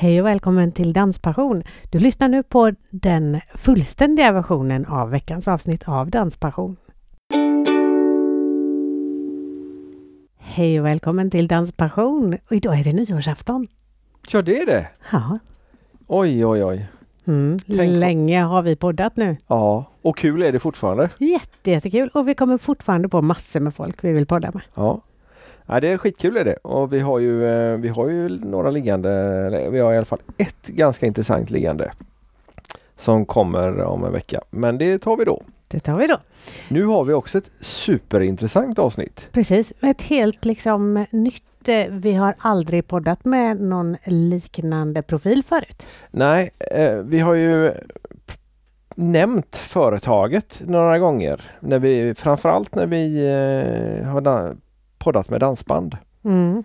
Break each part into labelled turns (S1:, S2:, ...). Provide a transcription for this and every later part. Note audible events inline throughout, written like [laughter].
S1: Hej och välkommen till Danspassion. Du lyssnar nu på den fullständiga versionen av veckans avsnitt av Danspassion. Hej och välkommen till Danspassion. Och idag är det nyårsafton.
S2: Ja, det är det.
S1: Ja.
S2: Oj, oj, oj.
S1: Mm. Länge har vi poddat nu.
S2: Ja, och kul är det fortfarande.
S1: Jätte, jättekul och vi kommer fortfarande på massor med folk vi vill podda med.
S2: Ja. Ja, det är skitkul är det. Och vi har ju, eh, vi har ju några liggande, vi har i alla fall ett ganska intressant liggande. Som kommer om en vecka. Men det tar vi då.
S1: Det tar vi då.
S2: Nu har vi också ett superintressant avsnitt.
S1: Precis, ett helt liksom nytt. eh, Vi har aldrig poddat med någon liknande profil förut.
S2: Nej, eh, vi har ju nämnt företaget några gånger. När vi, framförallt när vi har poddat med dansband.
S1: Mm.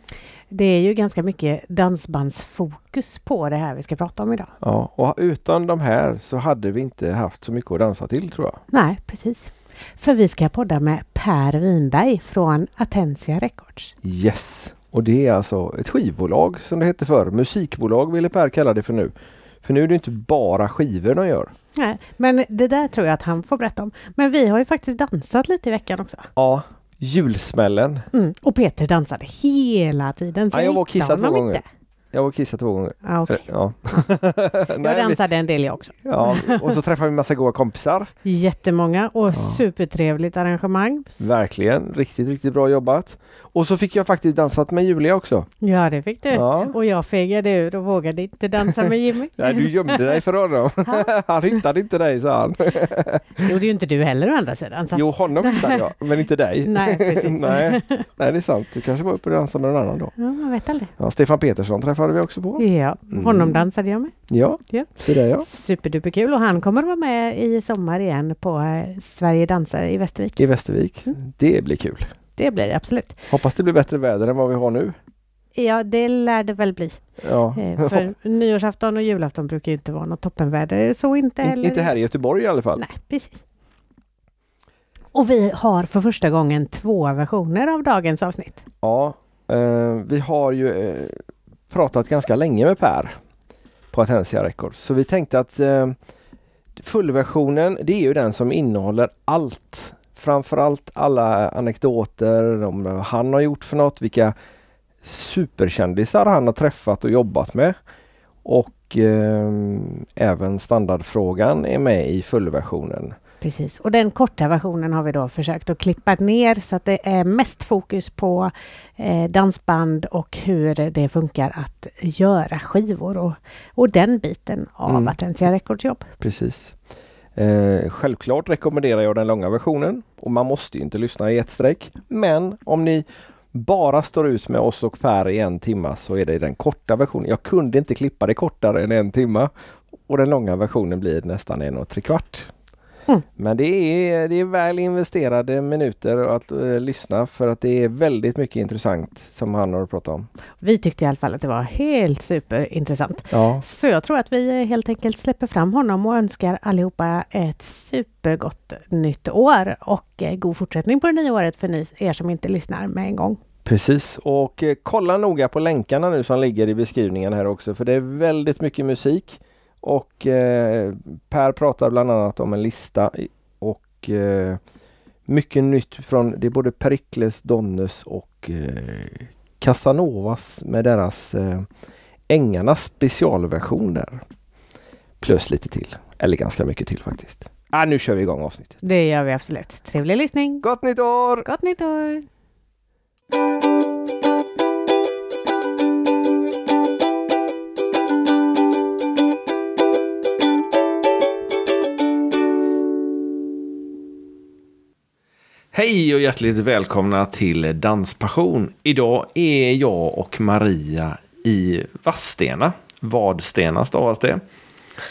S1: Det är ju ganska mycket dansbandsfokus på det här vi ska prata om idag.
S2: Ja, och utan de här så hade vi inte haft så mycket att dansa till tror jag.
S1: Nej, precis. För vi ska podda med Per Winberg från Atensia Records.
S2: Yes! Och det är alltså ett skivbolag som det hette förr. Musikbolag ville Per kalla det för nu. För nu är det inte bara skivor de gör.
S1: Nej, men det där tror jag att han får berätta om. Men vi har ju faktiskt dansat lite i veckan också.
S2: Ja, julsmällen.
S1: Mm. Och Peter dansade hela tiden. Så
S2: Ja, jag var och kissade två gånger.
S1: inte.
S2: Jag var och kissade två gånger.
S1: Ja, okej. [laughs]
S2: Ja.
S1: Jag
S2: Nej, vi,
S1: dansade en del jag också.
S2: ja, och så träffade vi massa goda kompisar.
S1: Jättemånga och supertrevligt arrangemang.
S2: Verkligen, riktigt, riktigt bra jobbat. Och så fick jag faktiskt dansat med Julia också.
S1: Ja, det fick du.
S2: Ja.
S1: Och jag fegade ur och vågade inte dansa med Jimmy. [laughs]
S2: Nej, du gömde dig för honom. [laughs] Han hittade inte dig, sa han.
S1: Det gjorde ju inte du heller å andra sidan. Så.
S2: Jo, honom hittade jag, men inte dig.
S1: Nej, precis.
S2: Nej, nej, det är sant. Du kanske var uppe och dansade med någon annan då.
S1: Ja, man vet aldrig.
S2: Ja, Stefan Petersson träffade vi också på.
S1: Ja,
S2: Mm.
S1: honom dansade jag med.
S2: Ja,
S1: Ja.
S2: se där ja.
S1: Superduperkul och han kommer vara med i sommar igen på eh, Sverige dansar i Västervik.
S2: I Västervik.
S1: Mm.
S2: Det blir kul.
S1: Det blir det absolut.
S2: Hoppas det blir bättre väder än vad vi har nu.
S1: Ja, det lär det väl bli.
S2: Ja.
S1: Eh, För [laughs] nyårsafton och julafton brukar ju inte vara något toppenväder. Så inte
S2: In-
S1: heller.
S2: inte här i Göteborg i alla fall.
S1: Nej, precis. Och vi har för första gången två versioner av dagens avsnitt.
S2: Ja, eh, vi har ju eh, pratat ganska länge med Per på Atensia Records. Så vi tänkte att eh, fullversionen det är ju den som innehåller allt. Framförallt alla anekdoter om vad han har gjort för något, vilka superkändisar han har träffat och jobbat med. Och eh, även standardfrågan är med i fullversionen.
S1: Precis, och den korta versionen har vi då försökt att klippa ner så att det är mest fokus på eh, dansband och hur det funkar att göra skivor och, och den biten av
S2: Mm.
S1: Atensia Records jobb.
S2: Precis. Eh, självklart rekommenderar jag den långa versionen och man måste ju inte lyssna i ett streck. Men om ni bara står ut med oss och Per i en timma så är det den korta versionen. Jag kunde inte klippa det kortare än en timma och den långa versionen blir nästan en och tre kvart.
S1: Mm.
S2: Men det är, det är väl investerade minuter att eh, lyssna för att det är väldigt mycket intressant som han har pratat om.
S1: Vi tyckte i alla fall att det var helt superintressant.
S2: Ja,
S1: Så jag tror att vi eh, helt enkelt släpper fram honom och önskar allihopa ett supergott nytt år och eh, god fortsättning på det nya året för ni, er som inte lyssnar med en gång.
S2: Precis och eh, kolla noga på länkarna nu som ligger i beskrivningen här också för det är väldigt mycket musik. Och eh, Per pratar bland annat om en lista och eh, mycket nytt från det är både Perikles, Donnes och eh, Casanovas med deras eh, Ängarnas specialversion där. Plus lite till, eller ganska mycket till faktiskt. Ah, nu kör vi igång avsnittet.
S1: Det gör vi absolut. Trevlig lyssning!
S2: Gott nytt år!
S1: Gott nytt år!
S3: Hej och hjärtligt välkomna till Danspassion. Idag är jag och Maria i Vadstena. Vadstena stavas det.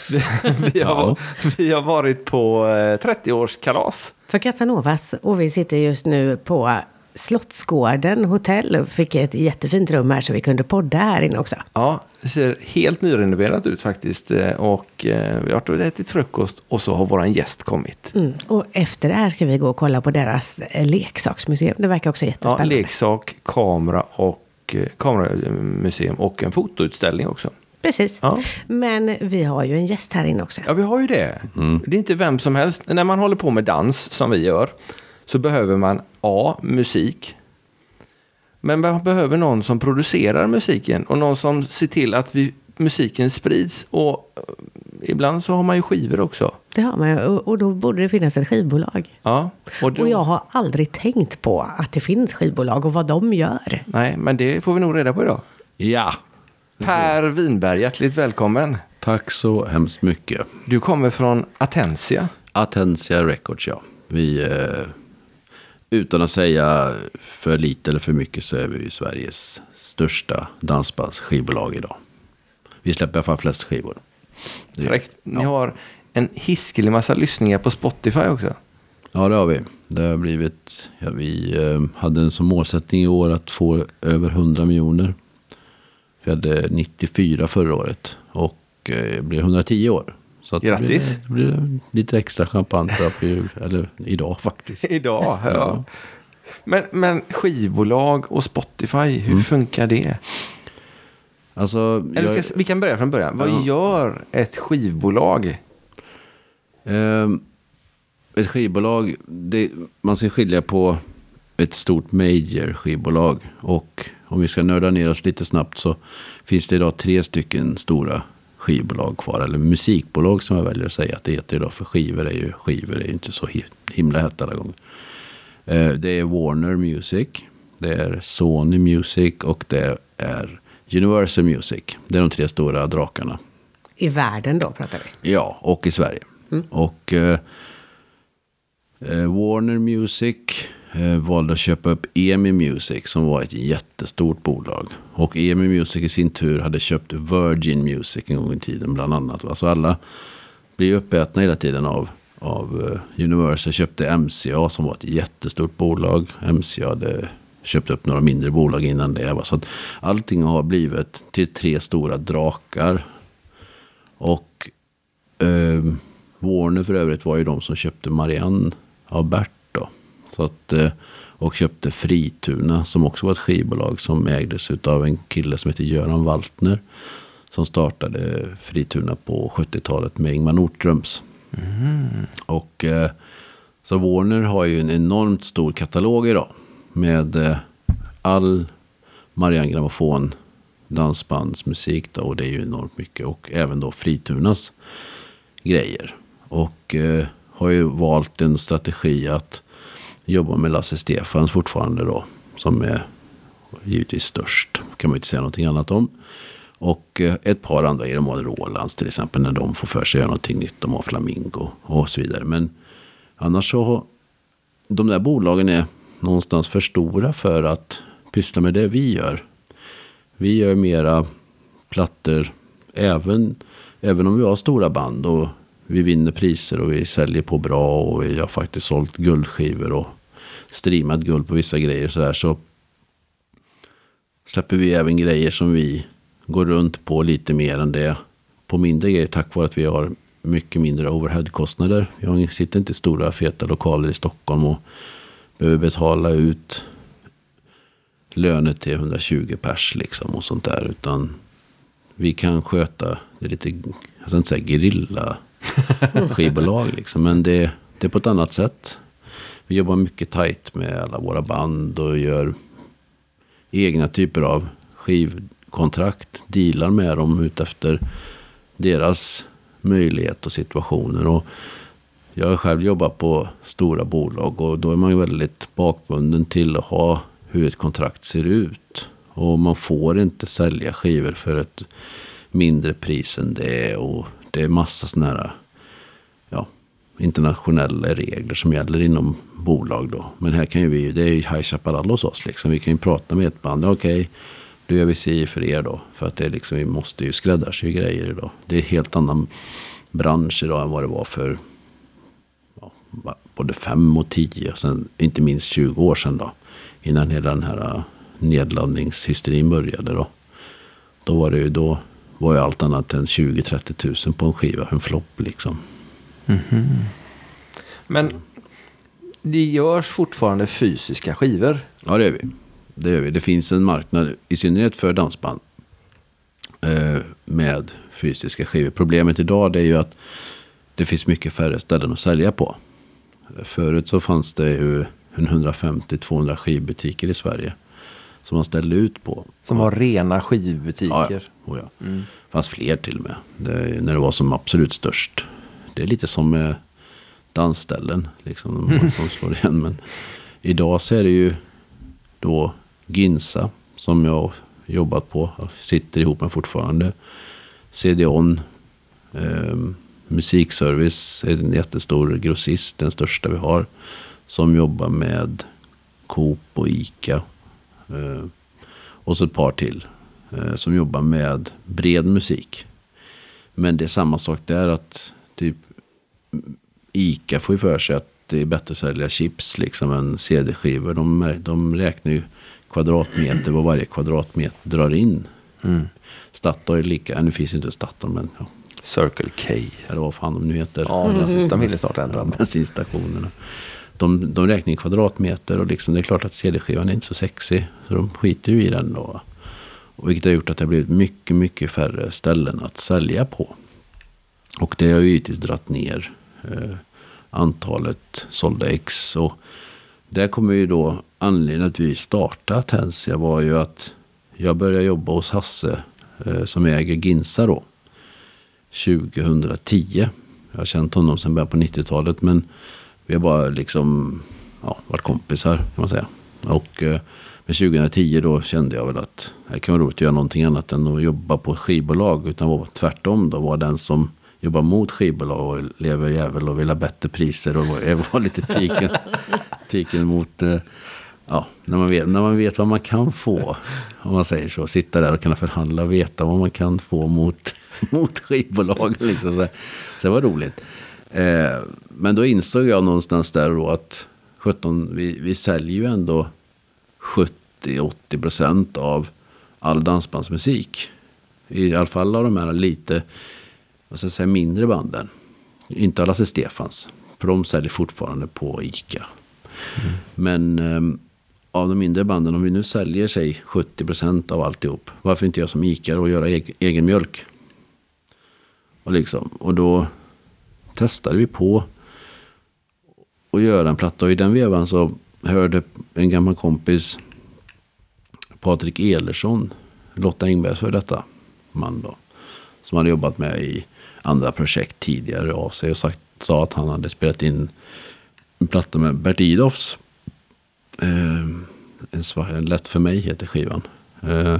S3: Vi, [laughs] vi, har, vi har varit på eh, 30-årskalas.
S1: För Casanovas och vi sitter just nu på Slottsgården hotell och fick ett jättefint rum här så vi kunde podda här inne också.
S3: Ja, det ser helt nyrenoverat ut faktiskt. Eh, Och eh, vi har ätit frukost och så har våran gäst kommit.
S1: Mm. Och efter det här ska vi gå och kolla på deras eh, leksaksmuseum. Det verkar också
S3: Ja,
S1: jättespännande.
S3: leksak, kamera och kameramuseum och en fotoutställning också.
S1: Precis.
S2: Ja.
S1: Men vi har ju en gäst här inne också.
S2: Ja, vi har ju det. Det är inte vem som helst. När man håller på med dans, som vi gör, så behöver man A. Musik. Men man behöver någon som producerar musiken och någon som ser till att vi, musiken sprids. Och eh, ibland så har man ju skivor också.
S1: Det har man ju. Och, då borde det finnas ett skivbolag.
S2: Ja, och, då,
S1: Och jag har aldrig tänkt på att det finns skivbolag och vad de gör.
S2: Nej, men det får vi nog reda på idag.
S3: Ja,
S2: Per Winberg, hjärtligt välkommen.
S3: tack så hemskt mycket.
S2: Du kommer från Atensia.
S3: Attentia Records, ja. Vi, eh, utan att säga för lite eller för mycket så är vi Sveriges största dansbandsskivbolag idag. Vi släpper i alla fall flest skivor.
S2: Fräckt. Ni har en hiskelig massa lyssningar på Spotify också.
S3: Ja, det har vi. Det har blivit, ja, vi eh, hade en som målsättning i år att få över 100 miljoner. Vi hade 94 förra året och eh, blir 110 i år. Så att det
S2: Grattis.
S3: blir, det blir lite extra champagne på jul, eller idag faktiskt. [laughs]
S2: Idag, ja.
S3: Ja.
S2: Men, men skivbolag och Spotify, hur funkar det?
S3: Alltså,
S2: Eller
S3: jag,
S2: vi kan börja från början. Vad
S3: Ja.
S2: gör ett skivbolag?
S3: ehm, ett skivbolag, det, man ska skilja på ett stort major skivbolag och om vi ska nörda ner oss lite snabbt så finns det idag tre stycken stora skivbolag kvar. Eller musikbolag som jag väljer att säga att det heter idag. För skivor är ju, skivor är ju inte så hi- himla hett alla gånger. Eh, Det är Warner Music, det är Sony Music och det är Universal Music. Det är de tre stora drakarna.
S1: I världen då pratar vi.
S3: Ja, och i Sverige. Och eh, eh, Warner Music eh, valde att köpa upp EMI Music som var ett jättestort bolag. Och EMI Music i sin tur hade köpt Virgin Music en gång i tiden bland annat. Så alla blir uppätna hela tiden av, av eh, Universal. Köpte MCA som var ett jättestort bolag. MCA hade köpt upp några mindre bolag innan det. va. Så att allting har blivit till tre stora drakar. Och eh, Warner för övrigt var ju de som köpte Marianne av Bert. Så att, eh, och köpte Frituna som också var ett skivbolag som ägdes av en kille som heter Göran Waltner. Som startade Frituna på 70-talet med Ingmar Nordströms. Och eh, så Warner har ju en enormt stor katalog idag. Med eh, all Marianne Grammofon dansbandsmusik då. Och det är ju enormt mycket. Och även då Fritunas grejer. Och eh, har ju valt en strategi att Jobbar med Lasse Stefans fortfarande då. Som är givetvis störst. Kan man ju inte säga någonting annat om. Och eh, ett par andra grejer. De har Rolands till exempel. När de får för sig att göra någonting nytt. De har Flamingo och så vidare. Men annars så. De där bolagen är någonstans för stora för att pyssla med det vi gör. Vi gör mera plattor. Även, även om vi har stora band. Och vi vinner priser och vi säljer på bra. Och vi har faktiskt sålt guldskivor. Och streamat guld på vissa grejer. Så, där, så släpper vi även grejer som vi går runt på lite mer än det. På mindre grejer tack vare att vi har mycket mindre overheadkostnader. Har- sitter inte i stora feta lokaler i Stockholm och behöver betala ut löner till 120 pers liksom och sånt där. Utan vi kan sköta det lite, jag ska inte säga gerilla [laughs] skivbolag liksom. Men det, det är på ett annat sätt. Vi jobbar mycket tajt med alla våra band och gör egna typer av skivkontrakt. Dealar med dem utefter deras möjlighet och situationer. Och jag har själv jobbat på stora bolag och då är man ju väldigt bakbunden till att ha hur ett kontrakt ser ut. Och man får inte sälja skivor för ett mindre pris än det. Och det är massa sådana här internationella regler som gäller inom bolag då. Men här kan ju vi, det är ju High Chaparral hos oss liksom. Vi kan ju prata med ett band. Okej, då gör vi si för er då. För att det är liksom, vi måste ju skräddarsy grejer idag. Det är en helt annan bransch idag än vad det var för ja, både fem och tio. Och sen inte minst 20 år sedan då. Innan hela den här äh, nedladdningshysterin började då. Då var det ju då var ju allt annat än 20-30 tusen på en skiva. En flopp liksom.
S2: Men det görs fortfarande fysiska skivor.
S3: Ja, det gör vi. Det gör vi. Det finns en marknad, i synnerhet för dansband. Eh, med fysiska skivor. Problemet idag är ju att det finns mycket färre ställen att sälja på. Förut så fanns det ju 150-200 skivbutiker i Sverige. Som man ställde ut på.
S2: Som var rena skivbutiker.
S3: Ja, ja. Oh, ja.
S2: Mm.
S3: Fanns fler till och med. Det, när det var som absolut störst. Det är lite som med dansställen. Liksom, som slår igen. Men idag så är det ju då Ginsa. Som jag jobbat på. Sitter ihop med fortfarande. CD-ON. Eh, musikservice är en jättestor grossist. Den största vi har. Som jobbar med Coop och Ica. Eh, och så ett par till. Eh, som jobbar med bred musik. Men det är samma sak där att typ Ica får ju för sig att det är bättre att sälja chips liksom än CD-skivor. De, de räknar ju kvadratmeter vad varje kvadratmeter drar in.
S2: Mm.
S3: Statoil lika, nu finns inte Statoil men ja.
S2: Circle K.
S3: Eller vad fan de nu heter.
S2: Ja, den sista vill snart ändra.
S3: Bensinstationerna. De, de räknar i kvadratmeter och liksom, det är klart att CD-skivan är inte så sexig. Så de skiter ju i den då. Och vilket har gjort att det har blivit mycket, mycket färre ställen att sälja på. Och det har ju givetvis dratt ner Eh, antalet sålda ex. Och där kommer ju då anledningen att vi startade Tensia var ju att jag började jobba hos Hasse eh, som äger Ginsa då. 2010. Jag har känt honom sedan början på 90-talet men vi har bara liksom ja, varit kompisar kan man säga. Och eh, med 2010 då kände jag väl att det kan vara roligt att göra någonting annat än att jobba på ett skivbolag. Utan var tvärtom då, var den som jobbar mot skivbolag och lever jävel och vill ha bättre priser och var lite tiken, [laughs] tiken mot eh, ja, när, man vet, när man vet vad man kan få. Om man säger så. Sitta där och kunna förhandla och veta vad man kan få mot, [laughs] mot skivbolag. Liksom. Så, så det var roligt. Eh, men då insåg jag någonstans där då att 17, vi, vi säljer ju ändå 70-80 procent av all dansbandsmusik. I alla fall av de här lite, vad ska jag säga, mindre banden. Inte alla Lasse Stefans. För de säljer fortfarande på ICA. Mm. Men eh, av de mindre banden, om vi nu säljer sig 70 procent av alltihop. Varför inte göra som ICA och göra egen, egen mjölk? Och, liksom, och då testade vi på att göra en platta. Och i den vevan så hörde en gammal kompis Patrik Elersson, Lotta Engbergs för detta man då. Som hade jobbat med i andra projekt tidigare av sig och sagt, sa att han hade spelat in en platta med Bert Idoffs. Eh, en, en Lätt för mig heter skivan. Eh,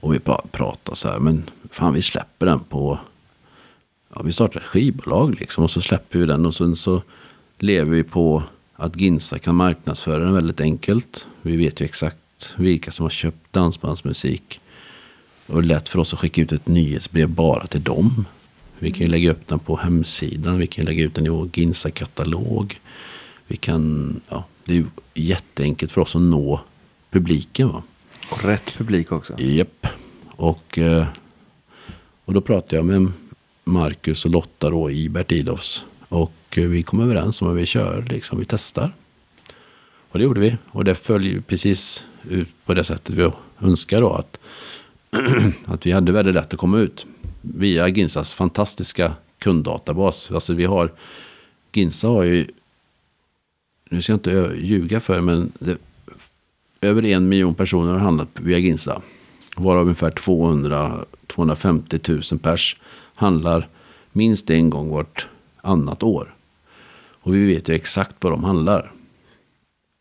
S3: och vi bara pratade så här, men fan vi släpper den på ja, vi startar ett skivbolag liksom och så släpper vi den och sen så lever vi på att Ginsa kan marknadsföra den väldigt enkelt. Vi vet ju exakt vilka som har köpt dansbandsmusik. Och det är lätt för oss att skicka ut ett nyhetsbrev bara till dem. Vi kan lägga upp den på hemsidan. Vi kan lägga ut den i vår Ginsa-katalog. Vi kan, ja, det är jätteenkelt för oss att nå publiken. Va?
S2: Och rätt publik också.
S3: Japp. Och, eh, och då pratar jag med Marcus och Lotta då i Bert Idolfs. Och eh, vi kom överens om att vi kör, liksom, vi testar. Och det gjorde vi. Och det följer precis ut på det sättet vi önskar då. Att, [clears throat] att vi hade väldigt lätt att komma ut. Via Ginsas fantastiska kunddatabas. Alltså vi har, Ginsa har ju, nu ska jag inte ljuga för men det, över en miljon personer har handlat via Ginsa. Varav ungefär 200-250 000 pers handlar minst en gång vart annat år. Och vi vet ju exakt vad de handlar.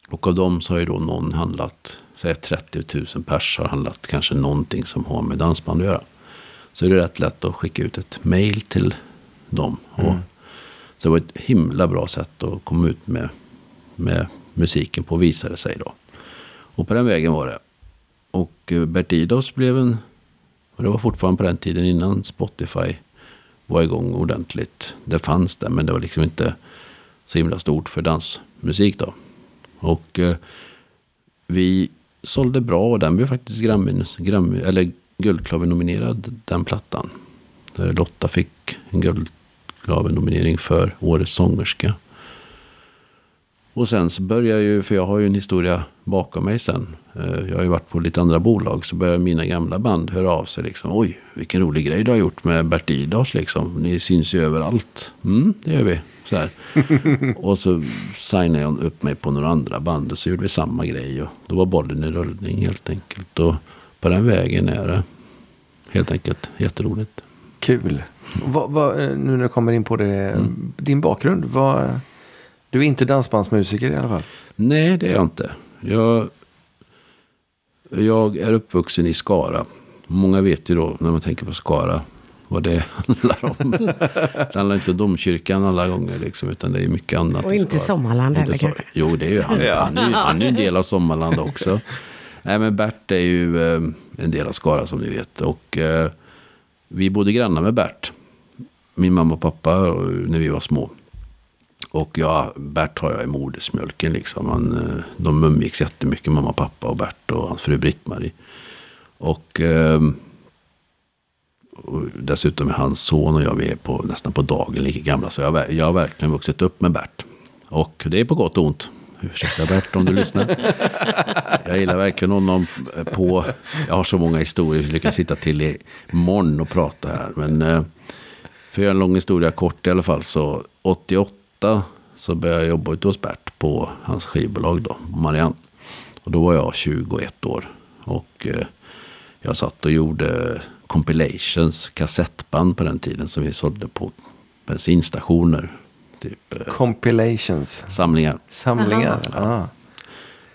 S3: Och av dem så har ju då någon handlat, säg 30 000 pers har handlat kanske någonting som har med dansband att göra. Så är det rätt lätt att skicka ut ett mail till dem. Mm. Och, så det var ett himla bra sätt att komma ut med, med musiken på visade sig då. Och på den vägen var det. Och eh, Bert Idos blev en, och det var fortfarande på den tiden innan Spotify var igång ordentligt. Det fanns det, men det var liksom inte så himla stort för dansmusik då. Och eh, vi sålde bra och den blev faktiskt Grammy, Grammy, eller Guldklaver-nominerad, den plattan. Lotta fick en Guldklaver-nominering för Årets sångerska. Och sen så börjar jag ju, för jag har ju en historia bakom mig sen. Eh, Jag har ju varit på lite andra bolag. Så börjar mina gamla band höra av sig liksom. Oj, vilken rolig grej du har gjort med Bert Idas liksom. Ni syns ju överallt. Mm, det gör vi. Så här. [laughs] och så signade jag upp mig på några andra band. Och så gjorde vi samma grej. Och då var bollen i rullning helt enkelt. Och på den vägen är det helt enkelt jätteroligt.
S2: Kul. Vad, vad, eh, nu när du kommer in på det, din bakgrund. Vad, du är inte dansbandsmusiker i alla fall?
S3: Nej, det är jag inte. Jag, jag är uppvuxen i Skara. Många vet ju då när man tänker på Skara vad det [laughs] handlar om. det handlar inte om domkyrkan alla gånger liksom, utan det är mycket annat.
S1: Och inte. Sommarland heller kanske.
S3: Jo, det är ju han.
S2: Ja.
S3: Han, är, han är ju en del av Sommarland också. Nej, men Bert är ju eh, en del av Skara som ni vet. Och eh, vi bodde grannar med Bert. Min mamma och pappa eh, när vi var små. Och ja, Bert har jag i modersmjölken liksom. Han, eh, de umgicks jättemycket, mamma och pappa och Bert och hans fru Britt-Marie. Och, och dessutom är hans son och jag, vi är på, nästan på dagen lika gamla. Så jag, jag har verkligen vuxit upp med Bert. Och det är på gott och ont. Ursäkta Bert om du lyssnar. Jag gillar verkligen honom på... Jag har så många historier, så lyckas kan sitta till i morgon och prata här. Men eh, för att göra en lång historia kort i alla fall. Så 88 så började jag jobba ute hos Bert på hans skivbolag då, Marianne. Och då var jag 21 år. Och eh, jag satt och gjorde compilations, kassettband på den tiden som vi sålde på bensinstationer. Typ eh,
S2: Compilations.
S3: samlingar.
S2: Samlingar. Ah.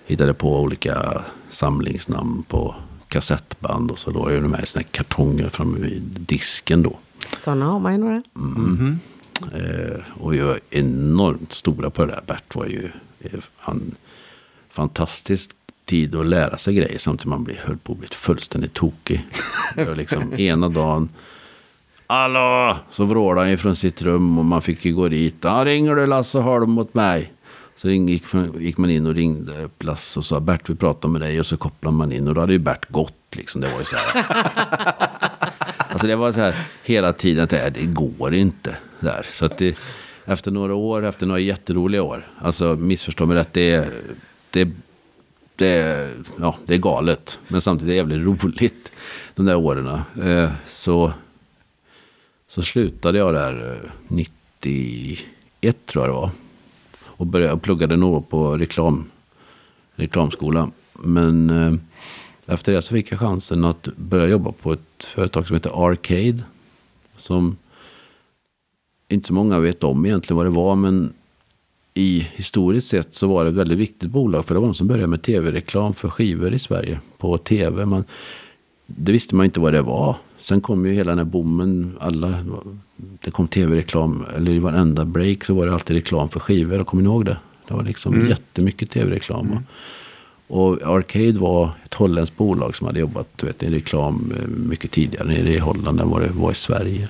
S3: Hittade på olika samlingsnamn på kassettband. Och så låg jag de här i såna här kartonger framme vid disken då.
S1: Sådana har man ju några.
S2: Mhm.
S3: Eh, och vi var enormt stora på det där. Bert var ju eh, han, fantastisk tid att lära sig grejer samtidigt som man blir, höll på att bli fullständigt tokig. [laughs] Det liksom ena dagen. Hallå! Så vrålade han ifrån sitt rum och man fick ju gå dit. Ja, ringer du Lasse Holm mot mig? Så gick, man in och ringde upp Lasse och sa Bert vi pratar med dig. Och så kopplade man in och då hade ju Bert gått liksom. Det var ju så här. [laughs] Alltså det var så här hela tiden att det, går inte. Där. Så att det, efter några år, efter några jätteroliga år. Alltså missförstå mig rätt, det det, det, är- ja, det är galet. Men samtidigt är det jävligt roligt. De där åren. Eh, så, så slutade jag där eh, 91 tror jag det var. Och började, och pluggade nog på reklam, reklamskola. Men eh, efter det så fick jag chansen att börja jobba på ett företag som heter Arcade. Som inte så många vet om egentligen vad det var. Men i historiskt sett så var det ett väldigt viktigt bolag. För det var de som började med tv-reklam för skivor i Sverige. På tv. Man, det visste man inte vad det var. Sen kom ju hela den här boomen. Alla, det kom tv-reklam. Eller i varenda break så var det alltid reklam för skivor. Kommer ni ihåg det? Det var liksom jättemycket tv-reklam. Och Arcade var ett holländskt bolag som hade jobbat du vet, i reklam eh, mycket tidigare nere i Holland än vad det var i Sverige.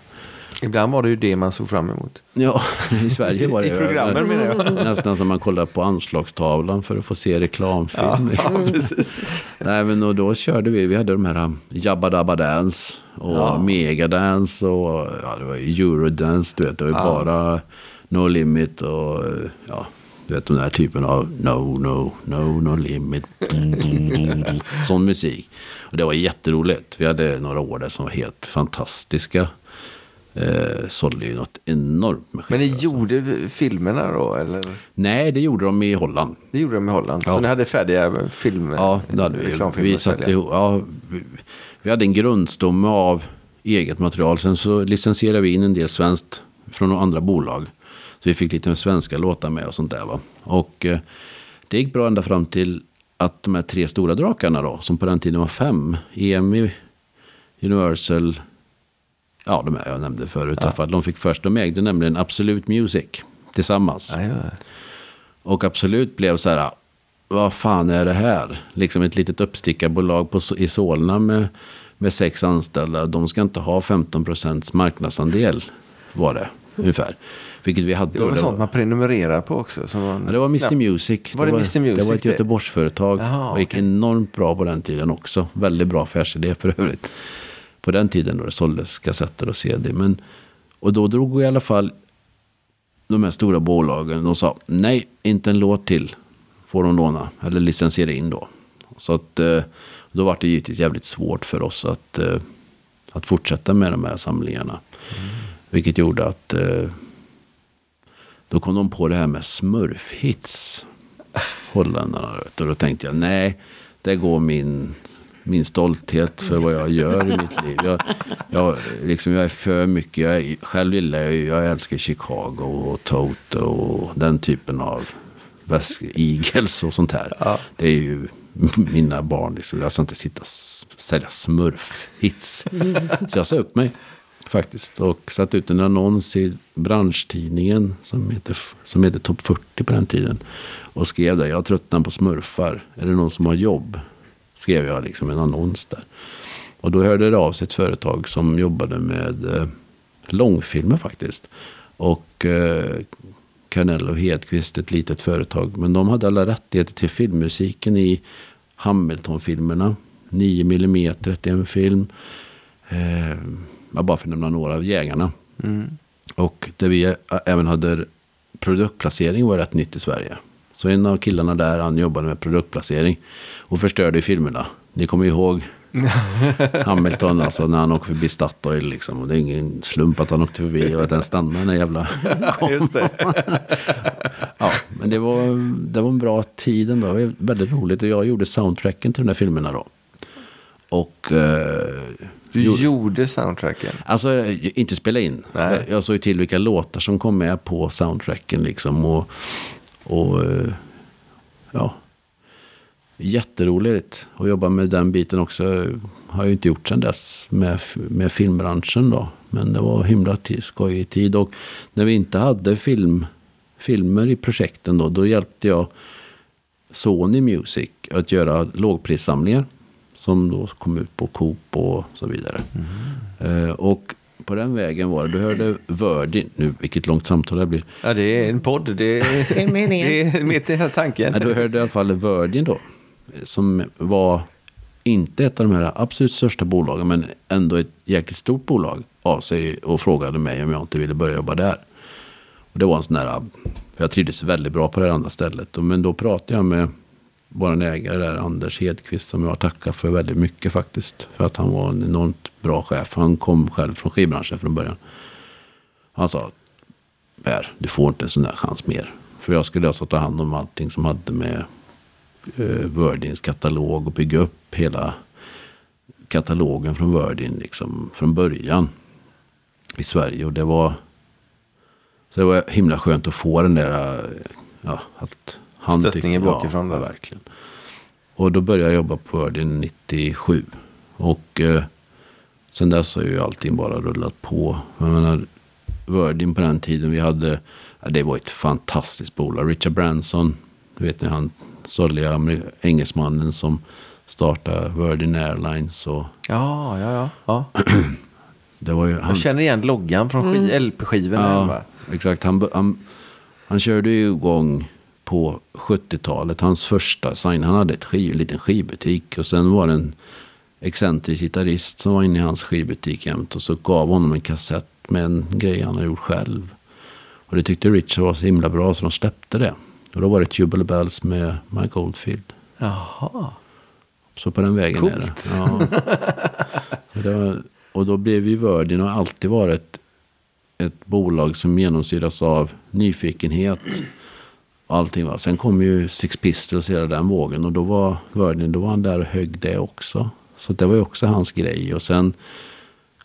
S2: Ibland var det ju det man såg fram emot.
S3: Ja, i Sverige var det [laughs]
S2: I programmen menar jag. [laughs]
S3: nästan som man kollar på anslagstavlan för att få se reklamfilm.
S2: Ja, [laughs] precis.
S3: Nej, men och då körde vi, vi hade de här um, Jabba Dabba Dance och
S2: Ja.
S3: Megadance och ja, det var ju Eurodance, du vet, det var ju
S2: Ja.
S3: bara No Limit och ja, du vet den här typen av No, no, no, no limit. Sån musik. Och det var jätteroligt. Vi hade några år där som var helt fantastiska. Eh, sålde ju något enormt med
S2: Men ni
S3: alltså.
S2: gjorde filmerna då? Eller?
S3: Nej, det gjorde de i Holland.
S2: Det gjorde de i Holland.
S3: Ja.
S2: Så ni hade färdiga filmer?
S3: Ja, det hade vi. Vi,
S2: att
S3: satte ja, vi, vi hade en grundstomme av eget material. Sen så licensierade vi in en del svenskt från några andra bolag. Så vi fick lite svenska låtar med och sånt där. Va? Och eh, det gick bra ända fram till att de här tre stora drakarna då, som på den tiden var fem. EMI, Universal, ja de här jag nämnde förut fall. De fick först, de ägde nämligen Absolute Music tillsammans.
S2: Ja, ja.
S3: Och Absolut blev så här, vad fan är det här? Liksom ett litet uppstickarbolag på, i Solna med, med sex anställda. De ska inte ha 15 procents marknadsandel, var det ungefär. Vilket vi hade.
S2: Det var väl sånt man prenumererar på också? Som var,
S3: Ja, det var Mr Music.
S2: Var det Mr Music
S3: Det var ett
S2: det?
S3: Göteborgsföretag.
S2: Jaha,
S3: och gick
S2: okej.
S3: enormt bra på den tiden också. Väldigt bra affärsidé för övrigt. På den tiden då det såldes kassetter och CD. Men, och då drog i alla fall de här stora bolagen, de sa nej, inte en låt till får de låna eller licensiera in då. Så att eh, då var det givetvis jävligt svårt för oss att, eh, att fortsätta med de här samlingarna. Mm. Vilket gjorde att eh, då kom de på det här med smurfhits. [laughs] Holländarna. Och då tänkte jag, nej, det går min, min stolthet för vad jag gör i mitt liv. Jag, jag, liksom, jag är för mycket, jag själv gillar jag, jag älskar Chicago och Toto och den typen av Eagles och sånt här. Ja. Det är ju mina barn. Liksom. Jag ska inte sitta och sälja smurfhits. Så jag sa upp mig faktiskt. Och satt ut en annons i branschtidningen som heter, som heter Topp 40 på den tiden. Och skrev där, jag tröttnar på smurfar. Är det någon som har jobb? Skrev jag liksom en annons där. Och då hörde det av sig ett företag som jobbade med eh, långfilmer faktiskt. Och eh, Carnell och Hedqvist, ett litet företag. Men de hade alla rättigheter till filmmusiken i Hamilton-filmerna. 9 mm, i en film. Eh, bara för att nämna några av jägarna. Mm. Och där vi även hade produktplacering var rätt nytt i Sverige. Så en av killarna där, han jobbade med produktplacering. Och förstörde filmerna. Ni kommer ihåg [laughs] Hamilton, alltså när han åker förbi Statoil liksom. Och det är ingen slump att han åkte förbi och att den stannade den där jävla [laughs] Just det. [laughs] ja, men det var, det var en bra tid ändå. Det var väldigt roligt. Och jag gjorde soundtracken till de där filmerna då. Och... Eh,
S2: du gjorde, gjorde soundtracken?
S3: Alltså, inte spela in. Nej. Jag såg till vilka låtar som kom med på soundtracken liksom. Och, och eh, ja, jätteroligt att jobba med den biten också. Har jag inte gjort sedan dess med, med filmbranschen då. Men det var himla skojig tid. Och när vi inte hade film, filmer i projekten då, då hjälpte jag Sony Music att göra lågprissamlingar. Som då kom ut på Coop och så vidare. Mm. Uh, och på den vägen var det. Du hörde Virgin. Nu, vilket långt samtal det blir.
S2: Ja, det är en podd. Det är, [laughs] det är meningen. Det är mitt i tanken.
S3: Ja, du hörde i alla fall Virgin då som var inte ett av de här absolut största bolagen, men ändå ett jäkligt stort bolag av sig och frågade mig om jag inte ville börja jobba där. Och det var en sån där, för jag trivdes väldigt bra på det andra stället. Men då pratade jag med vår ägare där, Anders Hedqvist, som jag tackar för väldigt mycket faktiskt. För att han var en enormt bra chef. Han kom själv från skivbranschen från början. Han sa, Per, du får inte en sån där chans mer. För jag skulle alltså ta hand om allting som hade med eh, Wordins katalog och bygga upp hela katalogen från Wordin liksom från början i Sverige. Och det var så det var himla skönt att få den där ja, att
S2: han Stöttningen tyckte, bakifrån.
S3: Ja, verkligen. Och då började jag jobba på Wordin 97. Och eh, sen dess har ju allting bara rullat på. Jag menar, Wordin på den tiden vi hade, ja, det var ett fantastiskt bolag. Richard Branson, vet ni han stolliga engelsmannen som startade Virgin Airlines. Och
S2: ja, ja, ja. ja. [clears throat]
S3: det var ju
S2: hans... Jag känner igen loggan från mm. LP-skivorna.
S3: Ja, exakt. Han, han, han körde ju igång på 70-talet. Hans första sign, han hade ett skiv, en liten skivbutik. Och sen var det en excentrisk gitarrist som var inne i hans skivbutik jämt. Och så gav honom en kassett med en grej han hade gjort själv. Och det tyckte Richard var så himla bra så de släppte det. Och då var det Tubular Bells med Mike Oldfield.
S2: Jaha.
S3: Så på den vägen Coolt. är det. Ja. det var, och då blev ju Virgin och alltid varit ett bolag som genomsyras av nyfikenhet. Och allting va. Sen kom ju Six Pistols hela den vågen och då var Virgin, då var han där och högg det också. Så det var ju också hans grej. Och sen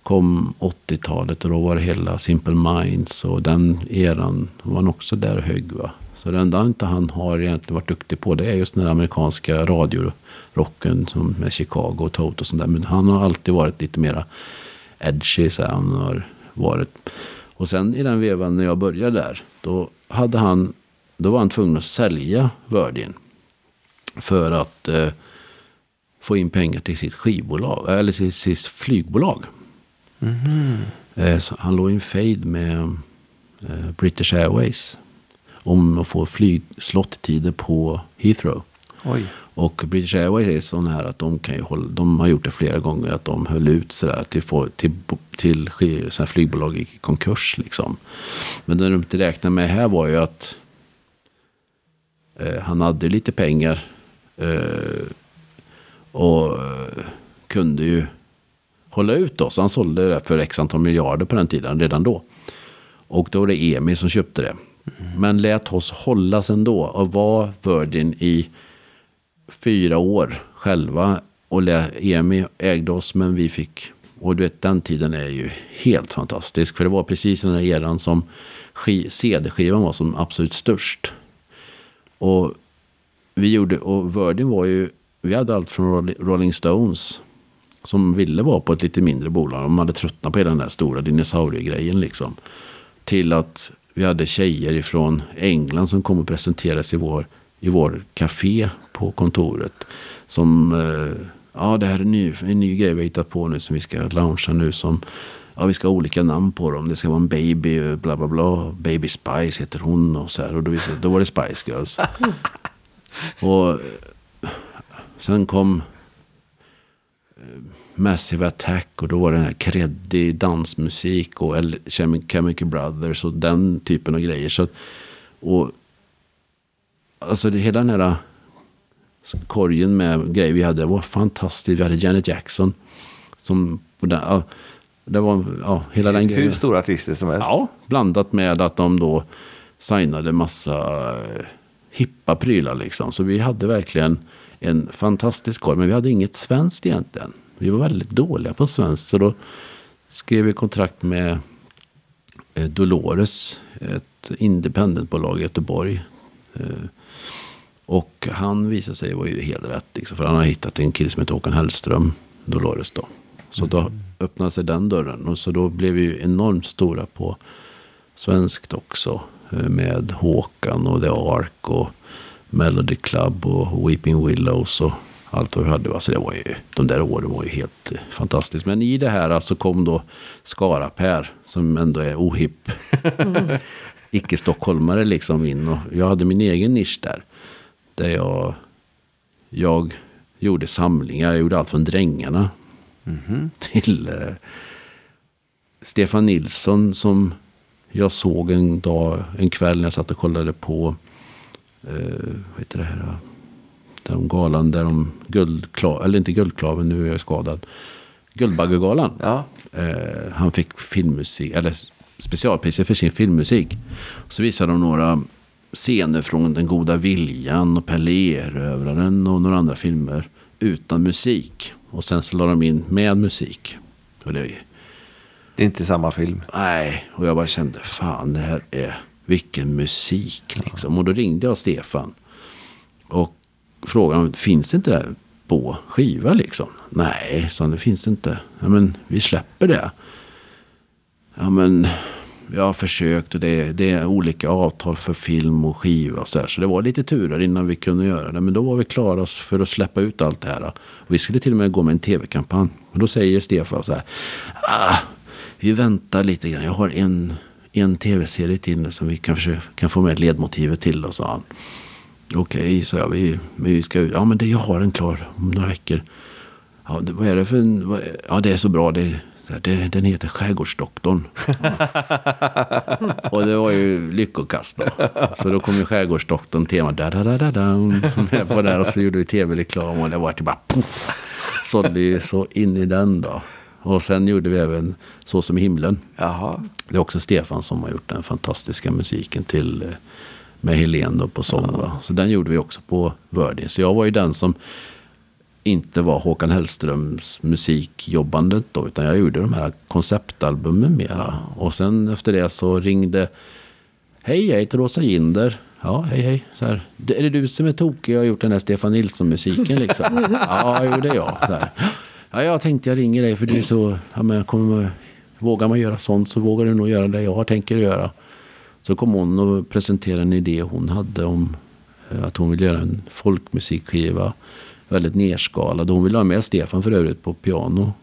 S3: kom 80-talet och då var det hela Simple Minds och den eran var han också där och högg va. Så det enda inte han har egentligen varit duktig på det är just den amerikanska radiorocken som med Chicago och Toto och sånt där. Men han har alltid varit lite mera edgy. Så han har varit. Och sen i den vevan när jag började där. Då, hade han, då var han tvungen att sälja Virgin. För att eh, få in pengar till sitt skivbolag. Eller sitt, sitt flygbolag. Mm. Han låg i en fade med eh, British Airways om att få flygslottider på Heathrow.
S2: Oj.
S3: Och British Airways är sån här att de kan ju hålla, de har gjort det flera gånger att de höll ut sådär till, till, till såna här flygbolag i konkurs liksom. Men det de inte räknade med här var ju att eh, han hade lite pengar eh, och eh, kunde ju hålla ut då. Så han sålde det för x antal miljarder på den tiden redan då. Och då var det Emil som köpte det. Men lät oss hållas ändå och var Virgin i fyra år själva. Och Emi ägde oss men vi fick. Och du vet den tiden är ju helt fantastisk. För det var precis den här eran som CD-skivan var som absolut störst. Och vi gjorde, och Virgin var ju, vi hade allt från Rolli- Rolling Stones. Som ville vara på ett lite mindre bolag. De hade tröttnat på hela den där stora dinosauriegrejen liksom. Till att vi hade tjejer ifrån England som kom och presenterade sig i vår, i vår café på kontoret. Som, eh, ja det här är en ny, en ny grej vi har hittat på nu som vi ska launcha nu som, ja vi ska ha olika namn på dem. Det ska vara en baby, bla bla bla. Baby Spice heter hon och så här. Och då, visade, då var det Spice Girls. [laughs] och eh, sen kom eh, Massive Attack och då var det den här kreddig dansmusik och Chemical Brothers och den typen av grejer. Så, och alltså det, hela den här korgen med grejer vi hade var fantastiskt. Vi hade Janet Jackson. Som, den, det var ja, hela den grejen.
S2: Hur stora artister som helst.
S3: Ja, blandat med att de då signade massa eh, hippa prylar liksom. Så vi hade verkligen en fantastisk korv. Men vi hade inget svenskt egentligen. Vi var väldigt dåliga på svenskt. Så då skrev vi kontrakt med eh, Dolores. Ett independentbolag i Göteborg. Eh, och han visade sig vara ju helt rätt. Liksom, för han har hittat en kille som heter Håkan Hellström. Dolores då. Så då öppnade sig den dörren. Och så då blev vi ju enormt stora på svenskt också. Eh, med Håkan och The Ark och Melody Club och Weeping Willows och allt vad vi hade. Alltså det var ju, de där åren var ju helt eh, fantastiskt. Men i det här alltså kom då Skara-Per som ändå är ohipp. Icke-stockholmare liksom in. Och jag hade min egen nisch där. Där jag, jag gjorde samlingar. Jag gjorde allt från Drängarna till eh, Stefan Nilsson som jag såg en dag, en kväll när jag satt och kollade på, eh, vad heter det här, eh, den galan där de guldklav, eller inte guldklaven, nu är jag skadad, Guldbaggegalan.
S2: Ja.
S3: Eh, han fick filmmusik, eller specialpriser för sin filmmusik. Så visade de några scener från Den goda viljan och Pelle Erövraren och några andra filmer utan musik. Och sen så la de in med musik. Och det,
S2: Det är inte samma film.
S3: nej, och jag bara kände fan det här är vilken musik liksom. Och då ringde jag Stefan. Och frågade finns det inte det på skiva liksom? Nej, så det finns det inte. Ja men vi släpper det. Ja men jag har försökt och det det är olika avtal för film och skiva och så här. Så det var lite turer innan vi kunde göra det. Men då var vi klara för att släppa ut allt det här. Och vi skulle till och med gå med en tv-kampanj. Och då säger Stefan så här. Ah, vi väntar lite grann. Jag har en, en tv-serie till som vi kan, försöka, kan få med ledmotivet till. Och sa han. Okej, så jag. Vi, vi ska, ja men det, jag har en klar om några veckor. Ja, det, vad är det för en, vad, ja det är så bra. Det, det, den heter Skärgårdsdoktorn. [laughs] och det var ju lyckokast då. Så då kom ju Skärgårdsdoktorn tema da da da da da med på där och så gjorde vi tv-reklam och det var till bara poff. Sålde ju så in i den då. Och sen gjorde vi även Så som i himlen.
S2: Jaha.
S3: Det är också Stefan som har gjort den fantastiska musiken till eh, med Helen då på sång. va. Så den gjorde vi också på Virgin. Så jag var ju den som inte var Håkan Hellströms musikjobbandet då. Utan jag gjorde de här konceptalbumen mera. Och sen efter det så ringde Hej, jag heter Åsa Ginder. Ja, hej, hej. Så här, "Det- är det du som är tokig och har gjort den här Stefan Nilsson-musiken liksom? [laughs] ja, jo, det är jag. Så här. Ja, jag tänkte jag ringer dig för du är så, ja men kommer, vågar man göra sånt så vågar du nog göra det jag tänker göra. Så kom hon och presenterade en idé hon hade om eh, att hon ville göra en folkmusikskiva. Väldigt nerskalad. Hon ville ha med Stefan för övrigt på piano.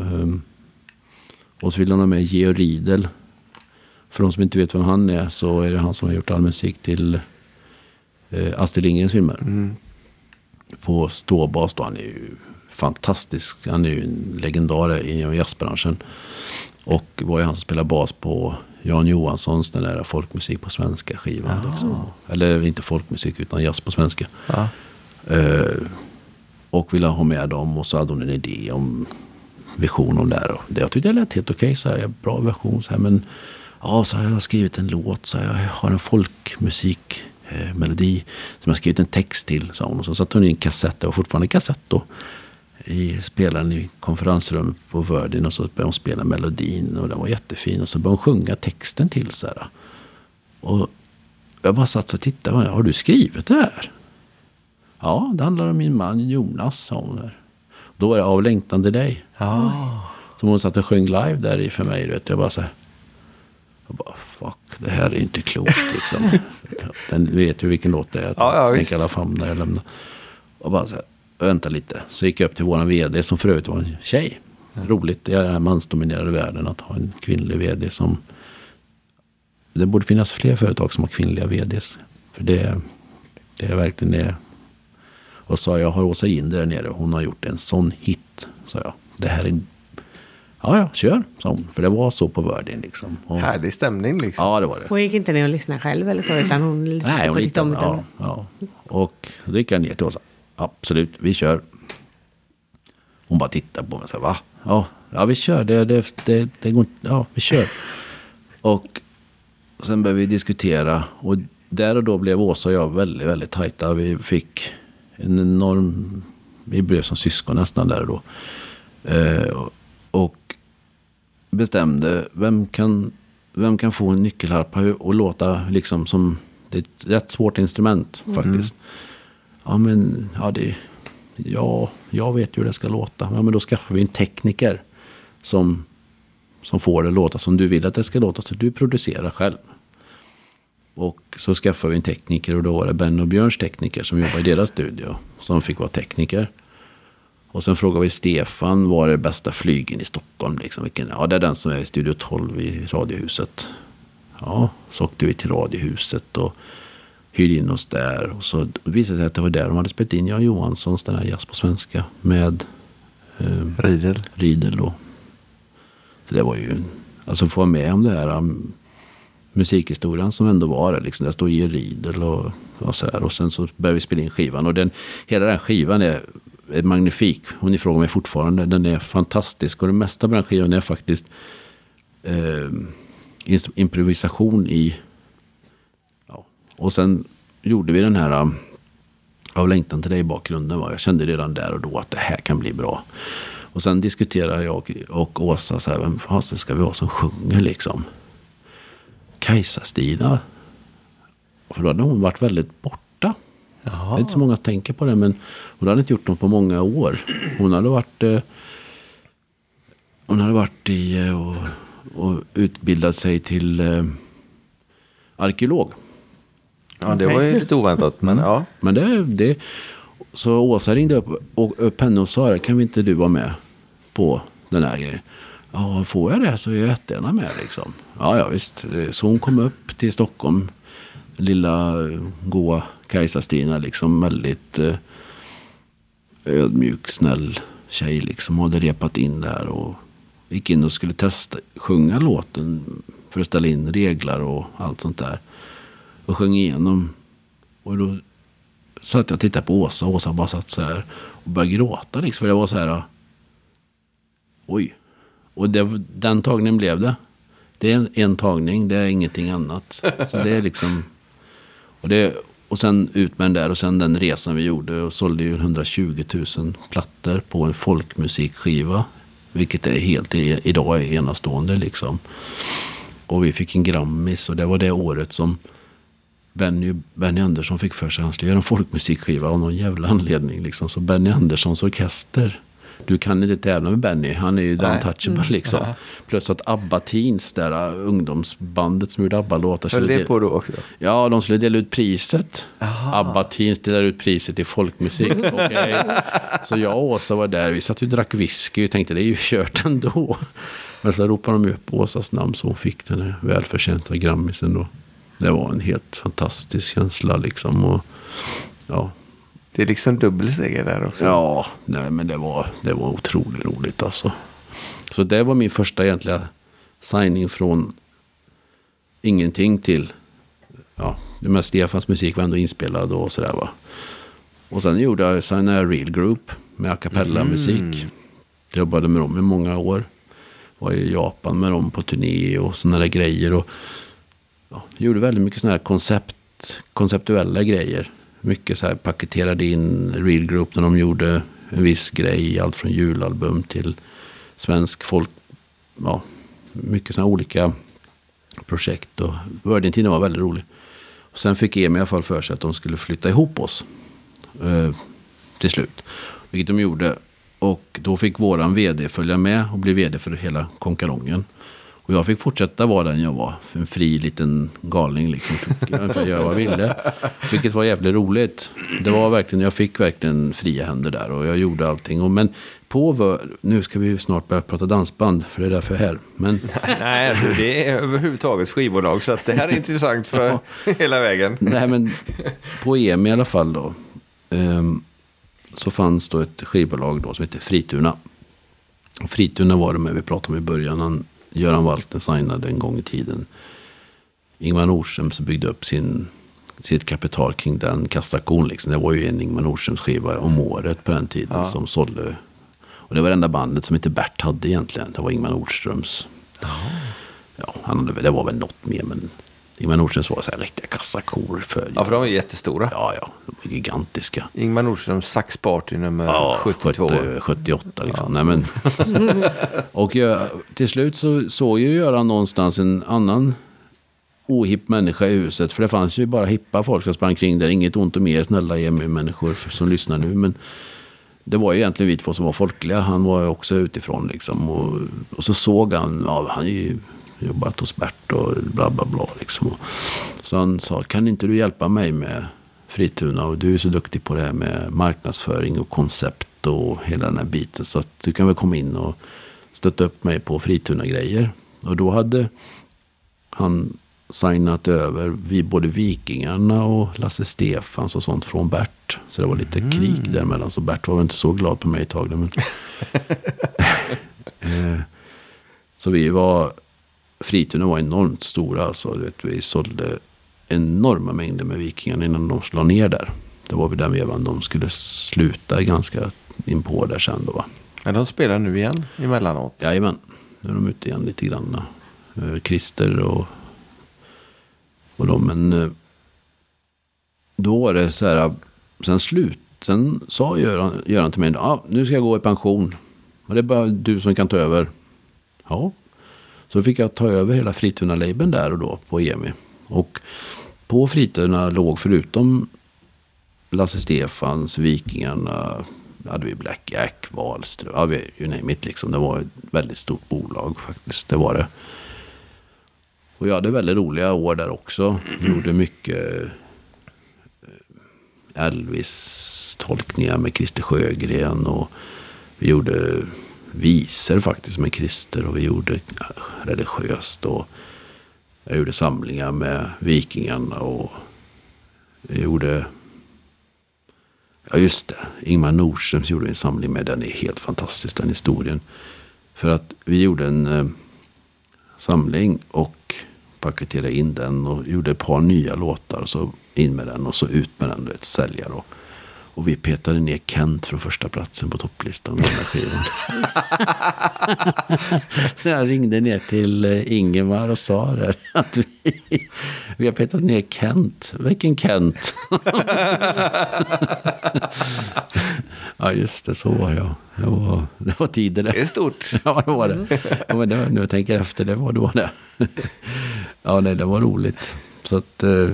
S3: Ehm, och så ville hon ha med Georg Riedel. För de som inte vet vem han är så är det han som har gjort all musik till eh, Astrid Lindgrens filmer. på ståbas då. Han är ju fantastisk. Han är ju en legendar i jazzbranschen. Och var ju han som spelade bas på Jan Johanssons den där folkmusik på svenska skivan. Liksom. Eller inte folkmusik utan jazz på svenska.
S2: Ja.
S3: Eh, och ville ha med dem och så hade hon en idé om vision om det här. Och det jag tyckte det lät helt okej. så här, bra version. Så här, men ja, så har jag skrivit en låt. Så här, jag har en folkmusik eh, melodi som jag skrivit en text till. Sa hon. Och så satte hon in en kassett. Det var fortfarande kassett då. I spelaren i konferensrummet på Verdin. Och så började hon spela melodin. Och den var jättefin. Och så började hon sjunga texten till. Så här. Och jag bara satt och tittade. Har du skrivit det här? Ja, det handlar om min man Jonas, sa hon. Där. Då var det Av längtan till dig.
S2: Ja.
S3: Som hon satt och sjöng live där i för mig. Vet jag bara så här. Jag bara, fuck, det här är inte klokt liksom. [laughs] Den vet ju vilken låt det är.
S2: Ja, ja,
S3: Tänk
S2: visst.
S3: alla famn när jag lämnar. Och bara så här, vänta lite. Så gick jag upp till våran vd som för övrigt var en tjej. Roligt i den här mansdominerade världen att ha en kvinnlig vd som... Det borde finnas fler företag som har kvinnliga vds. För det, det är verkligen det. Och sa jag har Åsa Jinder där nere. Hon har gjort en sån hit. Sa jag. Det här är... Ja, ja, kör, sa hon. För det var så på Verdin liksom. Och,
S2: Härlig stämning liksom.
S3: ja, det var det.
S1: Hon gick inte ner och lyssnade själv eller så, utan hon
S3: Nej,
S1: tittade
S3: hon
S1: på ditt omdöme.
S3: Ja, ja. Och då gick jag ner till Åsa. Absolut, vi kör. Hon bara tittade på mig och sa, va? Ja, ja vi kör. Det, det, det, det går inte. Ja, vi kör. [laughs] Och sen började vi diskutera. Och där och då blev Åsa och jag väldigt, väldigt tajta. Vi fick en enorm... Vi blev som syskon nästan där och då. Eh, och bestämde vem kan, vem kan få en nyckelharpa och låta liksom som... Det är ett rätt svårt instrument faktiskt. Ja men, ja det... Ja, jag vet ju hur det ska låta. Ja men då skaffar vi en tekniker. Som, som får det låta som du vill att det ska låta. Så du producerar själv. Och så skaffade vi en tekniker och då var det Ben och Björns tekniker som jobbar i deras studio. Som fick vara tekniker. Och sen frågade vi Stefan, var är bästa flygen i Stockholm? Liksom, vilken, ja, det är den som är i Studio 12 i Radiohuset. Ja, så åkte vi till Radiohuset och hyrde in oss där. Och så visade det sig att det var där de hade spelat in Jan Johanssons, den här Jazz på svenska, med eh,
S2: Riedel.
S3: Riedel då. Så det var ju, alltså få vara med om det här um, musikhistorien som ändå var det. Liksom. Där står ju Riedel och, och så här. Och sen så började vi spela in skivan. Och den, hela den skivan är, magnifik. Och ni frågar mig fortfarande. Den är fantastisk. Och det mesta på den skivan är faktiskt eh, improvisation i... Och sen gjorde vi den här um, av längtan till dig i bakgrunden. Va? Jag kände redan där och då att det här kan bli bra. Och sen diskuterade jag och Åsa så här, vem fasen ska vi ha som sjunger liksom? Kajsa-Stina. För då hade hon varit väldigt borta. Det är inte så många som tänker på det, men hon hade inte gjort något på många år. Hon hade varit, eh, hon hade varit i eh, och, och utbildat sig till eh, arkeolog.
S2: Ja, det var ju lite oväntat. Men ja.
S3: Men det, det, så Åsa ringde upp, och, upp henne och sa, kan vi inte du vara med på den här grejen? Ja, får jag det så är jag jättegärna med liksom. Ja, ja visst. Så hon kom upp till Stockholm. Lilla eh, goa Kajsa-Stina liksom. Väldigt eh, ödmjuk, snäll tjej liksom. Hon hade repat in det här och gick in och skulle testa sjunga låten. För att ställa in regler och allt sånt där. Och sjöng igenom. Och då satt jag och tittade på Åsa. Åsa bara satt så här och började gråta liksom. För det var så här. Oj. Och det, den tagningen blev det. Det är en, en tagning, det är ingenting annat. Så det är liksom... Och, det, och sen ut med den där och sen den resan vi gjorde och sålde ju 120 000 plattor på en folkmusikskiva. Vilket är helt i, idag är enastående liksom. Och vi fick en Grammis och det var det året som Benny, Benny Andersson fick för sig att han skulle göra en folkmusikskiva av någon jävla anledning. Liksom. Så Benny Anderssons orkester. Du kan inte tävla med Benny. Han är ju the
S2: Nej.
S3: untouchable liksom. Plus att ABBA Teens, där ungdomsbandet som gjorde ABBA-låtar.
S2: Höll det
S3: de-
S2: på då också?
S3: Ja, de skulle dela ut priset.
S2: Aha.
S3: ABBA Teens delar ut priset i folkmusik. [laughs] Okej. Så jag och Åsa var där. Vi satt och drack whisky och tänkte det är ju kört ändå. Men så ropade de upp Åsas namn så hon fick den välförtjänta grammisen då. Det var en helt fantastisk känsla liksom. Och, ja,
S2: Det är liksom dubbel seger där också.
S3: Ja, nej, men det var, det var otroligt roligt alltså. Så det var min första egentliga signing från ingenting till, ja, det mesta Stefans musik var ändå inspelad och sådär va. Och sen gjorde jag, signade jag Real Group med a cappella-musik.
S2: Mm.
S3: Jobbade med dem i många år. Var i Japan med dem på turné och sådana där grejer. Och, ja, gjorde väldigt mycket sådana här koncept, konceptuella grejer. Mycket så här paketerade in Real Group när de gjorde en viss grej. Allt från julalbum till svensk folk. Ja, mycket sådana olika projekt. Och Virgin-tiden var väldigt rolig. Och sen fick EMI i alla fall för sig att de skulle flytta ihop oss. Eh, till slut. Vilket de gjorde. Och då fick våran vd följa med och bli vd för hela konkarongen. Och jag fick fortsätta vara den jag var. En fri liten galning liksom. Jag fick göra vad jag ville. Vilket var jävligt roligt. Det var verkligen, jag fick verkligen fria händer där. Och jag gjorde allting. Och, men på, nu ska vi ju snart börja prata dansband. För det är därför jag är här. Men [laughs]
S2: Nej, det är överhuvudtaget skivbolag. Så att det här är intressant för [laughs] hela vägen.
S3: Nej, men på EM i alla fall då. ehm, så fanns då ett skivbolag då som heter Frituna. Och Frituna var det med vi pratade om i början. Han, Göran Walter signade en gång i tiden. Ingvar Nordström som byggde upp sin, sitt kapital kring den kassakon. Liksom. Det var ju en Ingvar Nordströms skiva om året på den tiden
S2: Ja.
S3: som sålde. Och det var det enda bandet som inte Bert hade egentligen. Det var Ingvar Nordströms. Ja, han hade, det var väl något mer men Ingvar Nordströms var så här riktiga kassakor för
S2: Ja, för de är jättestora.
S3: Ja, ja, de var gigantiska.
S2: Ingmar Nordströms Saxparty nummer
S3: Ja,
S2: 72.
S3: 70, 78 liksom. Nej, men. [laughs] och jag, till slut så såg ju Göran någonstans en annan ohipp människa i huset. För det fanns ju bara hippa folk som sprang kring där. Inget ont om er snälla EMU-människor som lyssnar nu. Men det var ju egentligen vi två som var folkliga. Han var ju också utifrån liksom. Och, och så såg han, ja, han har ju jobbat hos Bert och bla bla bla liksom. Så han sa, kan inte du hjälpa mig med Frituna? Och du är så duktig på det här med marknadsföring och koncept och hela den här biten. Så att du kan väl komma in och stötta upp mig på Frituna-grejer. Och då hade han signat över vi, både Vikingarna och Lasse Stefans och sånt från Bert. Så det var lite krig däremellan. Så Bert var väl inte så glad på mig ett tag. Men... [laughs] Eh, så vi var, Frituna var enormt stora. Alltså, vet, vi sålde enorma mängder med Vikingarna innan de slog ner där. Det var vid den vevan de skulle sluta ganska inpå där sen då va.
S2: Men de spelar nu igen emellanåt.
S3: Jajamän, nu är de ute igen lite grann. Eh, Christer och, och de. Men eh, då var det så här. Sen slut. Sen sa Göran, Göran till mig. Ja, nu ska jag gå i pension. Och det är bara du som kan ta över. Ja. Så fick jag ta över hela Frituna-labeln där och då på EMI. Och på Frituna låg förutom Lasse Stefans, Vikingarna, hade vi Black Jack, Wahlström, ja, vi- you name it liksom. Det var ett väldigt stort bolag faktiskt, det var det. Och jag hade väldigt roliga år där också. Gjorde mycket eh, Elvis-tolkningar med Christer Sjögren och vi gjorde visor faktiskt med Christer och vi gjorde religiöst och jag gjorde samlingar med Vikingarna och jag gjorde Ja just det, Ingmar Nordströms gjorde en samling med den är helt fantastisk den historien. För att vi gjorde en eh, samling och paketerade in den och gjorde ett par nya låtar och så in med den och så ut med den du vet, sälja då. Och vi petade ner Kent från första platsen på topplistan med den här skivan. [laughs] så jag ringde ner till eh, Ingemar och sa det, [laughs] att vi, vi har petat ner Kent. Vilken Kent? [laughs] ja just det, så var det ja. Det var, det var tider det.
S2: Det är stort.
S3: Ja, det var det. Ja, men det, nu jag tänker efter, det var. Var det. Ja, nej, det var roligt. Så att eh,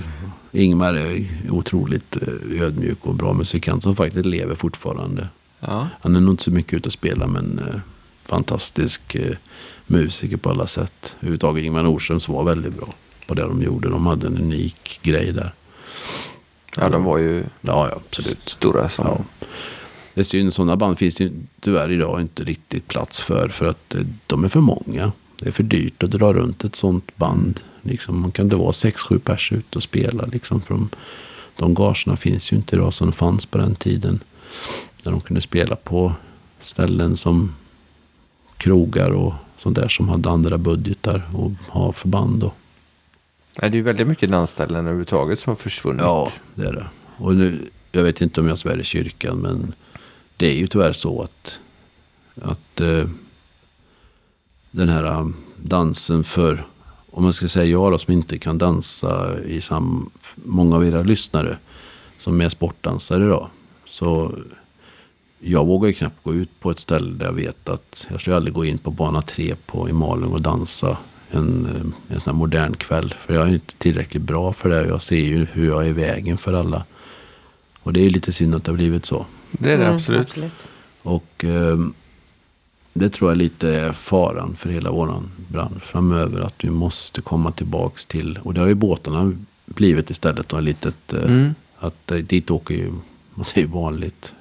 S3: Ingmar är otroligt eh, ödmjuk och bra musikant som faktiskt lever fortfarande.
S2: Ja.
S3: Han är nog inte så mycket ute och spelar men eh, fantastisk eh, musiker på alla sätt. Överhuvudtaget Ingmar Nordströms var väldigt bra på det de gjorde. De hade en unik grej där.
S2: ja, de var ju
S3: Ja, ja absolut.
S2: stora som...
S3: Ja. Det är synd, sådana band finns det ju tyvärr idag inte riktigt plats för. För att eh, de är för många. Det är för dyrt att dra runt ett sånt band. Liksom, man kan det vara sex, sju pers ute och spela. Liksom, för de, de gagerna finns ju inte idag som fanns på den tiden. Där de kunde spela på ställen som krogar och sånt där som hade andra budgetar och ha förband. Och,
S2: Nej, det är ju väldigt mycket dansställen överhuvudtaget som har försvunnit.
S3: ja, det är det. Och nu, jag vet inte om jag svär i kyrkan, men det är ju tyvärr så att, att eh, den här eh, dansen för, om man ska säga jag då som inte kan dansa i sam, många av era lyssnare som är sportdansare då. Så jag vågar ju knappt gå ut på ett ställe där jag vet att jag skulle aldrig gå in på bana 3 på, i Malung och dansa en, eh, en sån här modern kväll. För jag är inte tillräckligt bra för det. Jag ser ju hur jag är i vägen för alla. Och det är lite synd att det har blivit så.
S2: Det är det
S1: Mm,
S2: absolut.
S3: Och eh, det tror jag lite är faran för hela våran bransch framöver. Att vi måste komma tillbaks till, och det har ju båtarna blivit istället. Då, litet, eh,
S2: Mm.
S3: Att eh, dit åker ju, man säger vanligt.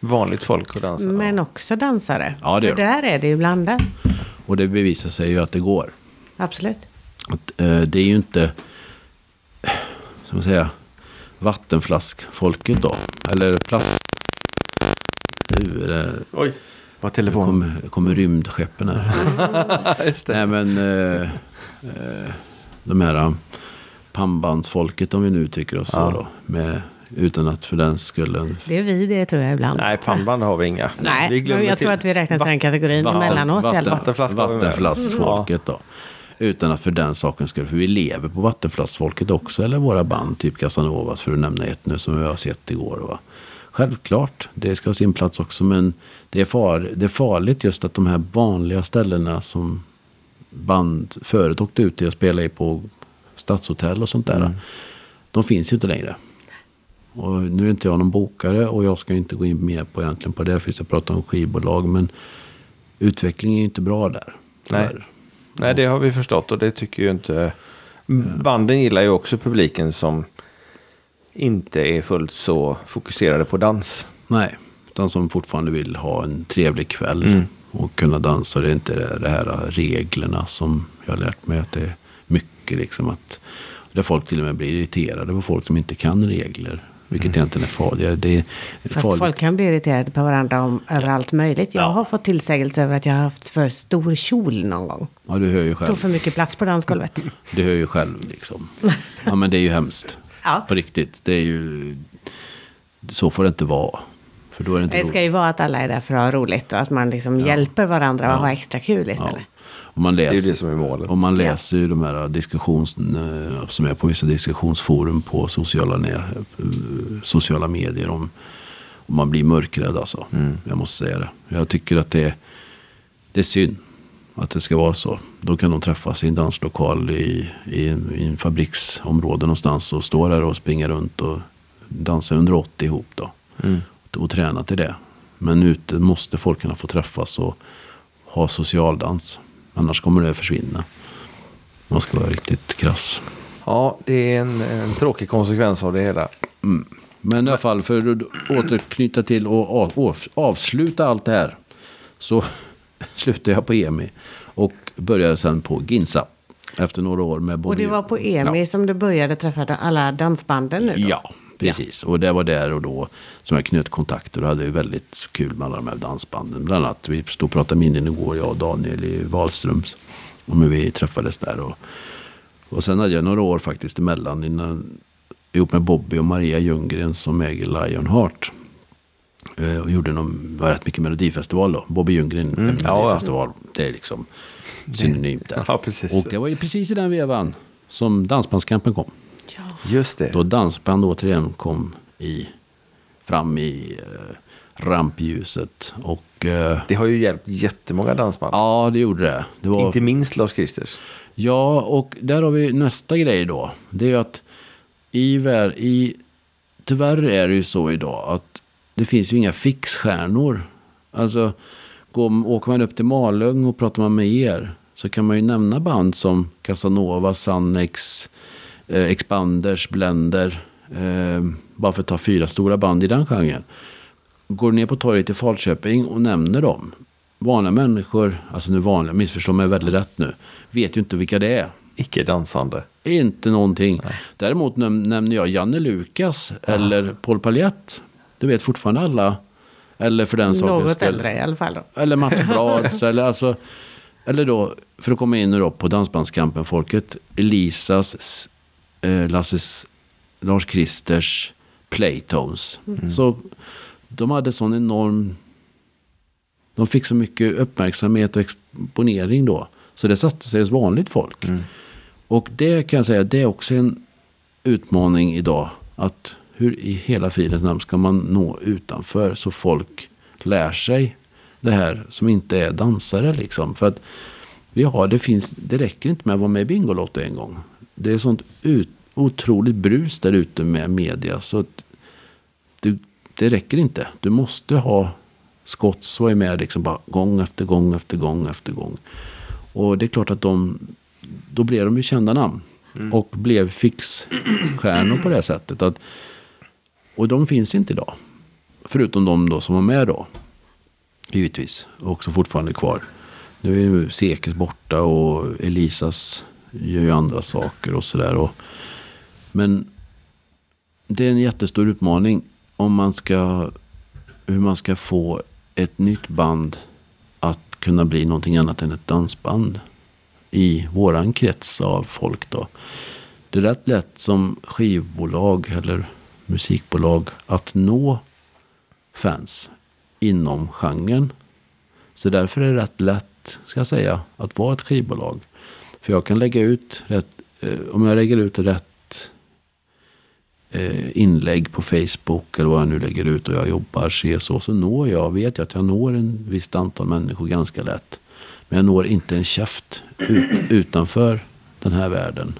S2: Vanligt folk att dansa.
S1: Men också dansare.
S3: Ja, det
S1: För där är det ju blandat.
S3: Och det bevisar sig ju att det går.
S1: Absolut.
S3: Att, eh, det är ju inte, ska man säga, vattenflaskfolket då. Eller plast. Nu är det,
S2: Oj, vad
S3: nu
S2: telefon.
S3: kommer, kommer rymdskeppen här. [laughs]
S2: Just det.
S3: Nej men eh, eh, de här eh, pannbandsfolket om vi nu uttrycker oss
S2: Ja.
S3: så då. Med, utan att för den skulle...
S1: Det är vi det tror jag ibland.
S2: Nej, pannband har vi inga.
S1: Nej,
S2: vi
S1: jag
S2: till-
S1: tror att vi räknar till den kategorin emellanåt i alla fall.
S2: Vattenflaska har vi med oss.
S3: Vattenflaskfolket då. Utan att för den sakens skull. För vi lever på vattenflaskfolket också. Eller våra band. Typ Casanovas för att nämna ett nu som vi har sett igår. Va? Självklart. Det ska ha sin plats också. Men det är, far, det är farligt just att de här vanliga ställena som band förut åkte ut till och spelade i på stadshotell och sånt där.
S2: Mm.
S3: De finns ju inte längre. Och nu är inte jag någon bokare och jag ska inte gå in mer på egentligen på det. För jag pratar om skivbolag. Men utvecklingen är ju inte bra där.
S2: Nej.
S3: tyvärr.
S2: Nej, det har vi förstått och det tycker ju inte... Banden gillar ju också publiken som inte är fullt så fokuserade på dans.
S3: Nej, utan som fortfarande vill ha en trevlig kväll.
S2: Mm.
S3: Och kunna dansa. Det är inte det, det här reglerna som jag har lärt mig att det är mycket liksom att. Där folk till och med blir irriterade på folk som inte kan regler. Vilket egentligen är farligt. Det är
S1: Fast
S3: farligt.
S1: folk kan bli irriterade på varandra om över allt möjligt. Jag
S3: Ja.
S1: har fått tillsägelse över att jag har haft för stor kjol någon gång.
S3: Ja, du hör ju
S1: Tog
S3: själv.
S1: för mycket plats på dansgolvet.
S3: Du hör ju själv liksom. Ja, men det är ju hemskt.
S1: Ja.
S3: På riktigt. Det är ju... Så får det inte vara. För då är det inte
S1: Det ska
S3: roligt.
S1: ju vara att alla är där för att ha roligt och att man liksom hjälper varandra och
S3: Ja.
S1: ha extra kul istället.
S3: Ja. Om man
S2: Det är
S3: läser,
S2: det som är målet.
S3: Om man läser ju de här diskussions, eh, som är på vissa diskussionsforum på sociala, eh, sociala medier om, om man blir mörkrädd alltså.
S2: Mm.
S3: Jag måste säga det. Jag tycker att det det är synd att det ska vara så. Då kan de träffas i en danslokal i, i, en, i en fabriksområde någonstans och stå där och springa runt och dansa 180 ihop då.
S2: Mm.
S3: Och träna till det. Men ute måste folk kunna få träffas och ha socialdans. Annars kommer det försvinna. Man ska vara riktigt krass.
S2: Ja, det är en, en tråkig konsekvens av det hela.
S3: Men i alla fall för att återknyta till och av, av, avsluta allt det här. Så [laughs] slutade jag på EMI. Och började sen på Ginsa. Efter några år med både...
S1: Och det var på EMI som du började träffa alla dansbanden nu då?
S3: Ja, precis. Och det var där och då som jag knöt kontakter och hade väldigt kul med alla de här dansbanden. Bland annat, vi stod och pratade minnen igår, jag och Daniel i Wahlströms. Om hur vi träffades där. Och, och sen hade jag några år faktiskt emellan innan, ihop med Bobby och Maria Ljunggren som äger Lionheart. Eh, Och gjorde någon, var rätt mycket melodifestival då. Bobby Ljunggren,
S2: Mm, ja, ja.
S3: melodifestival. Det är liksom synonymt där. [laughs]
S2: Ja, precis.
S3: Och det var ju precis i den vevan som Dansbandskampen kom.
S1: Ja.
S2: Just det.
S3: Då dansband återigen kom i, fram i eh, rampljuset. Och eh,
S2: Det har ju hjälpt jättemånga dansband.
S3: ja, det gjorde det. det var,
S2: Inte minst Lars Kristers.
S3: Ja, och där har vi nästa grej då. Det är ju att i, i, tyvärr är det ju så idag att det finns ju inga fixstjärnor. Alltså, går, åker man upp till Malung och pratar man med er så kan man ju nämna band som Casanova, Sannex, eh, Expanders, Blender. Eh, bara för att ta fyra stora band i den genren. Går ner på torget i Falköping och nämner dem. Vanliga människor, alltså nu vanliga, missförstå mig väldigt rätt nu, vet ju inte vilka det är.
S2: icke dansande.
S3: Inte någonting. Däremot näm- nämner jag Janne Lukas eller Paul Paljett. Du vet fortfarande alla. Eller för den sakens
S1: Något
S3: skull.
S1: äldre i alla fall. Då.
S3: Eller Mats [laughs] Blads. eller, alltså, eller då, för att komma in nu då på Dansbandskampen-folket. Elisas, eh, Lasses, Lars Kristers Playtones. Så de hade sån enorm... De fick så mycket uppmärksamhet och exponering då. Så det satte sig hos vanligt folk. Och det kan jag säga, det är också en utmaning idag. Att hur i hela fridens namn ska man nå utanför så folk lär sig det här som inte är dansare liksom. För att vi har, det finns, det räcker inte med att vara med i Bingolotto en gång. Det är sånt ut, otroligt brus där ute med media. Så att du, det räcker inte. Du måste ha skott och är med liksom bara gång efter gång efter gång efter gång. Och det är klart att de, då blev de ju kända namn. Och blev fixstjärnor på det sättet. Att, och de finns inte idag. Förutom de då som var med då. Givetvis. Och som fortfarande är kvar. Nu är ju Sekes borta och Elisas gör ju andra saker och sådär. Men det är en jättestor utmaning om man ska hur man ska få ett nytt band att kunna bli någonting annat än ett dansband i våran krets av folk då. Det är rätt lätt som skivbolag eller musikbolag att nå fans inom genren. Så därför är det rätt lätt, ska jag säga, att vara ett skivbolag. För jag kan lägga ut rätt, eh, om jag lägger ut rätt eh, inlägg på Facebook eller vad jag nu lägger ut och jag jobbar se så, så når jag, vet jag att jag når en visst antal människor ganska lätt. Men jag når inte en käft ut, utanför den här världen.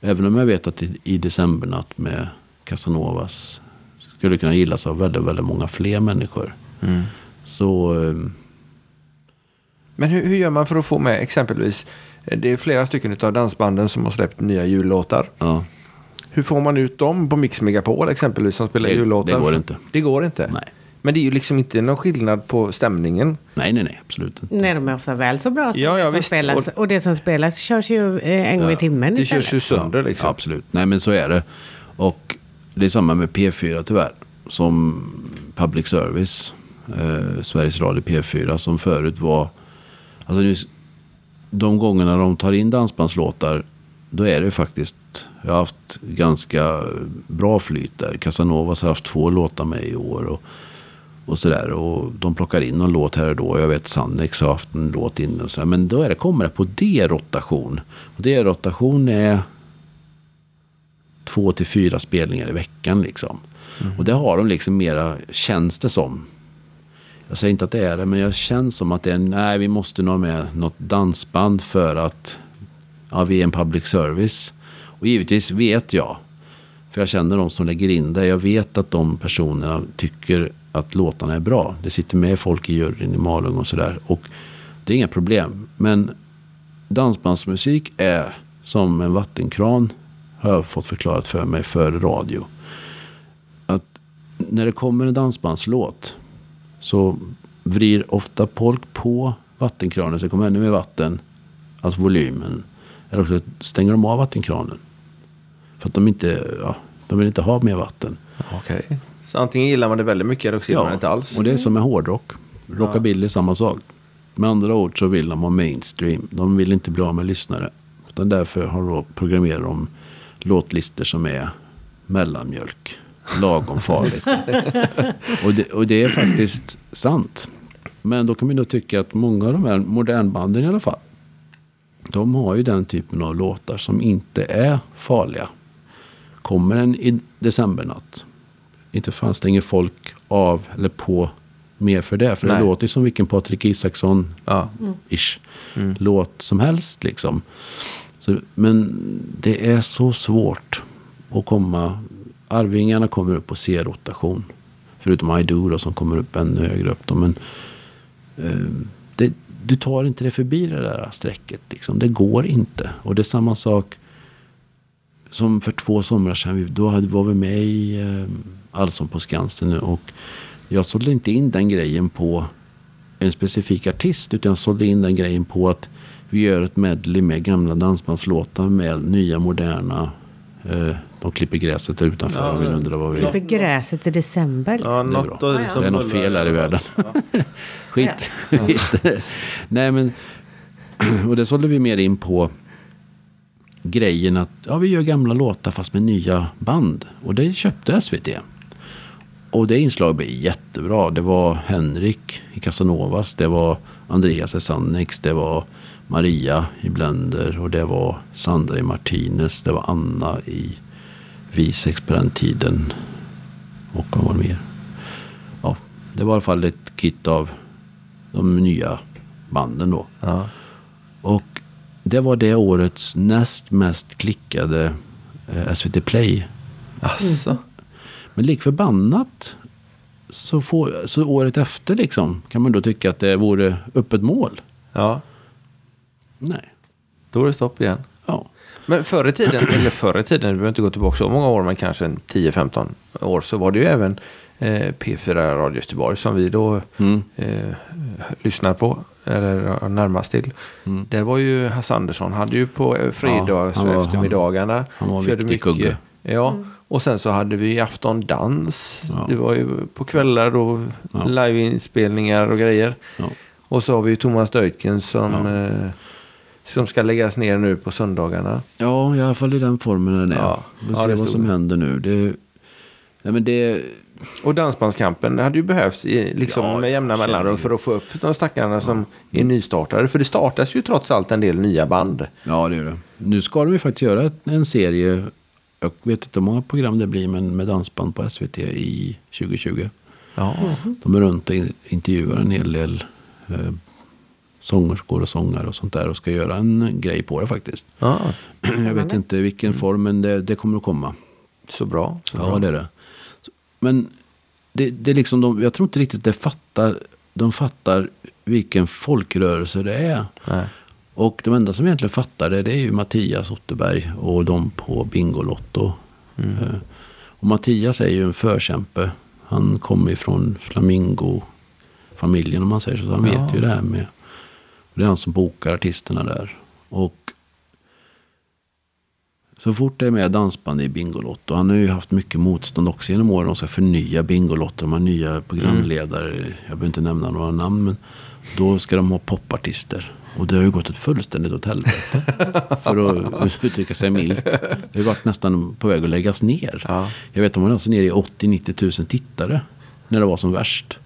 S3: Även om jag vet att i, i decembernatt med Casanovas skulle kunna gillas av väldigt, väldigt många fler människor. Så eh,
S2: Men hur, hur gör man för att få med exempelvis, eh, det är flera stycken av dansbanden som har släppt nya jullåtar.
S3: ja,
S2: Hur får man ut dem på Mix Megapol exempelvis som spelar
S3: Det-
S2: jullåtar?
S3: det går inte.
S2: Det går inte?
S3: nej.
S2: Men det är ju liksom inte någon skillnad på stämningen.
S3: Nej, nej, nej, absolut inte.
S1: Nej, de är ofta väl så bra som
S2: Ja, ja,
S1: det som
S2: visst.
S1: spelas.
S2: Och-
S1: Och, det som spelas körs ju eh, en gång i timmen
S2: Det
S1: istället.
S2: körs ju sönder
S3: Ja,
S2: liksom.
S3: absolut. Nej men så är det. Och det är samma med P4 tyvärr. Som public service. Eh, Sveriges Radio P4 som förut var. Alltså nu, de gångerna de tar in dansbandslåtar. Då är det faktiskt. Jag har haft ganska bra flyt där. Casanovas har haft två låtar med i år. Och, och sådär. Och de plockar in någon låt här och då. Jag vet Sannex har haft en låt inne och sådär. Men då är det, kommer det på D-rotation. Och D-rotation är två till fyra spelningar i veckan liksom. Och det har de liksom mera, känns det som. Jag säger inte att det är det, men jag känns som att det är, nej vi måste nog ha med något dansband för att, ja vi är en public service. Och givetvis vet jag, för jag känner de som lägger in det, jag vet att de personerna tycker att låtarna är bra. Det sitter med folk i juryn i Malung och sådär. Och det är inga problem. Men dansbandsmusik är som en vattenkran, har jag fått förklarat för mig, för radio. Att när det kommer en dansbandslåt så vrir ofta folk på vattenkranen så det kommer ännu mer vatten, alltså volymen. Eller också stänger de av vattenkranen. För att de inte, ja, de vill inte ha mer vatten.
S2: Okej. Så antingen gillar man det väldigt mycket eller också gillar man det inte alls.
S3: och det är som med hårdrock. Rockabilly är samma sak. Med andra ord så vill de ha mainstream. De vill inte bli av med lyssnare. Utan därför har de programmerat de låtlistor som är mellanmjölk. Lagom farligt. och, det, och det är faktiskt sant. Men då kan man då tycka att många av de här modernbanden i alla fall. De har ju den typen av låtar som inte är farliga. Kommer en i decembernatt. Inte fan stänger folk av eller på mer för det. För
S2: Nej.
S3: det låter ju som vilken Patrik Isaksson
S2: Ja.
S3: ish låt som helst liksom. Så, men det är så svårt att komma. Arvingarna kommer upp på C-rotation. Förutom I då, som kommer upp ännu högre upp. Då. Men eh, det, du tar inte det förbi det där strecket. Liksom. Det går inte. Och det är samma sak som för två somrar sedan. Då hade- var vi med i eh, Allsång på Skansen. Och jag sålde inte in den grejen på en specifik artist. Utan jag sålde in den grejen på att vi gör ett medley med gamla dansbandslåtar med nya moderna. Eh, de klipper gräset där utanför
S2: Ja, men-
S3: undrar vad vi...
S1: Klipper gräset i december.
S2: Ja,
S3: Det är
S2: något
S3: bra.
S1: Ja, ja.
S3: Det är något fel här i världen. [laughs] Skit. [laughs] Visst. Nej men. [clears throat] Och det sålde vi mer in på. Grejen att ja, vi gör gamla låtar fast med nya band. Och det köpte SVT. Och det inslaget blev jättebra. Det var Henrik i Casanovas. Det var Andreas i Sannex. Det var Maria i Blender. Och det var Sandra i Martinez. Det var Anna i Visex på den tiden. Och vad var det mer? Ja, det var i alla fall ett kit av de nya banden då.
S2: Ja.
S3: Och det var det årets näst mest klickade eh, SVT Play.
S2: Asså.
S3: Men lik förbannat så, får, så året efter liksom kan man då tycka att det vore öppet mål.
S2: Ja,
S3: Nej.
S2: då är det stopp igen.
S3: Ja.
S2: Men förr i tiden, [clears throat] eller förr i tiden, vi behöver inte gå tillbaka så många år, men kanske en 10-15 år, så var det ju även eh, P4 Radio Göteborg som vi då
S3: Mm.
S2: eh, lyssnar på, eller närmast till.
S3: Mm.
S2: Det var ju Hasse Andersson, hade ju på eh, fredags
S3: han var-
S2: eftermiddagarna.
S3: han var
S2: körde
S3: viktig kugge.
S2: Ja, och sen så hade vi Afton Dans.
S3: Ja.
S2: Det var ju på kvällar och
S3: Ja.
S2: liveinspelningar och grejer.
S3: Ja.
S2: Och så har vi ju Thomas Deutgen som,
S3: Ja.
S2: eh, som ska läggas ner nu på söndagarna.
S3: ja, i alla fall i den formen den är.
S2: Ja.
S3: Vi får
S2: Ja,
S3: se vad som
S2: det.
S3: händer nu. Det, nej, men det,
S2: Och Dansbandskampen hade ju behövts i, liksom
S3: Ja,
S2: med jämna mellanrum för att få upp de stackarna som är nystartade. För det startas ju trots allt en del nya band.
S3: ja, det är det. Nu ska de ju faktiskt göra en serie. Jag vet inte hur många program det blir, men med dansband på SVT i 2020.
S2: Ja.
S3: De är runt och in- intervjuar en hel del eh, sångerskor och sångare och sånt där och ska göra en grej på det faktiskt.
S2: ja.
S3: Jag vet inte vilken form, men det, det kommer att komma.
S2: Så bra. Så
S3: Ja,
S2: bra.
S3: det är det. Men det, det är liksom de, jag tror inte riktigt det fattar, de fattar vilken folkrörelse det är.
S2: Nej.
S3: Och de enda som egentligen fattar det, det är ju Mattias Otterberg och de på Bingolotto.
S2: Mm.
S3: Eh, Och Mattias är ju en förkämpe. Han kommer ifrån Flamingo-familjen om man säger så. så han
S2: Ja.
S3: vet ju det här med. Det är han som bokar artisterna där. Och så fort det är med dansband i Bingolotto. Han har ju haft mycket motstånd också genom åren. De ska förnya Bingolotto. De har nya programledare. Jag behöver inte nämna några namn. Men då ska de ha popartister. Och det har ju gått ett fullständigt åt helvete. [laughs] för att uttrycka sig milt. Det har varit nästan på väg att läggas ner.
S2: Ja.
S3: Jag vet de var alltså nere i 80-90 tusen tittare. När det var som värst.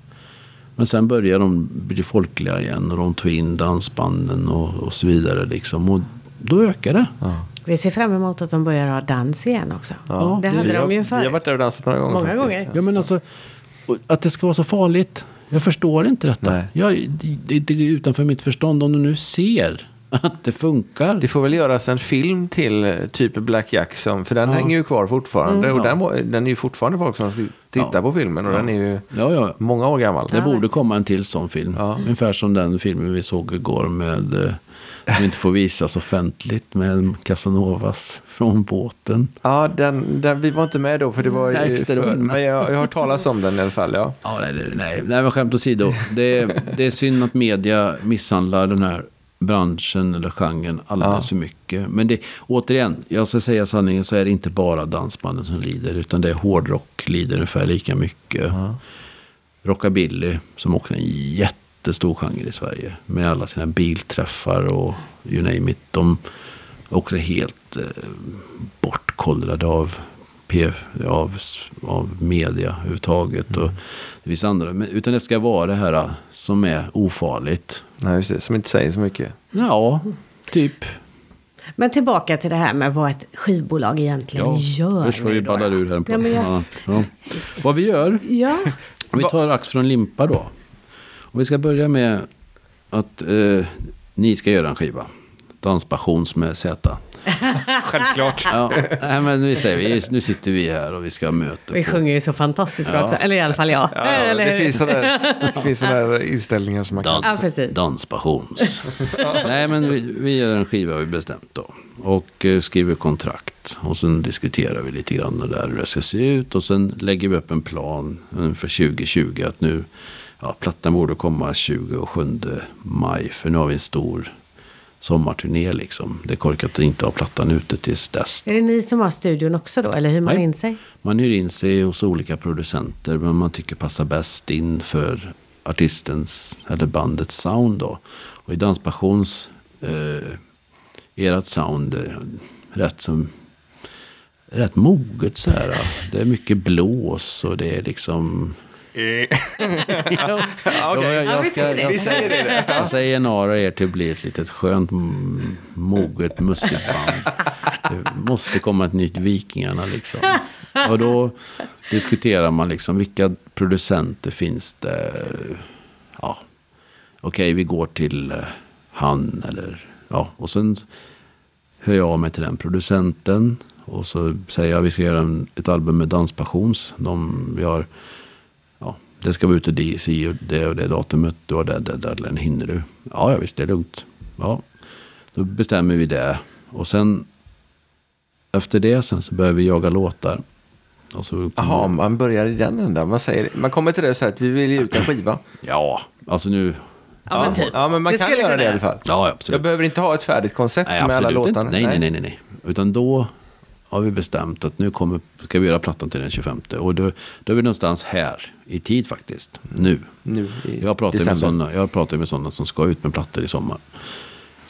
S3: Men sen började de bli folkliga igen. Och de tog in dansbanden och, och så vidare. Liksom. Och då ökar det.
S1: Vi ser fram emot att de börjar ha dans igen också.
S2: Ja,
S1: det hade
S2: vi har-
S1: de ju
S2: Vi har varit där och dansat några gånger
S1: Många
S2: faktiskt.
S1: gånger.
S3: Ja men alltså. Att det ska vara så farligt. Jag förstår inte detta.
S2: Nej.
S3: Jag, det, det är utanför mitt förstånd. Om du nu ser [laughs] att det funkar.
S2: Det får väl göras en film till eh, typ Black Jack, som, för den
S3: Ja.
S2: hänger ju kvar fortfarande. och
S3: Ja.
S2: den, den är ju fortfarande folk som tittar
S3: Ja.
S2: på filmen och den är ju
S3: Ja, ja.
S2: många år gammal.
S3: Det borde komma en till sån film.
S2: Ja.
S3: Ungefär som den filmen vi såg igår med eh, som inte får visas offentligt med Casanovas från båten.
S2: Ja, den, den, vi var inte med då för det var ju för. Men jag, jag har talas om den i alla fall. Ja.
S3: Ja, nej, nej, nej men skämt åsido. Det, är- det är synd att media misshandlar den här branschen eller genren alldeles
S2: Ja.
S3: för mycket. Men det, återigen, jag ska säga sanningen så är det inte bara dansbanden som lider. Utan det är hårdrock lider ungefär lika mycket. Rockabilly som också är en jättestor genre i Sverige. Med alla sina bilträffar och you name it. De är också helt eh, bortkollrade av, Av, av media överhuvudtaget. Och det finns andra. Men, utan det ska vara det här eh, som är ofarligt.
S2: Nej, just det, som inte säger så mycket.
S3: Ja, typ.
S1: Men tillbaka till det här med vad ett skivbolag egentligen gör.
S3: Först vad vi ballar
S1: ja.
S3: ur här.
S1: Ja, men jag-
S3: Ja, ja. Vad vi gör.
S1: Ja,
S3: Om vi tar ax från limpa då. Om vi ska börja med att eh, ni ska göra en skiva. Danspassions med Z. [laughs]
S2: Självklart.
S3: Ja, nej, men vi säger, vi, nu sitter vi här och vi ska ha möte.
S1: vi
S3: på-
S1: sjunger ju så fantastiskt bra
S3: Ja.
S1: också. Eller i alla fall jag.
S2: Ja,
S1: Eller [laughs]
S2: det finns sådana det finns där inställningar som man kan...
S1: Ja, precis.
S3: Danspassions. Nej, men vi, vi gör en skiva har vi bestämt då. Och eh, skriver kontrakt. Och sen diskuterar vi lite grann där hur det ska se ut. Och sen lägger vi upp en plan för 2020. Att nu, ja, plattan borde komma 27 maj. För nu har vi en stor sommarturné liksom. Det är korkat att inte ha plattan ute tills dess.
S1: Är det ni som har studion också då, eller hyr man
S3: Nej.
S1: in sig?
S3: Man hyr in sig hos olika producenter, men man tycker passar bäst in för artistens eller bandets sound då. Och i Danspassions, eh, ert sound är rätt som rätt moget så här. Det är mycket blås och det är liksom... [laughs] Ja, jag, jag,
S1: vi
S3: ska,
S1: säger det.
S3: jag,
S4: Vi säger det.
S3: jag säger några er till att bli ett litet skönt, moget, mustigt band. Det måste komma ett nytt Vikingarna liksom. Och då diskuterar man liksom vilka producenter finns det. Ja, okej vi går till eh, han eller ja. Och sen hör jag av mig till den producenten. Och så säger jag vi ska göra en, ett album med Danspassions. De, vi har, det ska vara ute DC och det och det datumet. Du har det, det, det, den hinner du? Ja, ja visst det är lugnt. Ja, då bestämmer vi det. Och sen efter det sen så börjar vi jaga låtar. Och så,
S4: Jaha, man börjar i den änden. Man, säger, man kommer till det och säger att vi vill ge ut en skiva. [clears throat]
S3: Ja, alltså nu.
S1: Ja, men typ.
S4: ja, men man
S1: Det
S4: kan göra det i alla fall.
S3: Ja, absolut.
S4: Jag behöver inte ha ett färdigt koncept
S3: Nej,
S4: med alla låtarna.
S3: Nej, nej, nej, nej, nej. Utan då har vi bestämt att nu kommer, ska vi göra plattan till den 25. Och då, då är vi någonstans här i tid faktiskt. Nu.
S4: Nu i
S3: Jag pratar, med sådana, jag pratar med sådana som ska ut med plattor i sommar.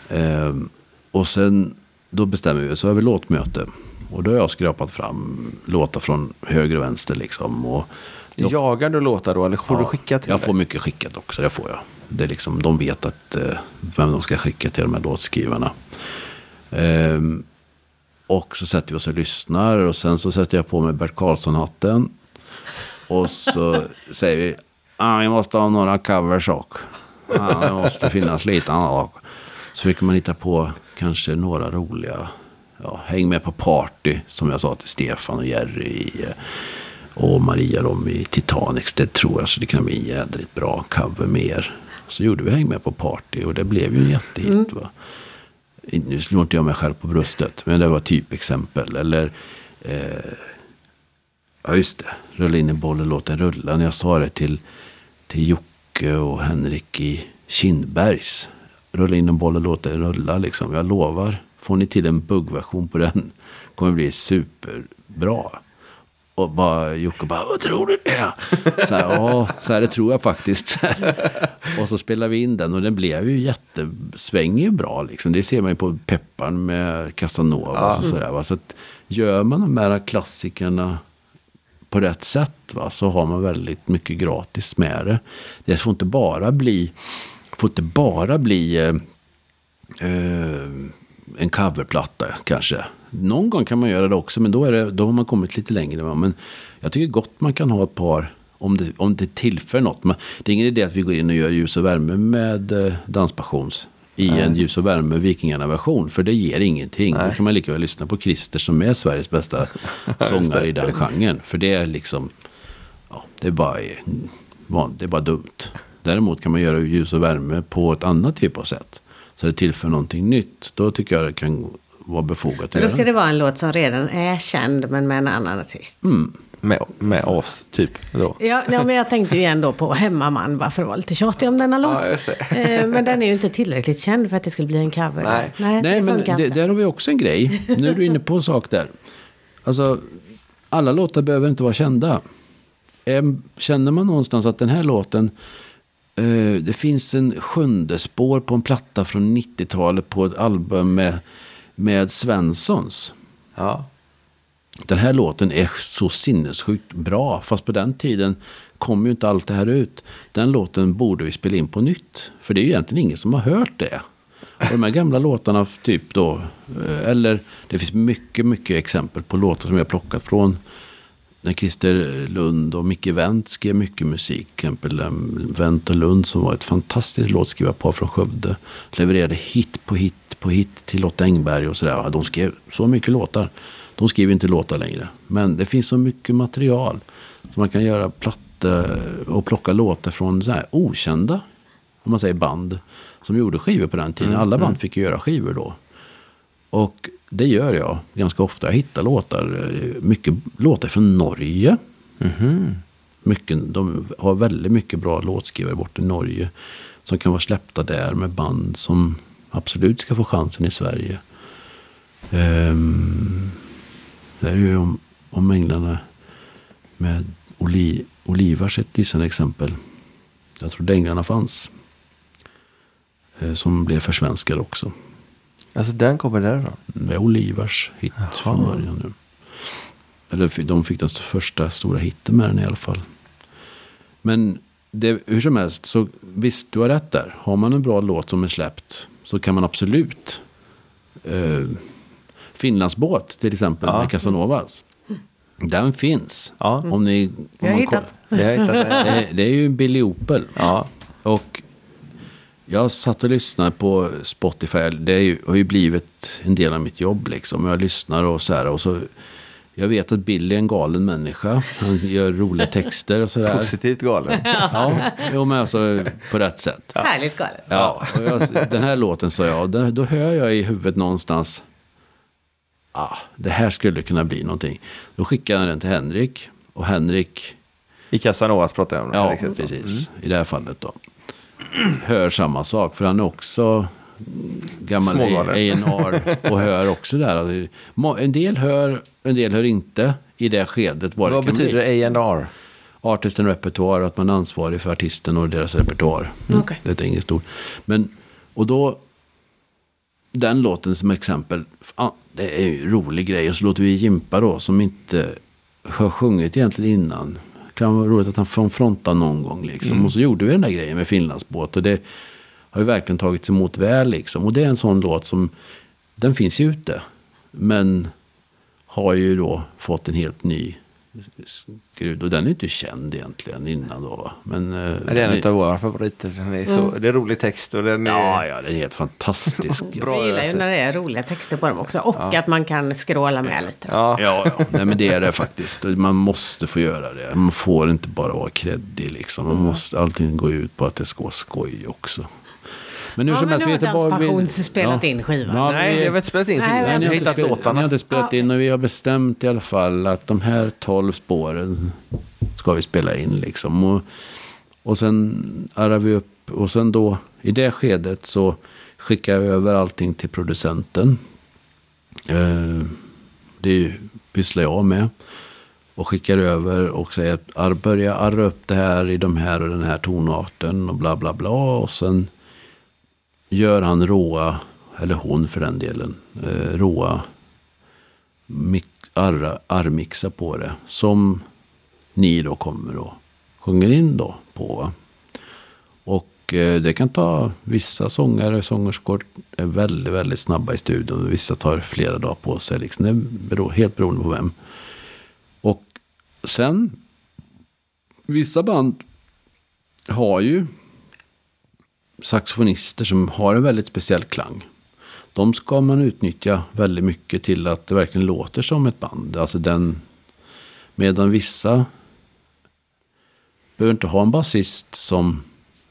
S3: Ehm, och sen då bestämmer vi, så har vi låtmöte. Och då har jag skrapat fram låtar från höger och vänster liksom. Och jag,
S4: Jagar du låtar då eller får
S3: ja,
S4: du skicka till
S3: Jag
S4: dig?
S3: får mycket skickat också, det får jag. Det är liksom, de vet att, eh, vem de ska skicka till de här låtskrivarna. Ehm, och så sätter vi oss och lyssnar och sen så sätter jag på mig Bert Karlsson-hatten. Och så [laughs] säger vi, ah, vi måste ha några covers också. Ah, det måste finnas lite annat. Så försöker man hitta på kanske några roliga, ja, häng med på party som jag sa till Stefan och Jerry i, eh, och Maria dem i Titanics. Det tror jag så det kan bli en jädrigt bra cover med er. Så gjorde vi häng med på party och det blev ju en jättehit. Va? Nu slår inte jag mig själv på bröstet, men det var typexempel. Eller, eh, ja just det, rulla in en boll och låt den rulla. När jag sa det till, till Jocke och Henrik i Kindbergs. Rulla in en boll och låt den rulla liksom. Jag lovar, får ni till en buggversion på den kommer det bli superbra. Och bara, Jocke bara, vad tror du det? Så här, ja, så här, det tror jag faktiskt. Och så spelade vi in den och den blev ju jättesvängig bra. Liksom. Det ser man ju på Pepparn med Casanova. Och så, där, va? så att gör man de här klassikerna på rätt sätt va, så har man väldigt mycket gratis med det. Det får inte bara bli, får inte bara bli eh, eh, en coverplatta kanske. Någon gång kan man göra det också, men då, är det, då har man kommit lite längre. va. Men jag tycker gott man kan ha ett par, om det, om det tillför något. Men det är ingen idé att vi går in och gör ljus och värme med eh, Danspassions i en ljus och värme Vikingarna-version. För det ger ingenting. Då kan man lika väl lyssna på Christer som är Sveriges bästa [laughs] sångare i den genren. För det är liksom, ja, det är bara, van- det är bara dumt. Däremot kan man göra ljus och värme på ett annat typ av sätt. Så det tillför någonting nytt. Då tycker jag det kan vara befogat att
S1: Men då ska
S3: göra.
S1: det vara en låt som redan är känd men med en annan artist.
S3: Mm.
S4: Med, med oss, typ. Då.
S1: Ja, ja, men jag tänkte ju ändå på Hemmaman bara för att vara lite tjatig om denna låt.
S4: Ja.
S1: Eh, Men den är ju inte tillräckligt känd för att det skulle bli en cover.
S4: Nej.
S1: Nej,
S3: Nej,
S1: det
S3: men det, där har vi också en grej. Nu är du inne på en sak där. Alltså, alla låtar behöver inte vara kända. Känner man någonstans att den här låten, det finns en sjunde spår på en platta från 90-talet på ett album med, med Svenssons.
S4: Ja.
S3: Den här låten är så sinnessjukt bra. Fast på den tiden kom ju inte allt det här ut. Den låten borde vi spela in på nytt. För det är ju egentligen ingen som har hört det. Och de här gamla låtarna, typ då. eh, Eller det finns mycket, mycket exempel på låtar som jag plockat från. När Christer Lund och Micke Wendt skrev mycket musik. Till exempel um, Wendt och Lund som var ett fantastiskt låtskrivarpar från Skövde. Levererade hit på hit på hit till Lotta Engberg och sådär. De skrev så mycket låtar. De skriver inte låtar längre. Men det finns så mycket material. Så man kan göra plattor och plocka låtar från så här okända, om man säger band. Som gjorde skivor på den tiden. Alla band fick ju göra skivor då. Och det gör jag ganska ofta. Jag hittar låtar, eh, mycket låtar från Norge. Mycket, de har väldigt mycket bra låtskrivare bort i Norge. Som kan vara släppta där med band som absolut ska få chansen i Sverige. Um, det är ju om, om änglarna med Oli, Olivars ett lysande exempel. Jag tror änglarna fanns. Eh, som blev försvenskad också.
S2: Alltså den kommer därifrån?
S3: Det är Olivars hit
S2: Jaha.
S3: från början nu. Eller de fick den första stora hitten med den i alla fall. Men det, hur som helst, så visst du har rätt där. Har man en bra låt som är släppt så kan man absolut. Eh, Finlandsbåt till exempel
S2: Ja.
S3: med Casanovas. Den finns.
S2: Ja,
S3: Om ni, om
S1: Vi har
S3: man
S1: hittat.
S2: vi har hittat det,
S3: det är ju Billy Opel.
S2: Ja,
S3: Och jag satt och lyssnade på Spotify. Det ju, har ju blivit en del av mitt jobb liksom. Jag lyssnar och så här. Och så, jag vet att Billy är en galen människa. Han gör roliga texter och sådär.
S2: positivt galen. [laughs]
S3: Ja, jo, men alltså på rätt sätt.
S1: Härligt galet.
S3: Ja, och jag, den här låten sa jag. den- Då hör jag i huvudet någonstans. Ah, det här skulle kunna bli någonting. Då skickar jag den till Henrik. Och Henrik
S2: I Casanovas pratar jag om. det,
S3: Ja,
S2: så.
S3: precis. I det här fallet då. [clears throat] Hör samma sak, för han är också gammal. A&R och hör också där. Må- En del hör, en del hör inte i det skedet. Vad,
S2: Vad
S3: det
S2: betyder
S3: bli.
S2: A&R?
S3: Artist and repertoire, att man är ansvarig för artisten och deras repertoar.
S1: Okej.
S3: Det är ett engelskt ord. Men, och då, den låten som exempel, det är ju en rolig grej. Och så låter vi Jimpa då, som inte har sjungit egentligen innan. Det kan vara roligt att han får fronta någon gång liksom. Och så gjorde vi den där grejen med Finlandsbåt. Och det har ju verkligen tagits emot väl liksom. Och det är en sån låt som, den finns ju ute. Men har ju då fått en helt ny skrud. Och den är inte känd egentligen innan då. va. Men, eh,
S2: Det är en av våra favoriter. Den är så, Det är rolig text och den är...
S3: Ja, ja, det är helt fantastisk. [laughs]
S2: Bra
S1: Jag gillar ju när det är roliga texter på dem också. Och att man kan skråla med lite.
S2: Ja.
S3: Ja, ja. Nej, men det är det faktiskt. Man måste få göra det. Man får inte bara vara kreddig liksom. Man måste, allting gå ut på att det ska vara skoj också. Men hur
S1: Ja,
S3: som helst,
S1: nu
S3: vi
S1: har
S3: är tillbaka.
S1: Danspassions spelat in skivan.
S3: Ja,
S2: Nej,
S3: vi-
S2: det har vi inte spelat in
S1: Nej,
S2: skivan.
S1: vi har
S2: Vi
S3: Nej,
S2: har
S3: inte
S2: hittat
S3: spelat,
S2: låtarna.
S3: ni har inte spelat in och vi har bestämt i alla fall att de här tolv spåren ska vi spela in liksom. Och, och sen arrar vi upp och sen då i det skedet så skickar jag över allting till producenten. Eh, det pysslar jag med. Och skickar över och säger att börja arra upp det här i de här och den här tonarten och bla bla bla. Och sen gör han råa, eller hon för den delen, eh, råa mix, arra, på det. Som ni då kommer och sjunger in då på. Va? Och eh, det kan ta, vissa sångare och sångerskor är väldigt, väldigt snabba i studion. Vissa tar flera dagar på sig. Liksom. Det beror helt beroende på vem. Och sen, vissa band har ju saxofonister som har en väldigt speciell klang. De ska man utnyttja väldigt mycket till att det verkligen låter som ett band. Alltså den, medan vissa behöver inte ha en basist som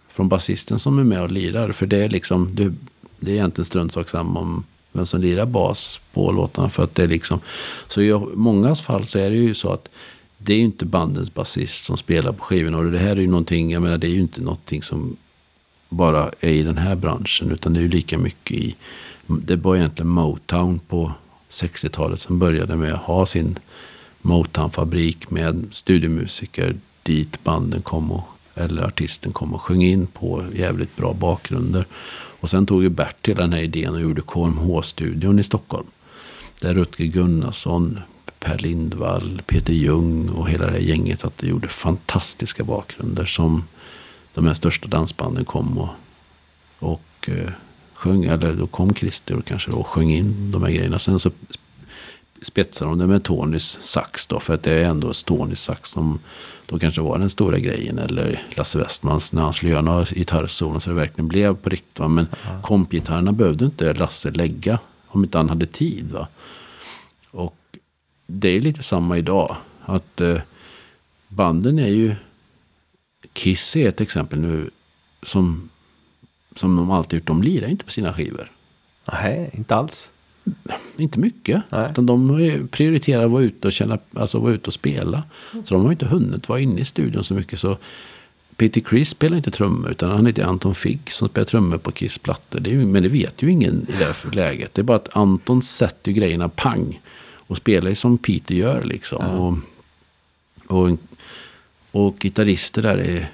S3: från basisten som är med och lirar. För det är liksom, det, det är egentligen struntsak samma om vem som lirar bas på låtarna. För att det är liksom, så i mångas fall så är det ju så att det är ju inte bandens basist som spelar på skivorna. Och det här är ju någonting, jag menar det är ju inte någonting som bara är i den här branschen. Utan det är ju lika mycket i, det var egentligen Motown på 60-talet som började med att ha sin Motown-fabrik med studiomusiker dit banden kom och, eller artisten kom och sjöng in på jävligt bra bakgrunder. Och sen tog ju Bert till den här idén och gjorde KMH-studion i Stockholm. Där Rutger Gunnarsson, Per Lindvall, Peter Ljung och hela det här gänget att det gjorde fantastiska bakgrunder som de här största dansbanden kom och, och eh, sjöng. Eller då kom Christer och kanske då sjöng in de här grejerna. Sen så spetsade de det med Tonys sax då. För att det är ändå Tonys sax som då kanske var den stora grejen. Eller Lasse Westmans när han skulle göra några gitarrsolon så det verkligen blev på riktigt. Va? Men kompgitarrerna behövde inte Lasse lägga om inte han hade tid. Va? Och det är lite samma idag. Att eh, banden är ju... Kiss är ett exempel nu som, som de alltid gjort. De lirar inte på sina skivor.
S2: Nej, inte alls.
S3: Inte mycket.
S2: Nej.
S3: Utan de prioriterat att vara ute och, känna, alltså vara ute och spela. Så de har inte hunnit vara inne i studion så mycket. Så Peter Criss spelar inte trummor utan han heter Anton Figg som spelar trummor på Kiss plattor. Det är ju, men det vet ju ingen i det här läget. Det är bara att Anton sätter ju grejerna pang. Och spelar ju som Peter gör liksom. Och, och, och gitarrister där är...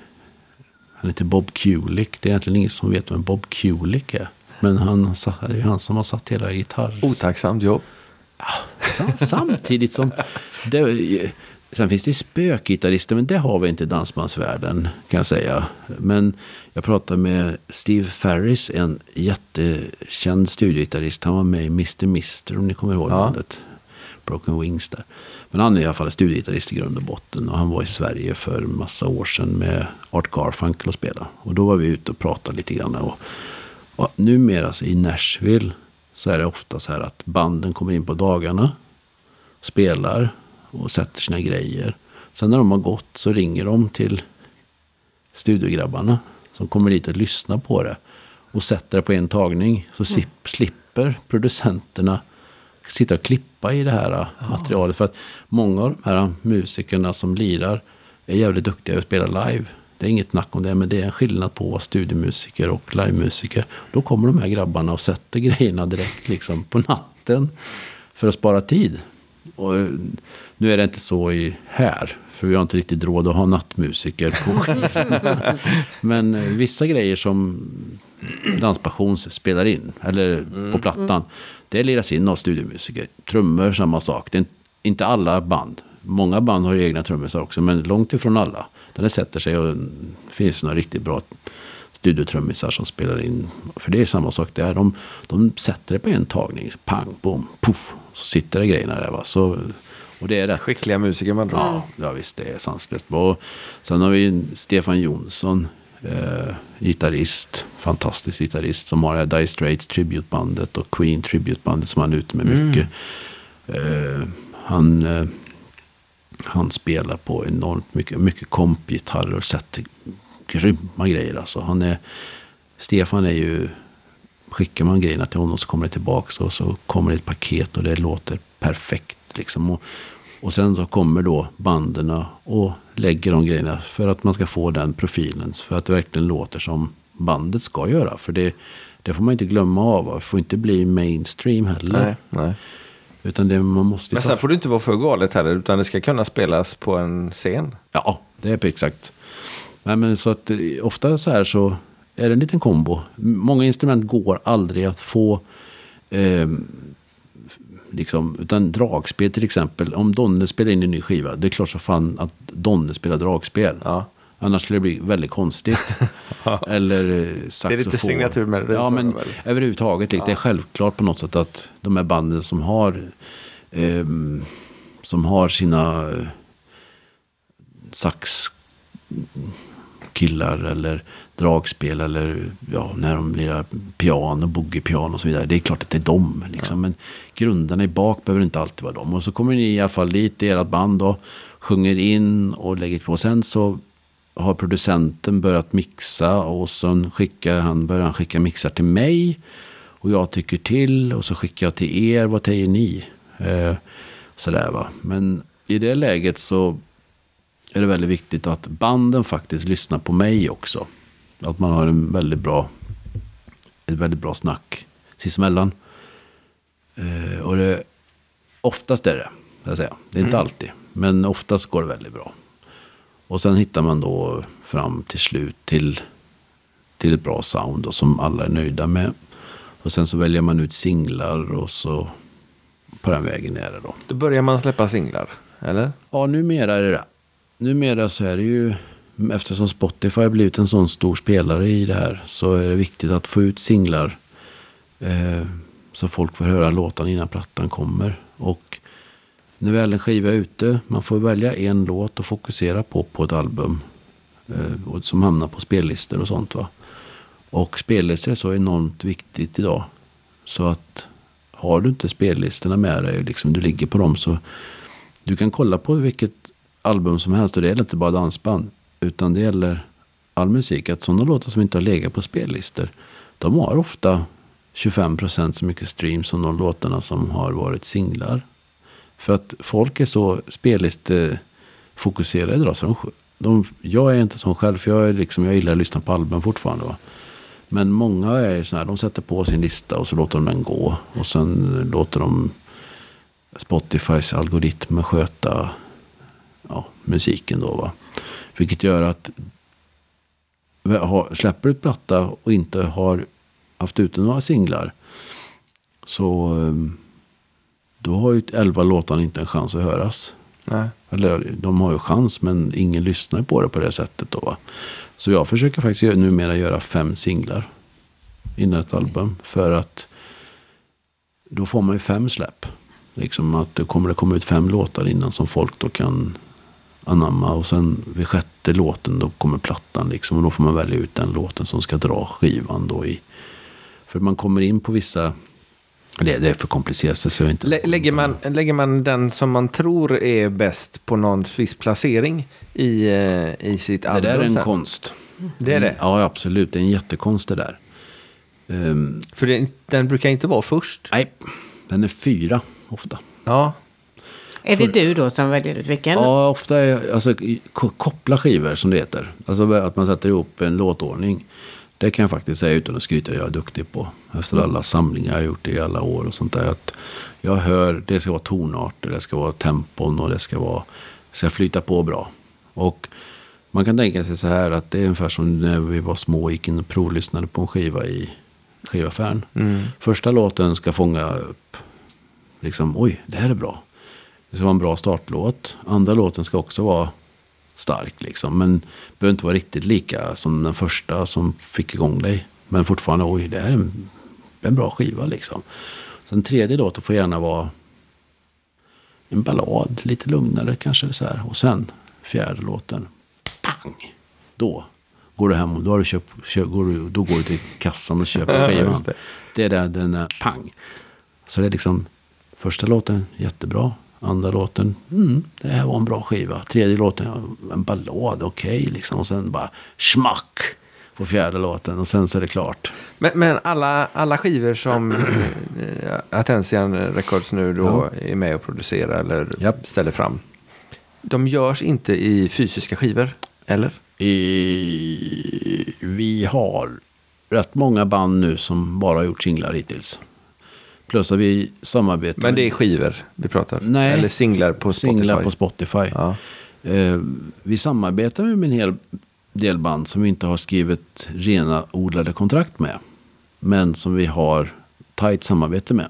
S3: Han heter Bob Kulick. Det är egentligen ingen som vet vem Bob Kulick är. Men han, det är han som har satt hela gitarr...
S2: Otacksamt jobb.
S3: Sam- Samtidigt som... Det, sen finns det spökgitarrister, men det har vi inte i dansbandsvärlden kan jag säga. Men jag pratade med Steve Ferris, en jättekänd studiogitarrist. Han var med i Mr. Mister om ni kommer ihåg
S2: Ja.
S3: bandet. Broken Wings där. Men han är i alla fall studiegitarrist i grund och botten. Och han var i Sverige för massa år sedan med Art Garfunkel och spela. Och då var vi ute och pratade lite grann. Och, och numera så i Nashville så är det ofta så här att banden kommer in på dagarna. Spelar och sätter sina grejer. Sen när de har gått så ringer de till studiograbbarna. Som kommer dit och lyssnar på det. Och sätter det på en tagning. Så mm. slipper producenterna sitta och klippa i det här äh, materialet. För att många av de här musikerna som lirar är jävligt duktiga att spela live. Det är inget snack om det, men det är en skillnad på studiemusiker och livemusiker. Då kommer de här grabbarna och sätter [laughs] grejerna direkt liksom på natten för att spara tid. Och eh, nu är det inte så i här, för vi har inte riktigt råd att ha nattmusiker på [laughs] skivorna. Men vissa grejer som Danspassions spelar in, eller på plattan, det liras in av studiomusiker. Trummor, samma sak. Det är inte alla band. Många band har ju egna trummisar också, men långt ifrån alla. Det sätter sig och det finns några riktigt bra studiotrummisar som spelar in. För det är samma sak där. De, de sätter det på en tagning. Pang, bom, puff. Så sitter det grejerna där. Va? Så, och det är rätt.
S2: Skickliga musiker man tror.
S3: Ja, ja visst, det är sanslöst bra. Sen har vi Stefan Jonsson, eh, gitarrist, fantastisk gitarrist som har det här Dire Straits tributbandet och Queen tributbandet som han är ute med mycket. Eh, han, eh, han spelar på enormt mycket, mycket kompgitarrer och sätter grymma grejer. Alltså. Han är, Stefan är ju, skickar man grejerna till honom så kommer det tillbaka och så kommer det ett paket och det låter perfekt. Liksom. Och, och sen så kommer då banden och lägger de grejerna för att man ska få den profilen. För att det verkligen låter som bandet ska göra. För det, det får man inte glömma av. Det får inte bli mainstream heller.
S2: Nej, nej.
S3: Utan det, man måste
S2: Men sen får det inte vara för galet heller, utan det ska kunna spelas på en scen.
S3: Ja, det är exakt. Nej, men så att eh, ofta så här så är det en liten kombo. Många instrument går aldrig att få eh, liksom, utan dragspel till exempel. Om Donne spelar in en ny skiva, det är klart så fan att Donne spelar dragspel.
S2: Ja.
S3: Annars skulle det bli väldigt konstigt. [laughs] Eller eh, saxofon.
S2: lite signaturmelodi
S3: Ja,
S2: för
S3: men
S2: dem, väl?
S3: överhuvudtaget. liksom, Det är självklart på något sätt att de här banden som har ehm, som har sina eh, saxkillar eller dragspel eller ja, när de lirar piano, boogiepiano och så vidare. Det är klart att det är dem. Liksom. Men grundarna i bak behöver inte alltid vara dem. Och så kommer ni i alla fall dit i ert band och sjunger in och lägger på. Sen så har producenten börjat mixa och sen skickar han, börjar han skicka mixar till mig. Och jag tycker till och så skickar jag till er. Vad säger ni? Eh, sådär va. Men i det läget så är det väldigt viktigt att banden faktiskt lyssnar på mig också. Att man har en väldigt bra, ett väldigt bra snack sinsemellan. Eh, och det, oftast är det, jag säga. Det är inte alltid. Men oftast går det väldigt bra. Och sen hittar man då fram till slut till, till ett bra sound och som alla är nöjda med. Och sen så väljer man ut singlar och så på den vägen är det då.
S2: Då börjar man släppa singlar, eller?
S3: Ja, numera är det det. Numera så är det ju, eftersom Spotify har blivit en sån stor spelare i det här, så är det viktigt att få ut singlar. Eh, så folk får höra låtarna innan plattan kommer. Och när väl en skiva är ute, man får välja en låt och fokusera på på ett album. Eh, och som hamnar på spellistor och sånt va. Och spellistor är så enormt viktigt idag. Så att har du inte spellistorna med dig, liksom du ligger på dem så du kan kolla på vilket album som helst och det gäller inte bara dansband. Utan det gäller all musik. Att sådana låtar som inte har legat på spellistor. De har ofta 25% så mycket streams som de låtarna som har varit singlar. För att folk är så spellistefokuserade idag så de, de, jag är inte sån själv, för jag, är liksom, jag gillar att lyssna på album fortfarande. Va? Men många är så här, de sätter på sin lista och så låter de den gå. Och sen låter de Spotifys algoritmer sköta ja, musiken då. Va? Vilket gör att släpper du platta och inte har haft ute några singlar. Så eh, då har ju 11 låtar inte en chans att höras.
S2: Nej.
S3: Eller de har ju chans men ingen lyssnar på det på det sättet då va. Så jag försöker faktiskt numera göra fem singlar innan ett album. För att då får man ju fem släpp. Liksom att det kommer det komma ut fem låtar innan som folk då kan anamma. Och sen vid sjätte låten då kommer plattan liksom. Och då får man välja ut den låten som ska dra skivan då i. För man kommer in på vissa, det, det är för komplicerat så jag inte.
S2: Lä- Lägger man, lägger man den som man tror är bäst på någon viss placering i, eh, i sitt
S3: Det
S2: album?
S3: där är en konst.
S2: Det är det?
S3: Ja, absolut. Det är en jättekonst det där. Ehm,
S2: För det, den brukar inte vara först.
S3: nej, den är fyra ofta.
S2: Ja.
S1: Är det du då som väljer ut vilken?
S3: Ja, ofta är alltså i- ko- koppla skivor som det heter. Alltså att man sätter ihop en låtordning. Det kan jag faktiskt säga utan att skryta. Jag är duktig på. Efter alla samlingar jag har gjort i alla år och sånt där. Att jag hör, det ska vara tonarter, det ska vara tempon och det ska vara, ska flyta på bra. Och man kan tänka sig så här att det är ungefär som när vi var små och gick in och provlyssnade på en skiva i skivaffären. Första låten ska fånga upp, liksom, oj, det här är bra. Det ska vara en bra startlåt. Andra låten ska också vara stark liksom. Men behöver inte vara riktigt lika som den första som fick igång dig. Men fortfarande, oj, det här är en, en bra skiva liksom. Sen tredje låten får gärna vara en ballad, lite lugnare kanske så här. Och sen fjärde låten, pang! Då går du hem och då, har du köpt, kö, går du, då går du till kassan och köper [laughs] skivan.
S2: Det.
S3: det är där den är pang. Så det är liksom första låten jättebra. Andra låten, mm, det här var en bra skiva. Tredje låten, ja, en ballad, okej liksom. Och sen bara schmack på fjärde låten. Och sen så är det klart.
S2: Men, men alla, alla skivor som eh, Attention Records nu då är med och producerar eller
S3: Japp.
S2: ställer fram. De görs inte i fysiska skivor, eller?
S3: I, vi har rätt många band nu som bara har gjort singlar hittills. Plus att vi samarbetar.
S2: Men det är skivor vi pratar?
S3: Nej.
S2: Eller singlar på Spotify?
S3: singlar på Spotify.
S2: Ja.
S3: Eh, vi samarbetar med en hel del band som vi inte har skrivit rena odlade kontrakt med. Men som vi har tajt samarbete med.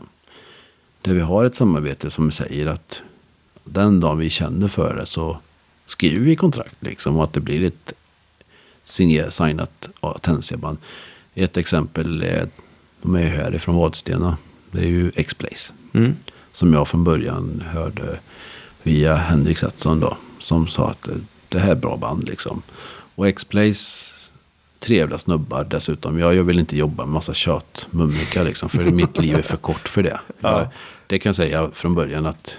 S3: Där vi har ett samarbete som säger att den dagen vi känner för det så skriver vi kontrakt. Liksom, och att det blir ett signat Atensia-band. Ett exempel är, de är ju härifrån Vadstena. Det är ju X-Blaze.
S2: Mm.
S3: Som jag från början hörde via Henrik Setson då. Som sa att eh, det här är bra band liksom. Och X-Blaze, trevliga snubbar dessutom. Jag, jag vill inte jobba med massa tjatmumrikar liksom. För mitt liv är för kort för det. Jag, det kan jag säga från början att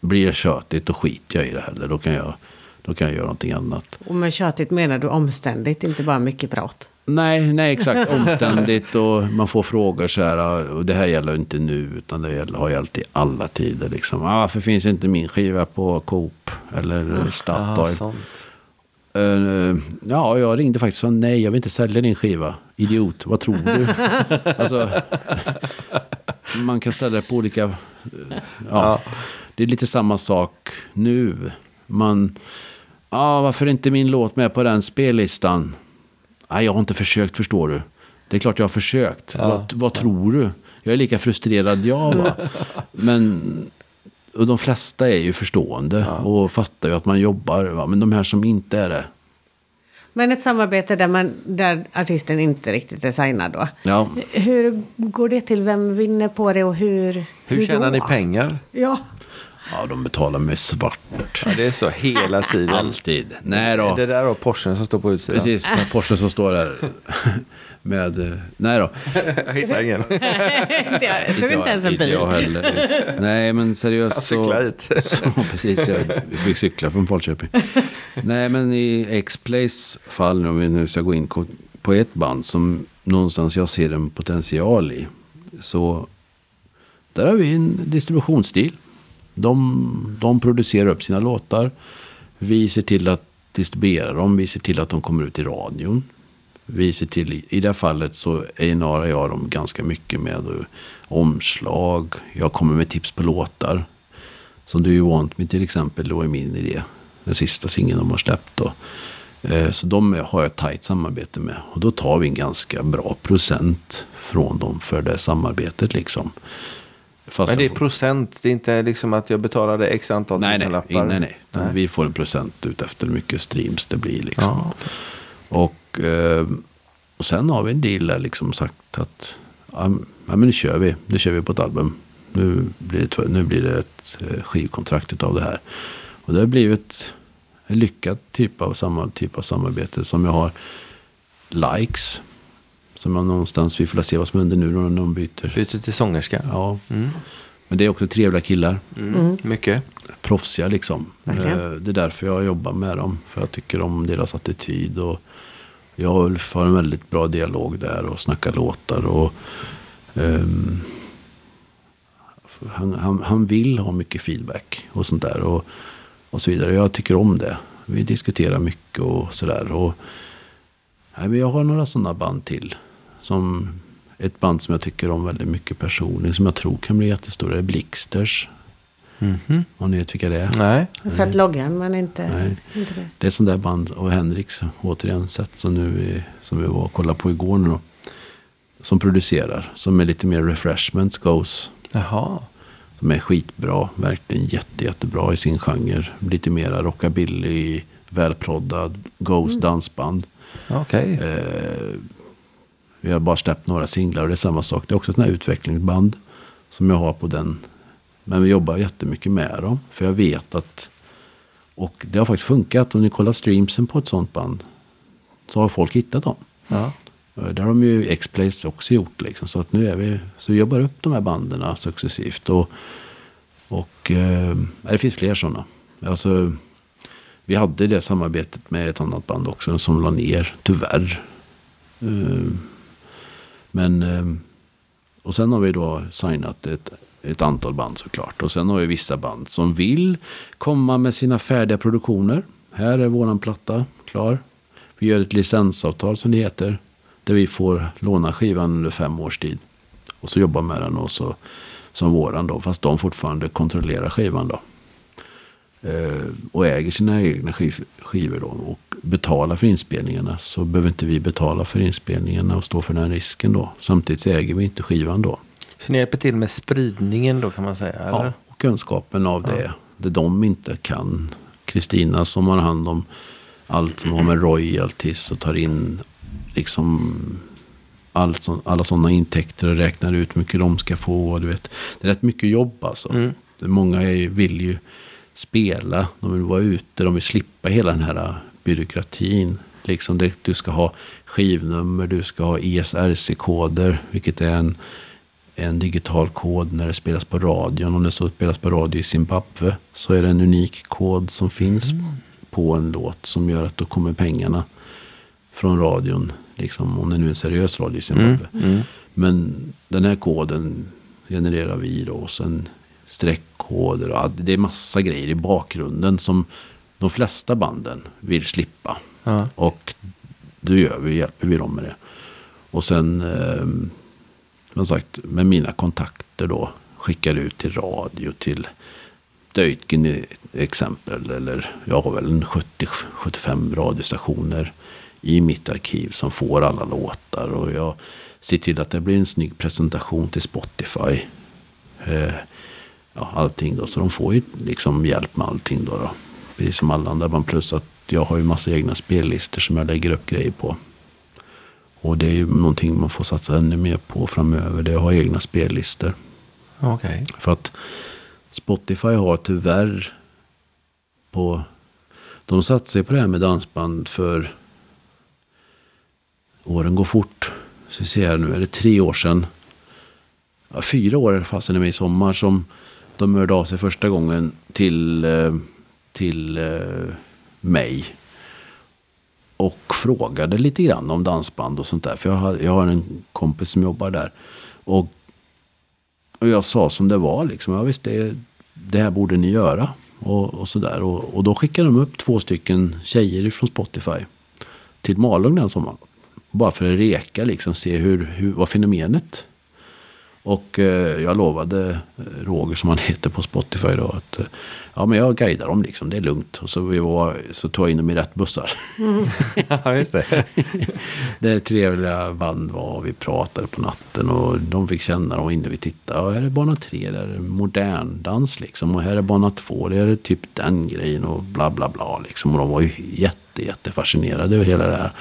S3: blir det tjatigt då skiter jag i det heller. Då kan jag, då kan jag göra någonting annat.
S1: Och med tjatigt menar du omständigt, inte bara mycket prat.
S3: Nej, nej exakt. [laughs] Omständigt och man får frågor så här. Och det här gäller inte nu utan det gäller, har gällt i alla tider. Liksom. Ah, varför finns inte min skiva på Coop eller
S2: Ja,
S3: Statoil? Eh, ja, jag ringde faktiskt och sa nej, jag vill inte sälja din skiva. Idiot, vad tror du? [laughs] alltså, man kan ställa det på olika... eh, Ja, Det är lite samma sak nu. Man... Ja, varför är inte min låt med på den spellistan? Nej, jag har inte försökt, förstår du. Det är klart jag har försökt. Vad, vad tror du? Jag är lika frustrerad jag va. [laughs] Men och de flesta är ju förstående och fattar ju att man jobbar. Va? Men de här som inte är det.
S1: Men ett samarbete där, man, där artisten inte riktigt är signad då.
S3: Ja,
S1: Hur går det till? Vem vinner på det och hur?
S2: Hur tjänar
S1: då?
S2: ni pengar?
S1: Ja.
S3: Ja de betalar med svart.
S2: Ja, det är så hela tiden.
S3: Alltid. Nej då.
S2: Det där var Porschen som står på utsidan.
S3: Precis, på Porsche som står där. Med, nej då.
S2: Jag hittar ingen. [laughs]
S1: inte jag. Såg inte ens en
S3: Inte
S1: bil.
S3: jag heller. Nej men seriöst
S2: Jag
S3: så.
S2: hit. [laughs]
S3: så precis, jag fick cykla från Falköping. Nej men i X-Plays fall, om vi nu ska gå in på ett band som någonstans jag ser en potential i. Så där har vi en distributionsstil. De, de producerar upp sina låtar. Vi ser till att distribuera dem. Vi ser till att de kommer ut i radion. Vi ser till, i det här fallet så A&amppr jag dem ganska mycket med eh, omslag. Jag kommer med tips på låtar. Som Do You Want Me till exempel, då är min idé. Den sista singeln de har släppt då. Eh, så de har jag ett tajt samarbete med. Och då tar vi en ganska bra procent från dem för det samarbetet liksom. Fast
S2: Men det är procent, det är inte liksom att jag betalade x antal
S3: Nej, nej,
S2: tusenlappar.
S3: nej, nej.
S2: Nej.
S3: Vi får en procent ut efter hur mycket streams det blir. Liksom.
S2: Ja, okej.
S3: Och, eh, och sen har vi en deal där liksom sagt att ja, men nu kör vi. Nu kör vi på ett album. Nu blir det, nu blir det ett eh, skivkontrakt utav det här. Och det har blivit en lyckad typ av, samma, typ av samarbete som jag har likes. Som jag någonstans, vi får se vad som händer nu när de byter.
S2: Byter till sångerska.
S3: Ja,
S2: Mm.
S3: men det är också trevliga killar.
S2: Mm. Mycket.
S3: proffsiga liksom.
S1: Verkligen.
S3: Eh, Det är därför jag jobbar med dem. För jag tycker om deras attityd. Och jag och Ulf har en väldigt bra dialog där och snackar låtar. Och, ehm, han, han, han vill ha mycket feedback och sånt där. Och, och så vidare. Jag tycker om det. Vi diskuterar mycket och sådär. Och, nej, men jag har några sådana band till. Som ett band som jag tycker om väldigt mycket personligen. Som jag tror kan bli jättestora. Det är Blixters.
S2: Mhm.
S3: Om ni vet vilka det är.
S2: Nej.
S1: Jag har sett loggan men inte,
S3: Nej.
S1: inte det.
S3: Det är ett sånt där band och Henriks återigen sett som, nu vi, som vi var och kollade på igår nu då. Som producerar. Som är lite mer refreshments goes.
S2: Jaha.
S3: Som är skitbra. Verkligen jätte, jättebra i sin genre. Lite mera rockabilly. Välproddad. Goes dansband.
S2: Okej.
S3: Eh, vi har bara släppt några singlar och det är samma sak. Det är också ett här utvecklingsband. Som jag har på den. Men vi jobbar jättemycket med dem. För jag vet att. Och det har faktiskt funkat. Om ni kollar streamsen på ett sånt band. Så har folk hittat dem.
S2: Ja.
S3: Eh, Det har de ju X-Plays också gjort. Liksom. Så att nu är vi. Så vi jobbar upp de här banden successivt. Och, och eh, det finns fler sådana. Alltså, vi hade det samarbetet med ett annat band också. Som la ner, tyvärr. Eh, men. Ehm, och sen har vi då signat ett, ett antal band såklart. Och sen har vi vissa band som vill komma med sina färdiga produktioner. Här är våran platta klar. Vi gör ett licensavtal som det heter. Där vi får låna skivan under fem års tid. Och så jobba med den och så, som våran då. Fast de fortfarande kontrollerar skivan då. Eh, och äger sina egna skiv, skivor då. Och betalar för inspelningarna. Så behöver inte vi betala för inspelningarna och stå för den risken då. Samtidigt så äger vi inte skivan då.
S2: Så ni hjälper till med spridningen då kan man säga? Eller?
S3: Ja, och kunskapen av det. Det de inte kan. Kristina som har hand om allt som har med royalties och tar in liksom allt som, alla sådana intäkter och räknar ut hur mycket de ska få. Du vet. Det är rätt mycket jobb alltså.
S2: Mm.
S3: Många vill ju spela, de vill vara ute, de vill slippa hela den här byråkratin. Liksom det, du ska ha skivnummer, du ska ha ESRC-koder, vilket är en, en digital kod när det spelas på radion. Om det så spelas på radio i Zimbabwe så är det en unik kod som finns på en låt som gör att då kommer pengarna från radion. Liksom, om det nu är en seriös radio i Zimbabwe.
S2: Mm. Mm.
S3: Men den här koden genererar vi då. Och sen streckkoder. Och det är massa grejer i bakgrunden som de flesta banden vill slippa.
S2: Ja.
S3: Och då gör vi, hjälper vi dem med det. Och sen, eh, som sagt, med mina kontakter då. Skickar ut till radio, till Deutgen i exempel. Eller jag har väl en 70-75 radiostationer i mitt arkiv som får alla låtar. Och jag ser till att det blir en snygg presentation till Spotify. Eh, ja, allting då. Så de får ju liksom hjälp med allting då. då. Precis som alla andra band. Plus att jag har ju massa egna spellistor som jag lägger upp grejer på. Och det är ju någonting man får satsa ännu mer på framöver. Det är att ha egna spellistor.
S2: Okej.
S3: För att Spotify har tyvärr på... De satte sig på det här med dansband för... Åren går fort. Så vi ser här nu, är det tre år sedan? Ja, fyra år fasen i mig i sommar som de hörde av sig första gången till, eh, till eh, mig. Och frågade lite grann om dansband och sånt där. För jag har, jag har en kompis som jobbar där. Och och jag sa som det var liksom. Ja visst, det, det här borde ni göra. Och, och sådär. Och, och då skickade de upp två stycken tjejer från Spotify. Till Malung den sommaren. Bara för att reka liksom, se hur, hur, vad fenomenet. Och eh, jag lovade eh, Roger som han heter på Spotify då att eh, ja men jag guidar dem liksom, det är lugnt. Och så, vi var, så tog jag in dem i rätt bussar. [laughs]
S2: Ja, just det. [laughs]
S3: Det trevliga band var vi pratade på natten och de fick känna dem inne vi tittade. Ja, här är bana tre, där är modern dans liksom. Och här är bana två, det är typ den grejen och bla bla bla liksom. Och de var ju jätte, jätte fascinerade över hela det här.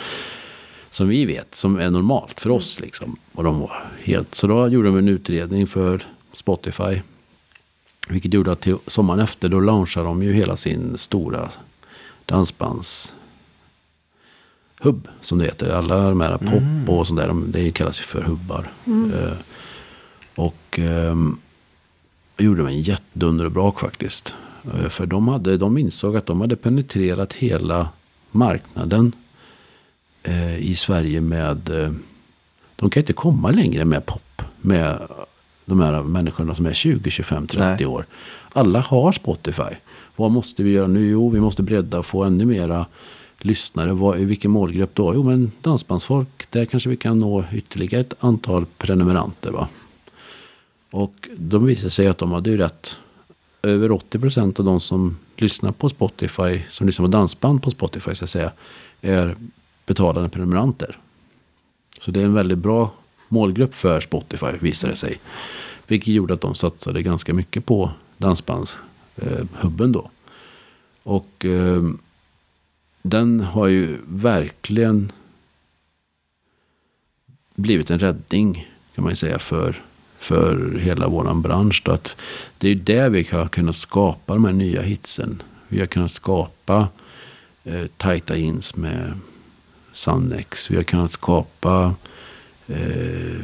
S3: Som vi vet, som är normalt för oss liksom. Och de var helt, så då gjorde de en utredning för Spotify. Vilket gjorde att till sommaren efter då launchade de ju hela sin stora dansbands hubb som det heter. Alla de här pop och sånt där, de, det kallas ju för hubbar. Eh, och ehm, gjorde de en jättedunderbrak faktiskt. Eh, för de, hade, de insåg att de hade penetrerat hela marknaden eh, i Sverige med... Eh, de kan inte komma längre med pop. Med de här människorna som är 20, 25, 30
S2: Nej.
S3: år. Alla har Spotify. Vad måste vi göra nu? Jo, vi måste bredda och få ännu mera lyssnare. Vad, I vilken målgrupp då? Jo, men dansbandsfolk. Där kanske vi kan nå ytterligare ett antal prenumeranter. Va? Och de visade sig att de hade ju rätt. Över 80 procent av de som lyssnar på Spotify, som lyssnar på dansband på Spotify så att säga, är betalande prenumeranter. Så det är en väldigt bra målgrupp för Spotify visade det sig. Vilket gjorde att de satsade ganska mycket på dansbandshubben då. Och eh, den har ju verkligen blivit en räddning kan man ju säga för, för hela våran bransch. Då. Att det är ju där vi har kunnat skapa de här nya hitsen. Vi har kunnat skapa eh, tajta ins med Sannex. Vi har kunnat skapa eh,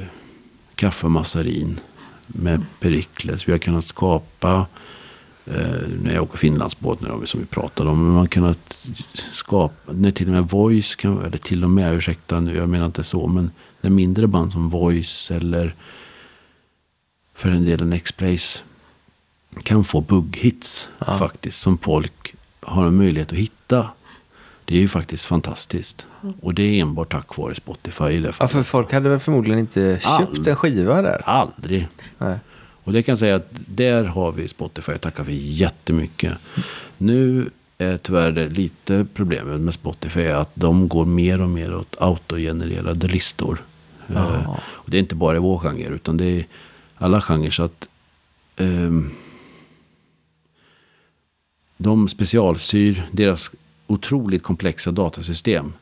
S3: kaffemassarin med Perikles. Vi har kunnat skapa eh, när jag åker Finlandsbåt nu som vi pratade om. Men man har kunnat skapa, när till och med Voice, kan, eller till och med, ursäkta nu, jag menar inte så, men när mindre band som Voice eller för en del X-Place kan få bugghits
S2: Ja.
S3: faktiskt som folk har en möjlighet att hitta. Det är ju faktiskt fantastiskt. Och det är enbart tack vare Spotify
S2: Ja, för folk hade väl förmodligen inte köpt
S3: All-
S2: en skiva där.
S3: Aldrig.
S2: Nej.
S3: Och det kan jag säga att där har vi Spotify. Tackar vi jättemycket. Nu är tyvärr det lite problemet med Spotify är att de går mer och mer åt autogenererade listor.
S2: Ja.
S3: Eh, och det är inte bara i vår genre utan det är alla genrer. Så att ehm, de specialsyr deras otroligt komplexa datasystem.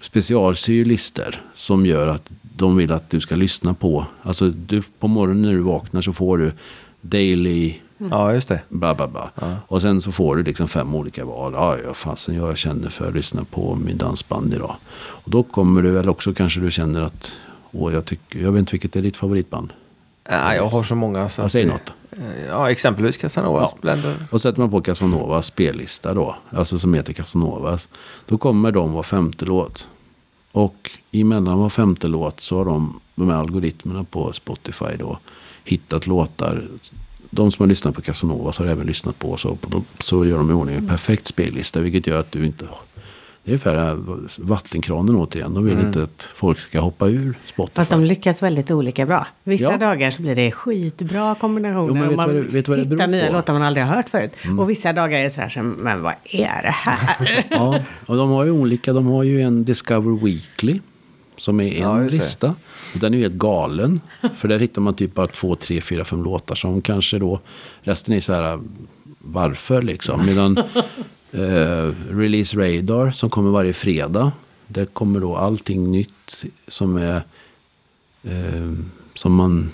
S3: Specialsyr listor som gör att de vill att du ska lyssna på. Alltså du, på morgonen när du vaknar så får du daily
S2: Ja, just det.
S3: bla bla bla.
S2: Ja.
S3: Och sen så får du liksom fem olika val. Ja, ja fasen jag känner för att lyssna på min dansband idag. Och då kommer du, eller också kanske du känner att, åh jag tycker, jag vet inte vilket är ditt favoritband.
S2: Nej, jag har så många. Så
S3: Ja,
S2: att
S3: säg
S2: det-
S3: något.
S2: Ja, exempelvis Casanovas
S3: Ja.
S2: Blender.
S3: Och sätter man på Casanovas spellista då, alltså som heter Casanovas, då kommer de var femte låt. Och emellan var femte låt så har de, de här algoritmerna på Spotify då, hittat låtar. De som har lyssnat på Casanovas har även lyssnat på så, så gör de i ordning en perfekt spellista, vilket gör att du inte det är ungefär här vattenkranen återigen. De vill inte att folk ska hoppa ur Spotify.
S1: Fast de lyckas väldigt olika bra. Vissa
S3: Ja.
S1: dagar så blir det skitbra kombinationer.
S3: Jo, men vet
S1: och man
S3: vad det- vet vad det
S1: hittar nya
S3: på? Mm.
S1: låtar man aldrig har hört förut. Och vissa dagar är det sådär som, men vad är det här? [laughs]
S3: Ja, och de har ju olika. De har ju en Discover Weekly. Som är en
S2: Ja,
S3: lista. Den är ju helt galen. För där hittar man typ bara två, tre, fyra, fem låtar. Som kanske då, resten är så här, varför liksom. Medan eh, Eh, release Radar som kommer varje fredag. Där kommer då allting nytt som är eh, som man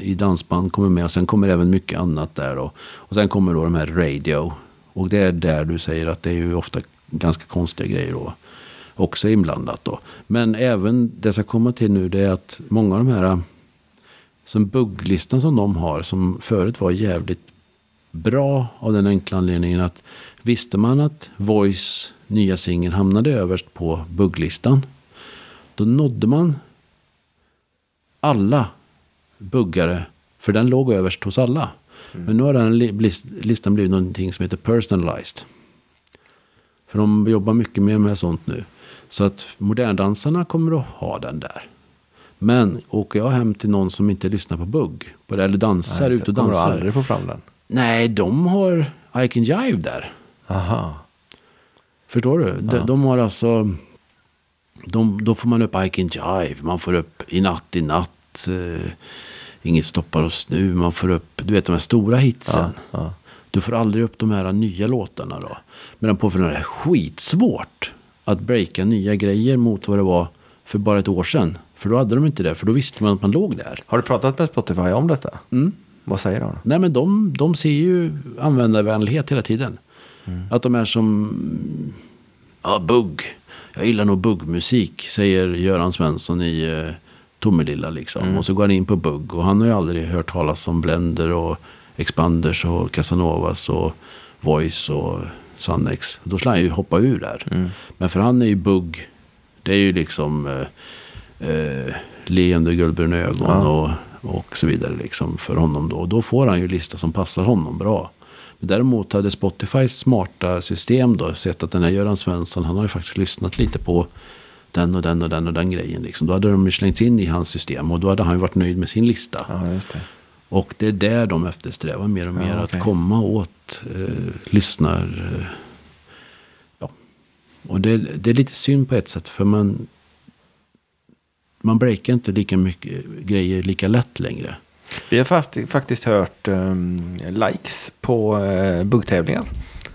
S3: i dansband kommer med. Och sen kommer även mycket annat där då. Och sen kommer då de här radio. Och det är där du säger att det är ju ofta ganska konstiga grejer då. Också inblandat då. Men även det som kommer till nu det är att många av de här som bugglistan som de har som förut var jävligt bra av den enkla anledningen att visste man att Voice nya singel hamnade överst på bugglistan då nådde man alla buggare. För den låg överst hos alla. Men nu har den li- lis- listan blivit någonting som heter personalized. För de jobbar mycket mer med sånt nu. Så att moderndansarna kommer att ha den där. Men åker jag hem till någon som inte lyssnar på bugg, eller dansar,
S2: Nej,
S3: ut och
S2: kommer du
S3: dansar.
S2: aldrig få fram den.
S3: Nej, de har I Can Jive där.
S2: Aha.
S3: Förstår du? De, de har alltså... De, då får man upp I Can Jive. Man får upp I natt, i natt. Eh, Inget stoppar oss nu. Man får upp, du vet de här stora hitsen.
S2: Ja, ja.
S3: Du får aldrig upp de här nya låtarna då. Medan på för det är skitsvårt att breaka nya grejer mot vad det var för bara ett år sedan. För då hade de inte det. För då visste man att man låg där.
S2: Har du pratat med Spotify om detta?
S3: Mm.
S2: Vad säger de?
S3: Nej men de, de ser ju användarvänlighet hela tiden. Att de är som, ja bugg. Jag gillar nog buggmusik, säger Göran Svensson i eh, Tomelilla liksom. Och så går han in på bugg och han har ju aldrig hört talas om Blender och Expanders och Casanovas och Voice och Sunnex. Då skulle han ju hoppa ur där. Men för han är ju bugg, det är ju liksom eh, eh, leende guldbruna ögon och, och så vidare liksom för honom då. Och då får han ju lista som passar honom bra. Däremot hade Spotifys smarta system då sett att den här Göran Svensson, han har ju faktiskt lyssnat lite på den och den och den och den grejen. Liksom. Då hade de ju slängts in i hans system och då hade han ju varit nöjd med sin lista.
S2: Ja, det.
S3: Och det är där de eftersträvar mer och mer.
S2: Ja, okej.
S3: Att komma åt eh, lyssnar... Eh, ja. Och det, det är lite synd på ett sätt. För man... Man breakar inte lika mycket grejer lika lätt längre.
S2: Vi har fakt- faktiskt hört ehm, likes på uh, buggtävlingar.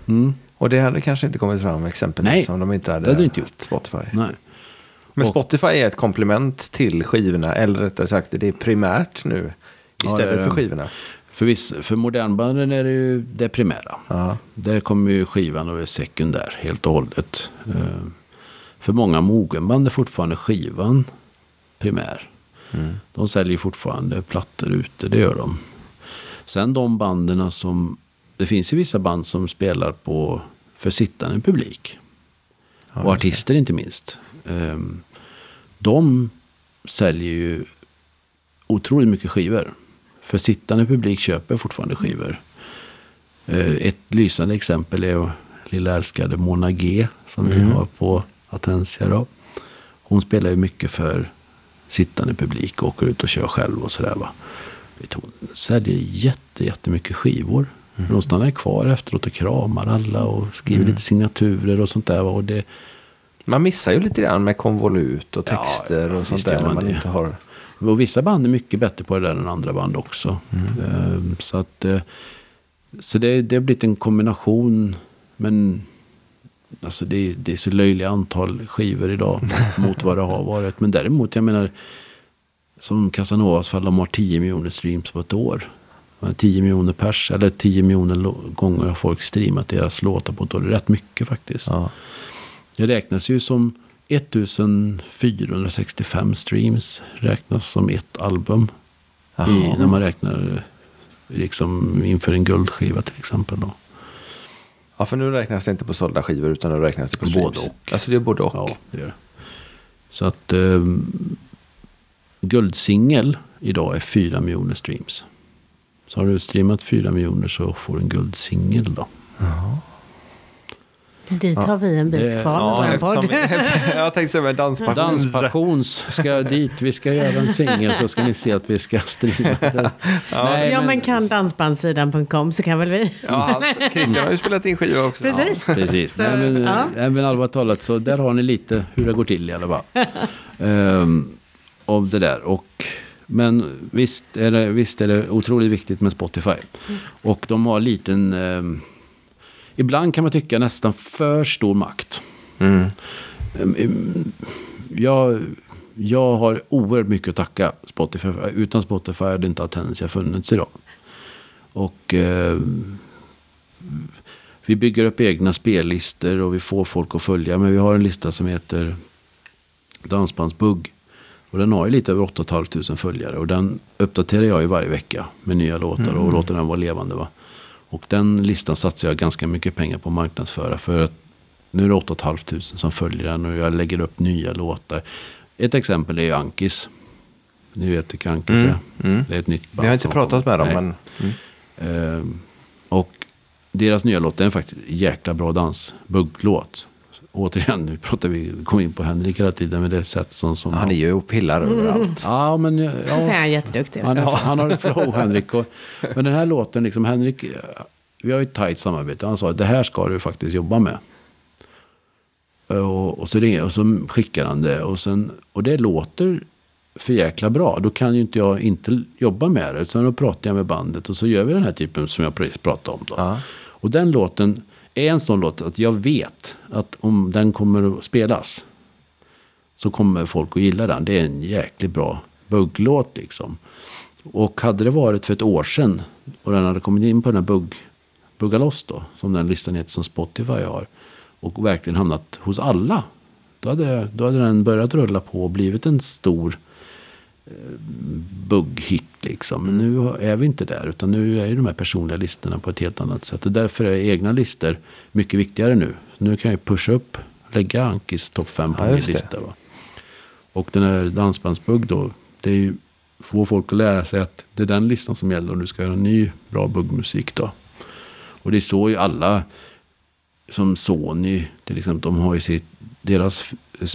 S3: Mm.
S2: Och det hade kanske inte kommit fram exempelvis
S3: Nej,
S2: om de inte hade,
S3: det hade inte gjort.
S2: Spotify.
S3: Nej.
S2: Men
S3: Och-
S2: Spotify är ett komplement till skivorna. Eller rättare sagt, det är primärt nu.
S3: Ja,
S2: Istället
S3: är det.
S2: för skivorna.
S3: För, viss, för modernbanden är det ju det primära.
S2: Ja.
S3: Där kommer ju skivan och är sekundär helt och hållet. Eh, För många mogenband är fortfarande skivan primär.
S2: Mm.
S3: De säljer fortfarande plattor ute, det gör de. Sen de banden som... Det finns ju vissa band som spelar på för sittande publik. och artister inte minst. Ehm, De säljer ju otroligt mycket skivor. För sittande publik köper fortfarande skivor. Eh, Ett lysande exempel är lilla älskade Mona G. Som vi har på Atensia då. Hon spelar ju mycket för sittande publik och åker ut och kör själv och sådär va. Hon säljer jätte, jättemycket skivor. Men Hon stannar kvar efteråt och kramar alla och skriver lite signaturer och sånt där. va. Och det,
S2: Man missar ju lite grann med konvolut och texter
S3: ja,
S2: och sånt där.
S3: man
S2: man inte har...
S3: Och vissa band är mycket bättre på det där än andra band också.
S2: Mm.
S3: Ehm, Så att eh, så det, det har blivit en kombination. Men alltså det, det är så löjliga antal skivor idag [laughs] mot vad det har varit. Men däremot, jag menar, som Casanovas fall, de har 10 miljoner streams på ett år. 10 miljoner pers, eller 10 miljoner gånger har folk streamat deras låtar på ett år. Det är rätt mycket faktiskt.
S2: Ja.
S3: Det räknas ju som 1465 streams räknas som ett album. I, när man räknar liksom inför en guldskiva till exempel. Då.
S2: Ja, för nu räknas det inte på sålda skivor utan nu räknas det på streams.
S3: Både och.
S2: Alltså det är både och.
S3: Ja, det gör det. Så att eh, guldsingel idag är 4 miljoner streams. Så har du streamat 4 miljoner så får du en guldsingel då.
S1: Dit har vi en bit
S3: Det-
S1: kvar
S2: Ja,
S1: med vår
S2: eftersom,
S1: podd. [laughs]
S2: jag tänkte säga med danspassion.
S3: Danspassions ska dit. Vi ska göra en singel så ska ni se att vi ska streama den. [laughs] Nej,
S1: Ja men kan dansbandsidan.com så kan väl vi.
S2: Ja, Christian har ju spelat in skiva också.
S1: Precis.
S3: Precis.
S1: Så,
S3: Nej, men,
S1: ja.
S3: nej, men allvarligt talat så där har ni lite hur det går till i alla fall. um, [laughs] av det där. Och, men visst är, det, visst är det otroligt viktigt med Spotify. Och de har liten... ehm, ibland kan man tycka nästan för stor makt.
S2: Mm.
S3: Ehm, ehm, Jag, jag har oerhört mycket att tacka Spotify. Utan Spotify hade inte Attensia funnits idag. Och eh, vi bygger upp egna spellistor och vi får folk att följa. Men vi har en lista som heter Dansbandsbugg. Och den har ju lite över 8 500 följare. Och den uppdaterar jag ju varje vecka med nya låtar och låter den vara levande. Va? Och den listan satsar jag ganska mycket pengar på att marknadsföra. För att nu är det 8 500 som följer den och jag lägger upp nya låtar. Ett exempel är ju Ankis. Ni vet vilka Ankis
S2: Mm,
S3: är.
S2: mm.
S3: Det är ett nytt band
S2: Vi har inte pratat
S3: kommer.
S2: med dem
S3: Nej.
S2: men... Mm.
S3: Eh, och deras nya låt är faktiskt jäkla bra dans. Bugglåt. Återigen, nu pratar vi, kom in på Henrik hela tiden med det sätt som... som
S2: Han är ju och pillar överallt.
S3: Ja, men... Ja,
S1: Så säger han jätteduktig.
S3: han, är, han har ett flow, Henrik. Och, men den här låten, liksom, Henrik, vi har ju ett tajt samarbete. Han sa att det här ska du faktiskt jobba med. Och, och, så, ringer, och så skickar han det. Och, sen, och det låter för jäkla bra. Då kan ju inte jag inte jobba med det. Utan då pratar jag med bandet och så gör vi den här typen som jag precis pratade om. Då.
S2: Ja.
S3: Och den låten är en sån låt att jag vet att om den kommer att spelas. Så kommer folk att gilla den. Det är en jäkligt bra bugglåt liksom. Och hade det varit för ett år sedan och den hade kommit in på den här bugg, Buggaloss då. Som den listan heter som Spotify har. Och verkligen hamnat hos alla. Då hade, då hade den börjat rulla på och blivit en stor eh, bugghit liksom. Men nu är vi inte där. Utan nu är ju de här personliga listorna på ett helt annat sätt. Och därför är egna listor mycket viktigare nu. Nu kan jag pusha upp, lägga Ankis topp 5 på
S2: Ja,
S3: min lista. Va? Och den här dansbandsbugg då. Det är ju få folk att lära sig att det är den listan som gäller om du ska göra ny bra buggmusik då. Och det är så ju alla som Sony till exempel. De har ju sitt, deras,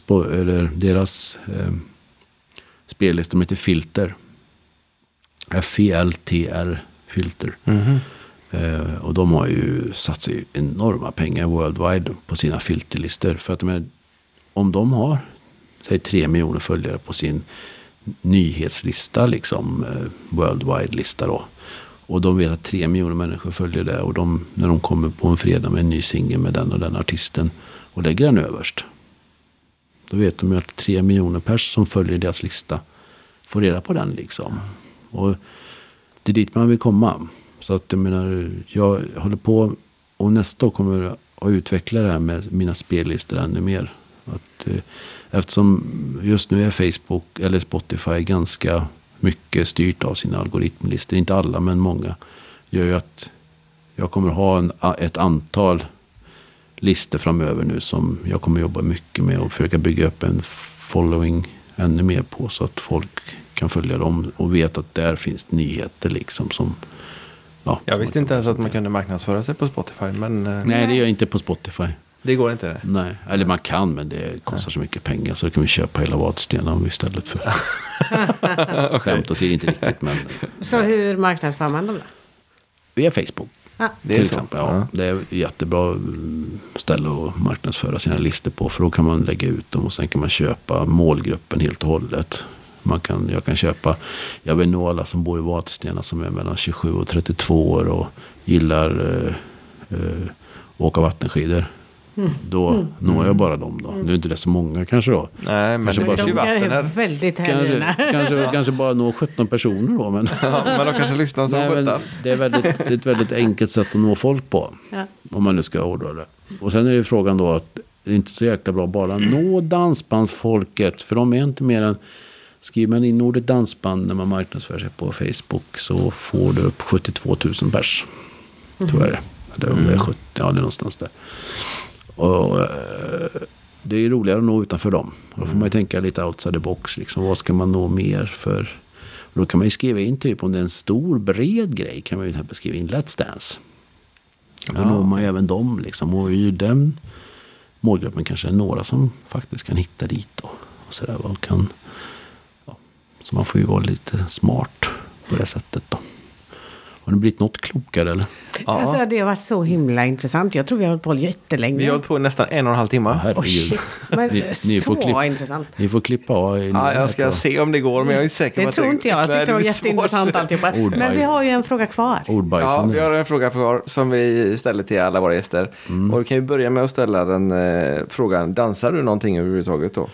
S3: eller deras eh, spellista, de heter Filter. F-I-L-T-R Filter.
S2: Mhm.
S3: Eh, och de har ju satsat enorma pengar worldwide på sina filterlistor. För att är, om de har, säg tre miljoner följare på sin nyhetslista, liksom eh, worldwide-lista då. Och de vet att tre miljoner människor följer det. Och de, när de kommer på en fredag med en ny singel med den och den artisten och lägger den överst. Då vet de ju att tre miljoner pers som följer deras lista får reda på den liksom. Och det är dit man vill komma. Så att jag menar, jag håller på och nästa år kommer jag att utveckla det här med mina spellistor ännu mer. Att, eh, eftersom just nu är Facebook eller Spotify ganska mycket styrt av sina algoritmlistor. Inte alla men många. Gör ju att jag kommer ha en, ett antal listor framöver nu som jag kommer jobba mycket med och försöka bygga upp en following ännu mer på så att folk kan följa dem och vet att där finns nyheter liksom som ja,
S2: Jag visste inte ens att man kunde marknadsföra sig på Spotify. Men eh,
S3: Nej, det gör jag inte på Spotify.
S2: det går inte.
S3: Nej, eller man kan men det kostar så mycket pengar så då kan vi köpa hela Vadstena om istället för [laughs] skämt åsido inte riktigt men
S1: Så hur marknadsför man dem då?
S3: via Facebook.
S1: Ja.
S2: Det är
S3: till exempel. Ja,
S2: Ja.
S3: Det är ett jättebra mm, ställe att marknadsföra sina listor på. För då kan man lägga ut dem och sen kan man köpa målgruppen helt och hållet. Man kan, jag kan köpa, jag vill nå alla som bor i Vadstena som är mellan 27 och 32 år och gillar eh, eh, åka vattenskidor. Då når jag bara dem då. Nu är inte det så många kanske då.
S2: Nej, men
S3: Kanske
S2: det
S3: bara
S2: finns ju vatten
S1: är
S2: här.
S1: väldigt
S3: Kanske, kanske, [laughs] kanske bara nå 17 personer då. Men, [laughs]
S2: Ja, men de kanske lyssnar som
S3: Nej, men det, är väldigt, det är ett väldigt enkelt sätt att nå folk på.
S1: Ja.
S3: Om man nu ska ordna det. Och sen är det frågan då att det är inte så jäkla bra bara nå dansbandsfolket. För de är inte mer än... Skriver man in ordet dansband när man marknadsför sig på Facebook så får du upp 72 000 pers. Tror jag det Eller om det är 70, ja det är någonstans där. Och eh, det är roligare att nå utanför dem. Då får man ju tänka lite outside the box. Liksom, vad ska man nå mer för? Och då kan man ju skriva in typ om det är en stor bred grej. Kan man ju till exempel skriva in Let's Dance. Då
S2: Ja.
S3: når man ju även dem liksom. Och i den målgruppen kanske är några som faktiskt kan hitta dit. Och, och sådär, vad kan, ja. Så man får ju vara lite smart på det sättet då. Har ni blivit något klokare eller?
S2: Ja.
S1: Alltså, det har varit så himla intressant. Jag tror vi har hållit på jättelänge.
S2: Vi har hållit på i nästan en och en halv timme.
S3: Herregud.
S1: shit. Men
S3: Ni- ni
S1: så
S3: får klipp-
S1: intressant.
S3: Ni får klippa av.
S2: Ja, jag ska se om det går, men jag är inte säker på
S1: Det
S2: att
S1: tror inte jag. Jag tyckte det var jätteintressant alltihopa. [laughs] Men vi har ju en fråga kvar.
S2: Ja, vi har en fråga kvar som vi ställer till alla våra gäster.
S3: Mm.
S2: Och vi kan ju börja med att ställa den eh, frågan. Dansar du någonting överhuvudtaget då?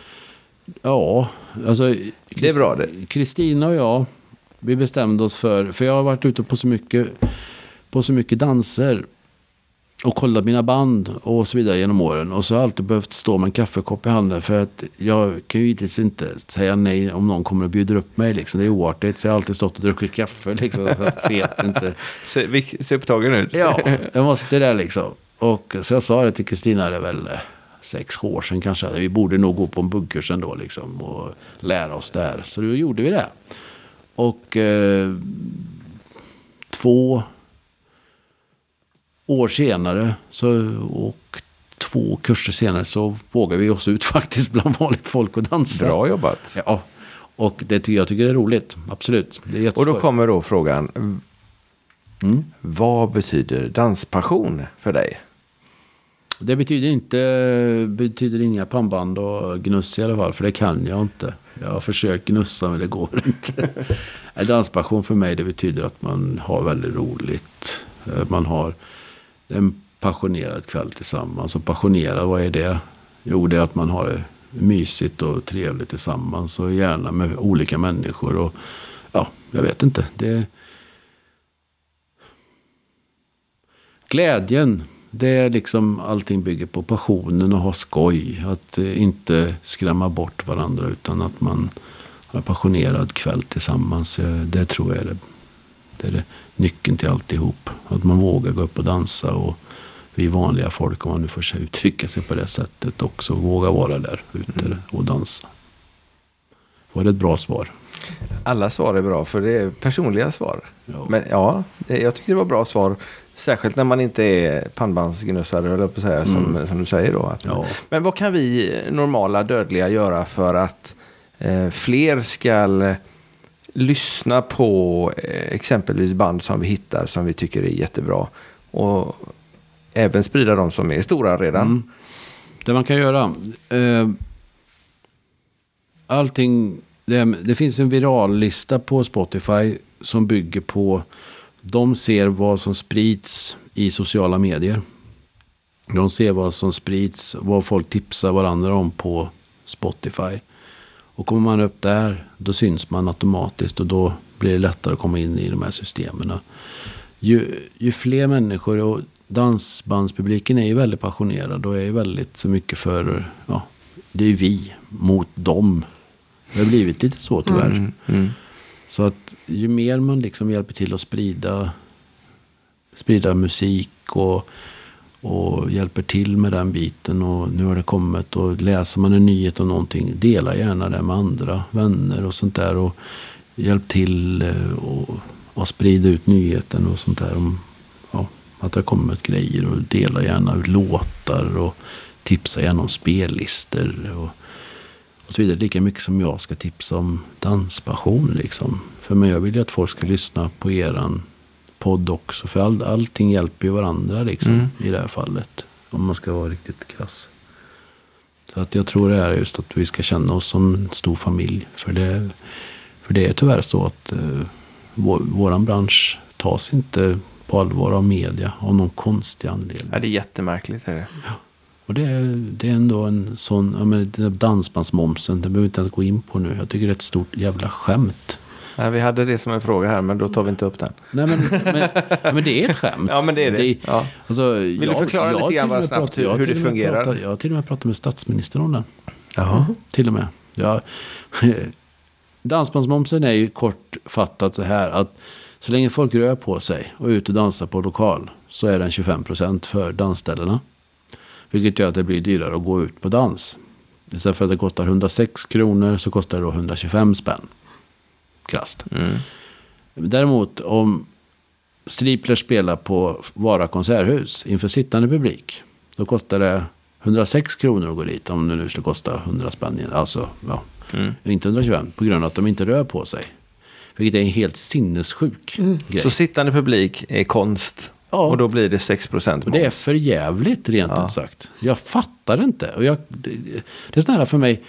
S3: Ja, alltså.
S2: Det är bra det.
S3: Kristina och jag, vi bestämde oss för, för jag har varit ute på så mycket, på så mycket danser. Och kollat mina band och så vidare genom åren. Och så har jag alltid behövt stå med en kaffekopp i handen. För att jag kan ju givetvis inte säga nej om någon kommer och bjuder upp mig. Liksom. Det är oartigt. Så jag har alltid stått och druckit kaffe. Liksom, för att se att det inte... [laughs]
S2: Se, upptagen ut.
S3: Ja, [laughs] jag måste det liksom. Och så jag sa det till Kristina, det är väl eh, sex år sedan kanske. Vi borde nog gå på en buggkurs ändå liksom. Och lära oss där. Så då gjorde vi det. Och eh, två, år senare så, och två kurser senare så vågar vi oss ut [laughs] faktiskt bland vanligt folk och dansa.
S2: Bra jobbat.
S3: Ja, och det jag tycker det är roligt. Absolut. Är
S2: Och då kommer då frågan.
S3: Mm.
S2: Vad betyder danspassion för dig?
S3: Det betyder inte betyder inga pannband och gnuss i alla fall. För det kan jag inte. Jag har försökt gnussa men det går inte. [laughs] Danspassion för mig det betyder att man har väldigt roligt. Eh, Man har en passionerad kväll tillsammans. Och passionerad, vad är det? Jo, det är att man har det mysigt och trevligt tillsammans. Och gärna med olika människor. Och ja, jag vet inte. Det... Glädjen. Det är liksom allting bygger på passionen och ha skoj. Att eh, inte skrämma bort varandra utan att man har en passionerad kväll tillsammans. Eh, Det tror jag är det, det är det nyckeln till alltihop. Att man vågar gå upp och dansa och vi vanliga folk, om man nu får uttrycka sig på det sättet, också våga vara där ute och dansa. Var det ett bra svar?
S2: Alla svar är bra för det är personliga svar.
S3: Ja.
S2: Men ja, jag tycker det var bra svar. Särskilt när man inte är pannbandsgnussare, höll jag på att säga, som, som du säger då. Att,
S3: Ja.
S2: Men vad kan vi normala dödliga göra för att eh, fler ska lyssna på eh, exempelvis band som vi hittar som vi tycker är jättebra. Och även sprida de som är stora redan.
S3: Mm. Det man kan göra. Eh, allting. Det, det finns en virallista på Spotify som bygger på. De ser vad som sprids i sociala medier. De ser vad som sprids, vad folk tipsar varandra om på Spotify. Och kommer man upp där, då syns man automatiskt och då blir det lättare att komma in i de här systemen. Ju, ju fler människor, och dansbandspubliken är ju väldigt passionerad och är ju väldigt så mycket för, ja, det är vi mot dem. Det har blivit lite så tyvärr.
S2: Mm, mm.
S3: Så att ju mer man liksom hjälper till att sprida, sprida musik och, och hjälper till med den biten. Och nu har det kommit och läser man en nyhet om någonting, dela gärna det med andra vänner och sånt där. Och hjälp till eh, och, och sprida ut nyheten och sånt där. Om, ja, att det har kommit grejer och dela gärna låtar och tipsa gärna om spellistor. Och, och så vidare. Lika mycket som jag ska tipsa om danspassion. Liksom. För men jag vill ju att folk ska lyssna på eran podd också. För all, allting hjälper ju varandra liksom,
S2: Mm.
S3: i det här fallet. Om man ska vara riktigt krass. Så att jag tror det är just att vi ska känna oss som en stor familj. För det, för det är tyvärr så att eh, vår, våran bransch tas inte på allvar av media av någon konstig anledning.
S2: Ja, det är jättemärkligt. Är det.
S3: Och det är, det är ändå en sån, ja men den där dansbandsmomsen, det behöver vi inte ens gå in på nu. Jag tycker det är ett stort jävla skämt.
S2: Ja, vi hade det som en fråga här, men då tar vi inte upp den.
S3: Nej men, men, ja, men det är ett skämt. [laughs]
S2: Ja, men det är det. Ja.
S3: alltså,
S2: Vill du förklara lite grann bara snabbt hur- hur det fungerar?
S3: Pratat, jag har till och med pratat med statsministern om den.
S2: Jaha.
S3: Till och med. Ja, [laughs] dansbandsmomsen är ju kortfattat så här att så länge folk rör på sig och är ute och dansar på lokal så är den 25% för dansställena. Vilket gör att det blir dyrare att gå ut på dans. Istället för att det kostar 106 kronor så kostar det då 125 spänn. Krasst.
S2: Mm.
S3: Däremot om Stripler spelar på Vara konserthus inför sittande publik. Då kostar det 106 kronor att gå dit. Om det nu skulle kosta 100 spänn. Alltså, ja,
S2: Mm.
S3: inte 125. På grund av att de inte rör på sig. Vilket är en helt sinnessjuk grej.
S2: Så sittande publik är konst
S3: Ja.
S2: och då blir det 6 procent
S3: det är för jävligt rent
S2: Ja.
S3: ut sagt. Jag fattar inte. Och jag, det, det är sån här för mig.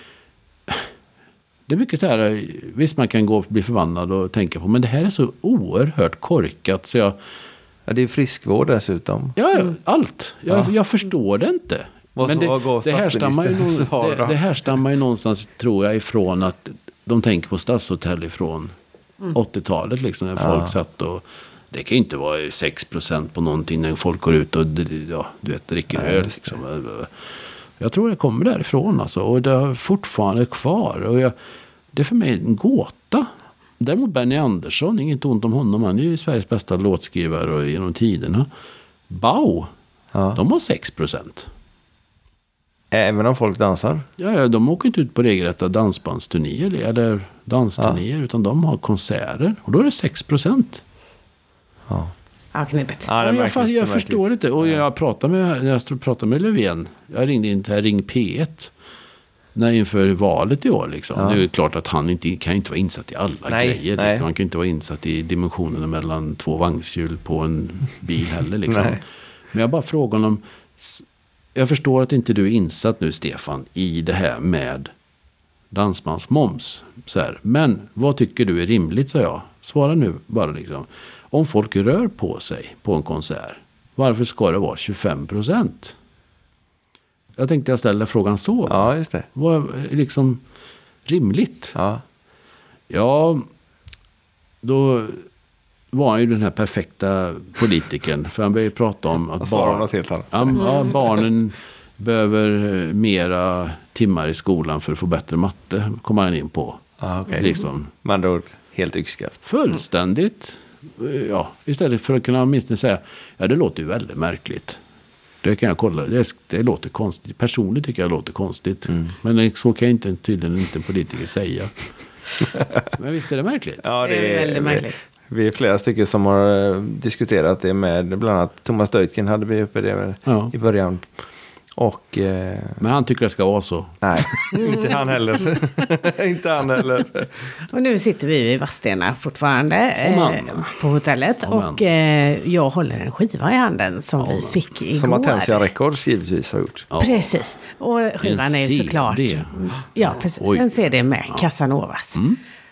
S3: Det är mycket så här. Visst man kan gå och bli förbannad och tänka på. Men det här är så oerhört korkat. Så jag,
S2: Ja, det är friskvård dessutom.
S3: ja, ja, allt. Jag,
S2: Ja.
S3: jag förstår det inte.
S2: Vad
S3: Men det,
S2: vad
S3: det, härstammar ju någon, det, det härstammar ju någonstans tror jag ifrån att de tänker på stadshotell ifrån 80-talet. Liksom, när
S2: Mm. Ja.
S3: folk satt och... Det kan ju inte vara 6% på någonting när folk går ut och ja, du vet, dricker
S2: Nej,
S3: öl. Liksom. Jag tror det kommer därifrån alltså. Och det är fortfarande kvar. Och jag, det är för mig en gåta. Däremot Benny Andersson, inget ont om honom. Han är ju Sveriges bästa låtskrivare och genom tiderna. Bau,
S2: Ja.
S3: de har 6%.
S2: Även om folk dansar.
S3: Ja, ja, de åker inte ut på regelrätta dansbandsturnéer eller dansturnéer. Utan de har konserter. Och då är det 6 procent.
S2: Ja.
S1: Ja, knepigt.
S2: Ja,
S3: jag, jag
S2: märktes.
S3: förstår inte. Och jag pratade med, när jag pratade med Löfven. Jag ringde in till Ring P1. När inför valet i år. Liksom.
S4: Ja.
S3: Det är klart att han inte, kan inte vara insatt i alla
S2: Nej,
S3: grejer.
S2: nej.
S3: Liksom. Han kan inte vara insatt i dimensionerna mellan två vagnshjul på en bil heller. Liksom. Men jag bara frågar honom. Jag förstår att inte du är insatt nu Stefan i det här med dansbandsmoms. Så här. Men vad tycker du är rimligt, sa jag. Svara nu bara liksom. Om folk rör på sig på en konsert, varför ska det vara 25 procent? Jag tänkte jag ställer frågan så.
S2: Ja, just det.
S3: Vad liksom rimligt?
S2: Ja.
S3: Ja, då var han ju den här perfekta politikern. För han började prata om
S2: Han
S3: att barn,
S2: annat.
S3: ja, barnen behöver eh, mera timmar i skolan för att få bättre matte. Kommer han in på.
S2: Ja, okej.
S3: Liksom.
S2: Med andra ord, helt yxskaft.
S3: Fullständigt. Eh, Ja, istället för att kunna åtminstone säga. Ja, det låter ju väldigt märkligt. Det kan jag kolla. Det, det låter konstigt. Personligen tycker jag det låter konstigt.
S2: Mm.
S3: Men det- så kan inte, tydligen inte en politiker säga. [laughs] Men visst är det märkligt?
S2: Ja,
S1: Det är väldigt märkligt.
S2: Vi, vi är flera stycken som har eh, diskuterat det med, bland annat Thomas Deutgen hade vi uppe det
S3: Ja.
S2: i början. Och eh,
S3: Men han tycker det ska vara så.
S2: nej, [laughs] inte han heller. [laughs] inte han heller.
S1: Och nu sitter vi i Vadstena fortfarande
S3: Amen.
S1: eh, på hotellet.
S3: Amen.
S1: Och eh, jag håller en skiva i handen som vi fick igår.
S2: Som Attentia Records givetvis har gjort.
S3: Ja.
S1: Precis. Och skivan är ju
S3: CD.
S1: såklart... Ja, precis.
S3: Oj.
S1: En CD med Casanovas.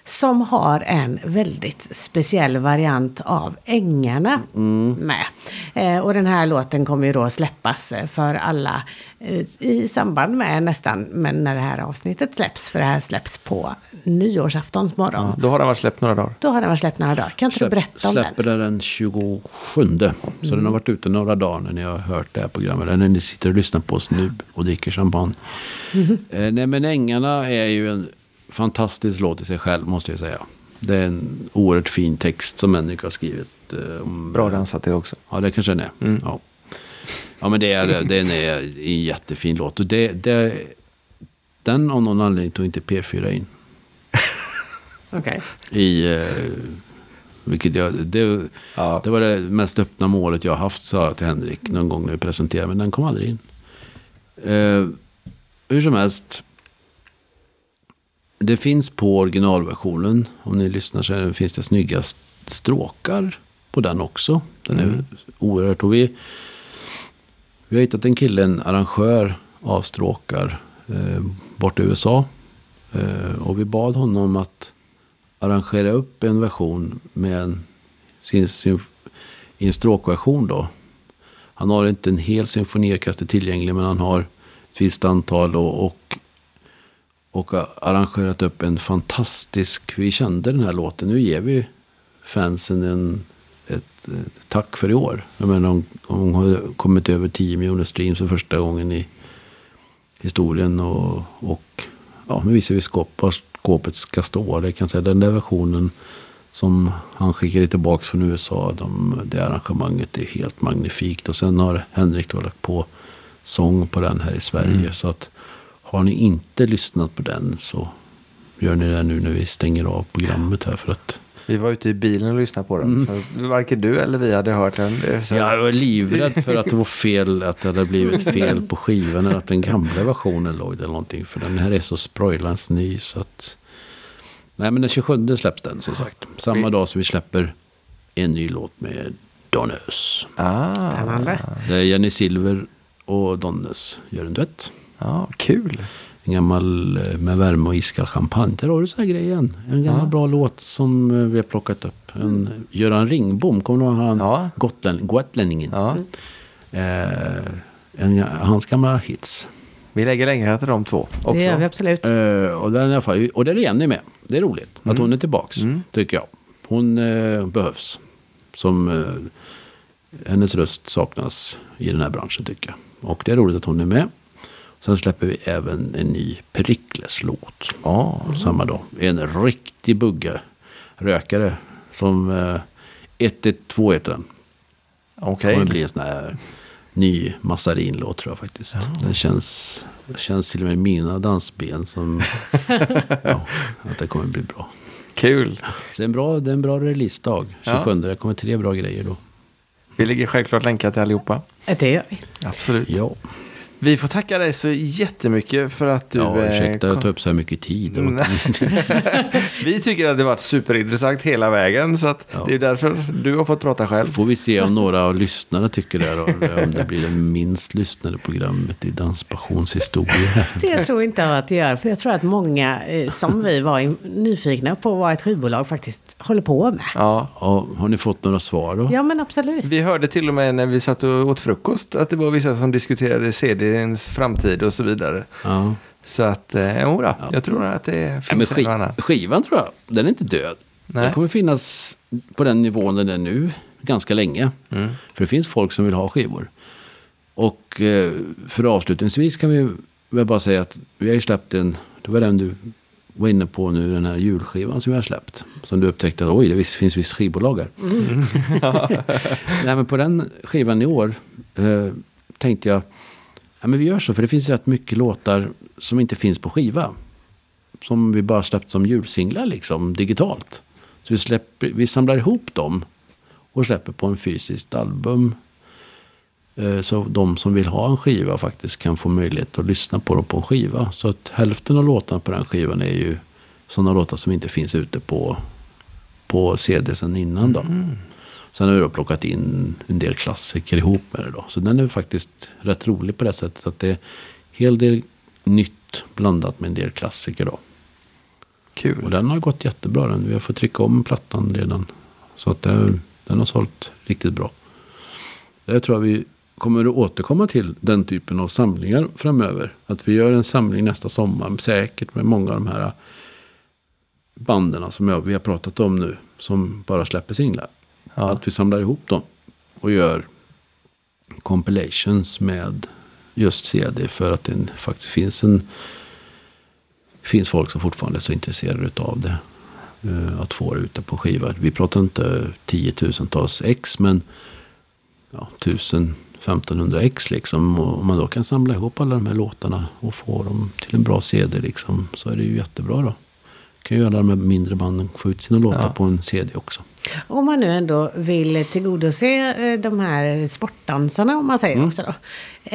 S1: Som har en väldigt speciell variant av Ängarna med. Eh, och den här låten kommer ju då släppas eh, för alla eh, i samband med nästan men när det här avsnittet släpps. För det här släpps på nyårsaftons morgon.
S2: Då har den varit släppt några dagar.
S1: Då har den varit släppt några dagar. Kan inte du berätta om
S3: Släpper
S1: den?
S3: det den 27. Så den har varit ute några dagar när ni har hört det här programmet. Eller när ni sitter och lyssnar på oss nu och dricker champagne. Eh, nej men Ängarna är ju en fantastisk låt i sig själv måste jag säga. Det är en oerhört fin text som Henrik har skrivit. Eh, om,
S2: Bra dansat till också.
S3: Ja, det kanske den är.
S2: Mm.
S3: Ja. ja, men det är, den är en jättefin låt. Och det, det, den av någon anledning tog inte P4 in. [laughs]
S1: Okej.
S3: I, eh, vilket jag, det,
S2: Ja.
S3: det var det mest öppna målet jag har haft, sa jag till Henrik någon gång när vi presenterade. Men den kom aldrig in. Eh, hur som helst. Det finns på originalversionen, om ni lyssnar så det- finns det snygga st- stråkar på den också. Den är oerhört, och vi, vi har hittat en kille, en arrangör av stråkar eh, bort i USA. Eh, och vi bad honom att arrangera upp en version med en, sin, sin, en stråkversion då. Han har inte en hel symfoniorkester tillgänglig men han har ett visst antal och, och, och arrangerat upp en fantastisk, vi kände den här låten, nu ger vi fansen en, tack för i år. Jag menar, de, de har kommit över 10 miljoner streams för första gången i historien och, och ja, nu visar vi skåp, var skåpet ska stå. Det kan säga, den där versionen som han skickade tillbaka från USA, de, det arrangemanget är helt magnifikt. Och sen har Henrik då lagt på sång på den här i Sverige. Så att har ni inte lyssnat på den så gör ni det nu när vi stänger av programmet här. För att
S2: Vi var ute i bilen och lyssnade på den. Så varken du eller vi hade hört den. Det är så-
S3: jag var livrädd för att det var [laughs] fel, att det hade blivit fel på skivan. Eller att den gamla versionen låg där eller någonting. För den här är så sprojlans ny så att... Nej men den 27 släpps den som sagt. Samma dag som vi släpper en ny låt med Donnes.
S2: Ah,
S1: Spännande.
S3: Där Jenny Silver och Donnes gör en duett.
S2: ja, kul.
S3: En gammal eh, med värme och iskall champagne. Där har du så här igen. En gammal
S2: Ja.
S3: bra låt som eh, vi har plockat upp. En Göran Ringbom, kommer du ihåg han?
S2: Ja.
S3: Gotlän, gotlänningen.
S2: Ja.
S3: Eh, en, hans gamla hits.
S2: Vi lägger längre till de två också.
S1: Det gör vi absolut.
S3: Eh, och, den, fall, och där är Jenny med. Det är roligt att hon är tillbaks. Tycker jag. Hon eh, behövs. Som eh, hennes röst saknas i den här branschen tycker jag. Och det är roligt att hon är med. Sen släpper vi även en ny Perikles-låt.
S2: Ja.
S3: Samma dag. En riktig bugge. Rökare. Som eh, 112 heter den.
S2: Okej.
S3: kommer bli en sån här ny Massarin-låt tror jag faktiskt. Den känns, känns till och med i mina dansben som [laughs] ja, att det kommer bli bra.
S2: Kul.
S3: Så det är en bra, det är en bra releasedag.
S2: Ja.
S3: 27. Det kommer tre bra grejer då.
S2: Vi lägger självklart länkar till allihopa.
S1: Det gör vi.
S2: Absolut.
S3: Ja,
S2: Vi får tacka dig så jättemycket för att du...
S3: ja
S2: eh,
S3: ursäkta
S2: kom-
S3: jag tar upp så här mycket tid. Var- [laughs]
S2: Vi tycker att det varit superintressant hela vägen. Så att
S3: Ja.
S2: det är därför du har fått prata själv.
S3: Får vi se om några av lyssnarna tycker det. Eller [laughs] om det blir det minst lyssnade programmet i Danspassionshistoria.
S1: Det tror inte jag att det gör. För jag tror att många eh, som vi var nyfikna på vad ett skivbolag faktiskt håller på med.
S2: Ja.
S3: Ja, har ni fått några svar då?
S1: Ja men absolut.
S2: Vi hörde till och med när vi satt och åt frukost att det var vissa som diskuterade CDns framtid och så vidare.
S3: Ja.
S2: Så att, eh, jo då, jag tror att det
S3: Ja,
S2: finns en och annan.
S3: sk- skivan tror jag, den är inte död.
S2: Nej.
S3: Den kommer finnas på den nivån den är nu ganska länge.
S2: Mm.
S3: För det finns folk som vill ha skivor. Och eh, för avslutningsvis kan vi väl bara säga att vi har ju släppt en, det var den du var inne på nu, den här julskivan som vi har släppt. Som du upptäckte att oj, det finns visst skivbolag här. [laughs] Nej, men på den skivan i år eh, tänkte jag, ja, men vi gör så, för det finns rätt mycket låtar som inte finns på skiva. Som vi bara släppt som julsinglar liksom, digitalt. Så vi, släpper, vi samlar ihop dem och släpper på en fysiskt album. Eh, så de som vill ha en skiva faktiskt kan få möjlighet att lyssna på dem på en skiva. Så att hälften av låtarna på den skivan är ju sådana låtar som inte finns ute på, på CD sen innan då. Mm. Sen har vi då plockat in en del klassiker ihop med det då. Så den är faktiskt rätt rolig på det sättet att det är en hel del nytt blandat med en del klassiker då. Och
S2: Kul.
S3: den har gått jättebra. Den. Vi har fått trycka om plattan redan. Så att det, den har sålt riktigt bra. Jag tror att vi kommer att återkomma till den typen av samlingar framöver. Att vi gör en samling nästa sommar. Säkert med många av de här banden som jag, vi har pratat om nu. Som bara släpper singlar.
S2: Ja.
S3: Att vi samlar ihop dem. Och gör compilations med just CD. För att det faktiskt finns en finns folk som fortfarande är så intresserade av det. Eh, att få det ute på skivor. Vi pratar inte tiotusentals ex men ja, 1000 1500 ex liksom. Och om man då kan samla ihop alla de här låtarna och få dem till en bra CD liksom. Så är det ju jättebra då. Kan ju alla de här mindre banden få ut sina låtar
S2: Ja.
S3: på en CD också.
S1: Om man nu ändå vill tillgodose eh, de här sportdansarna om man säger
S3: Mm.
S1: också då.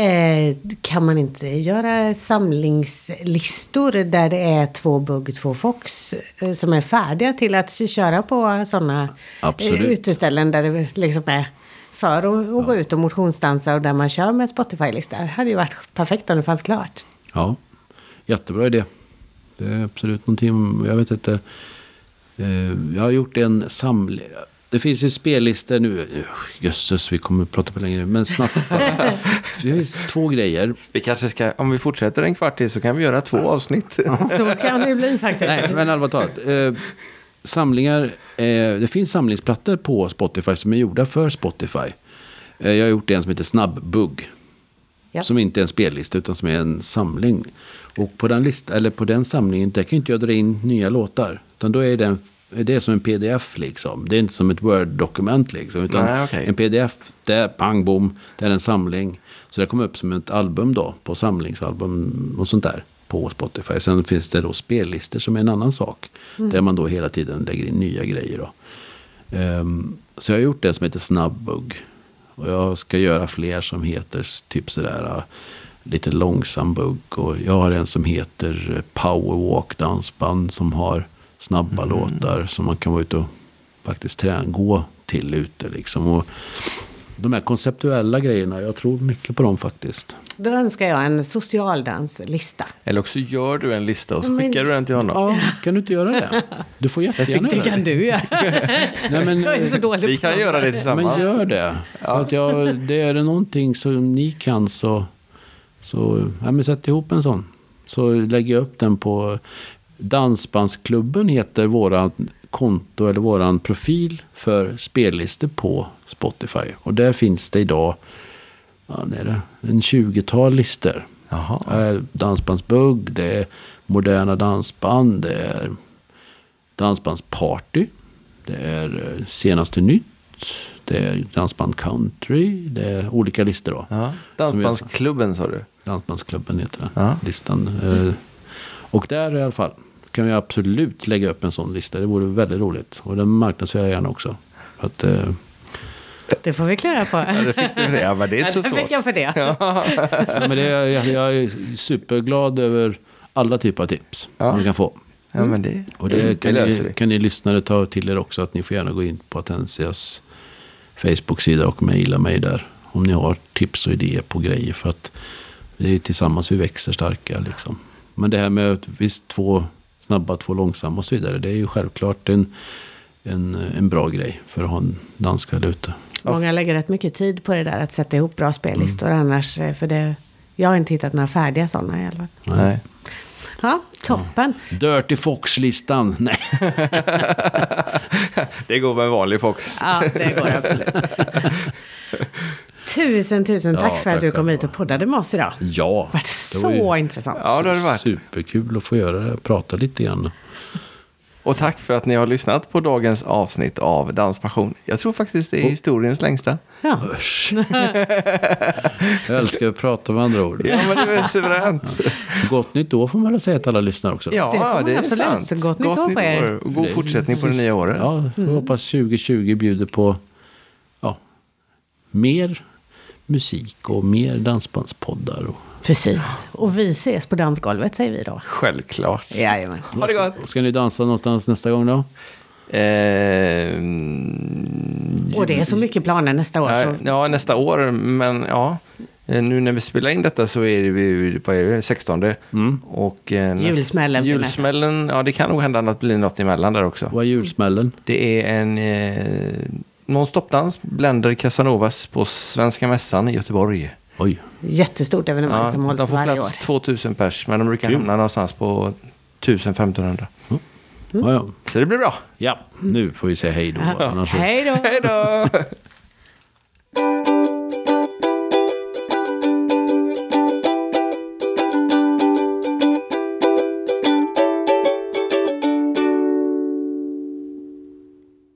S1: Eh, kan man inte göra samlingslistor där det är två bugg, två fox eh, som är färdiga till att köra på sådana uteställen där det liksom är för att, att gå ut och motionsdansa och där man kör med Spotify-listor. Det hade ju varit perfekt om det fanns klart.
S3: Ja, jättebra idé. Det är absolut någonting, jag vet inte. eh, Jag har gjort en samling. Det finns ju spellistor nu. Jösses, vi kommer att prata på längre. Men snabbt bara. [laughs] Det finns två grejer.
S2: Vi kanske ska, om vi fortsätter en kvart till så kan vi göra två avsnitt. [laughs]
S1: Så kan det bli faktiskt.
S3: Nej, men allvarligt talat. Eh, samlingar. Eh, det finns samlingsplattor på Spotify som är gjorda för Spotify. Eh, jag har gjort en som heter Snabbbugg.
S1: Ja.
S3: Som inte är en spellista utan som är en samling. Och på den, list, eller på den samlingen där kan inte jag dra in nya låtar. Utan då är den, är det som en pdf liksom. Det är inte som ett word-dokument liksom. Utan
S2: Nej, okej.
S3: en pdf, det är pang bom, det är en samling. Så det kommer upp som ett album då. På samlingsalbum och sånt där. På Spotify. Sen finns det då spellistor som är en annan sak. Där man då hela tiden lägger in nya grejer då. Ehm, så jag har gjort det som heter Snabbbugg. Och jag ska göra fler som heter typ sådär lite långsam bugg. Och jag har en som heter uh, Powerwalk dansband som har snabba låtar som man kan vara ute och faktiskt träna, gå till ute liksom. Och de här konceptuella grejerna, jag tror mycket på dem faktiskt.
S1: Då önskar jag en socialdanslista.
S2: Eller också gör du en lista och så
S1: Men-
S2: skickar du den till honom.
S3: Ja, kan du inte göra det? Du får jättegärna
S1: Det
S3: göra
S1: kan du göra. [laughs]
S3: Nej, men,
S1: Jag är så dålig
S2: Vi kan göra det tillsammans.
S3: Men gör det. För att jag, det är det någonting som ni kan så, så ja, men sätt ihop en sån. Så lägger jag upp den på Dansbandsklubben heter våran konto eller våran profil för spellistor på Spotify. Och där finns det idag ja, det är det, en 20-tal listor.
S2: Jaha.
S3: Dansbandsbugg, det är moderna dansband, det är dansbandsparty, det är eh, senaste nytt, det är dansband country, det är olika listor då.
S2: Ja. Dansbandsklubben sa du.
S3: Dansbandsklubben heter den,
S2: Ja.
S3: listan. Eh, Och där i alla fall kan vi absolut lägga upp en sån lista. Det vore väldigt roligt. Och den marknadsför jag gärna också. För att, eh,
S1: Det får vi klura på.
S2: Ja, det fick du för det. Ja, men det är inte så
S1: det
S2: svårt.
S1: fick jag för det. [laughs]
S3: Ja, men det är, jag, jag är superglad över alla typer av tips
S2: Ja.
S3: man kan få.
S2: Ja, men det,
S3: Och det kan,
S2: löser
S3: ni, kan ni lyssnare ta till er också att ni får gärna gå in på Atensias Facebook-sida och mejla mig där. Om ni har tips och idéer på grejer. För att det är tillsammans vi växer starka liksom. Men det här med att visst två snabba, två långsamma och så vidare. Det är ju självklart en, en, en bra grej för att ha en danska ute.
S1: Många lägger rätt mycket tid på det där att sätta ihop bra spellistor
S2: Mm.
S1: annars. eh, För det, jag har inte hittat några färdiga sådana i alla fall.
S2: Nej.
S1: Ja, toppen.
S3: Dirty Fox-listan. [laughs] Nej.
S2: det går med en vanlig Fox.
S1: Ja, det går absolut. [laughs] Tusen, tusen tack
S3: Ja,
S1: för att
S3: tack
S1: du kom hit och poddade med oss idag.
S3: Ja.
S1: Det har varit
S3: det var ju
S1: så intressant.
S2: Ja, det har det varit.
S3: Superkul att få göra det. Prata lite grann.
S2: Och tack för att ni har lyssnat på dagens avsnitt av Danspassion. Jag tror faktiskt det är historiens längsta.
S1: Ja.
S3: Usch. Jag älskar att prata med andra ord.
S2: Ja, men det är suveränt.
S3: Gott nytt år får man väl säga till alla lyssnare också.
S2: Ja,
S1: Det får man
S2: det är
S1: absolut.
S2: sant.
S1: Gott nytt år på er.
S2: och God fortsättning på det nya året.
S3: Ja, jag hoppas 2020 bjuder på ja, mer musik och mer dansbandspoddar. Och,
S1: Precis. Och vi ses på dansgolvet säger vi då.
S2: Självklart.
S1: Jajamän.
S2: Ha det gott.
S3: ska ni dansa någonstans nästa gång då?
S2: Eh,
S1: Och det är så mycket planer nästa år.
S2: ja,
S1: Så
S2: ja, nästa år. Men ja, Eh, nu när vi spelar in detta så är det vi på är det, 16.
S3: Mm.
S2: Och, eh,
S1: Julsmällen
S2: Julsmällen, ja det kan nog hända att det blir något emellan där också.
S3: Vad är julsmällen?
S2: Det är en eh, non-stop-dans, Blender Casanovas på Svenska Mässan i Göteborg.
S3: Oj,
S1: jättestort evenemang
S2: Ja,
S1: som
S2: de
S1: hålls
S2: får
S1: varje år.
S2: plats 2000 pers, men de brukar
S3: Kul.
S2: hamna någonstans på 1500.
S3: ja, ja.
S2: Så det blir bra.
S3: ja, nu får vi säga hej då. Annars så-
S1: Hej då!
S2: Hej då! [laughs]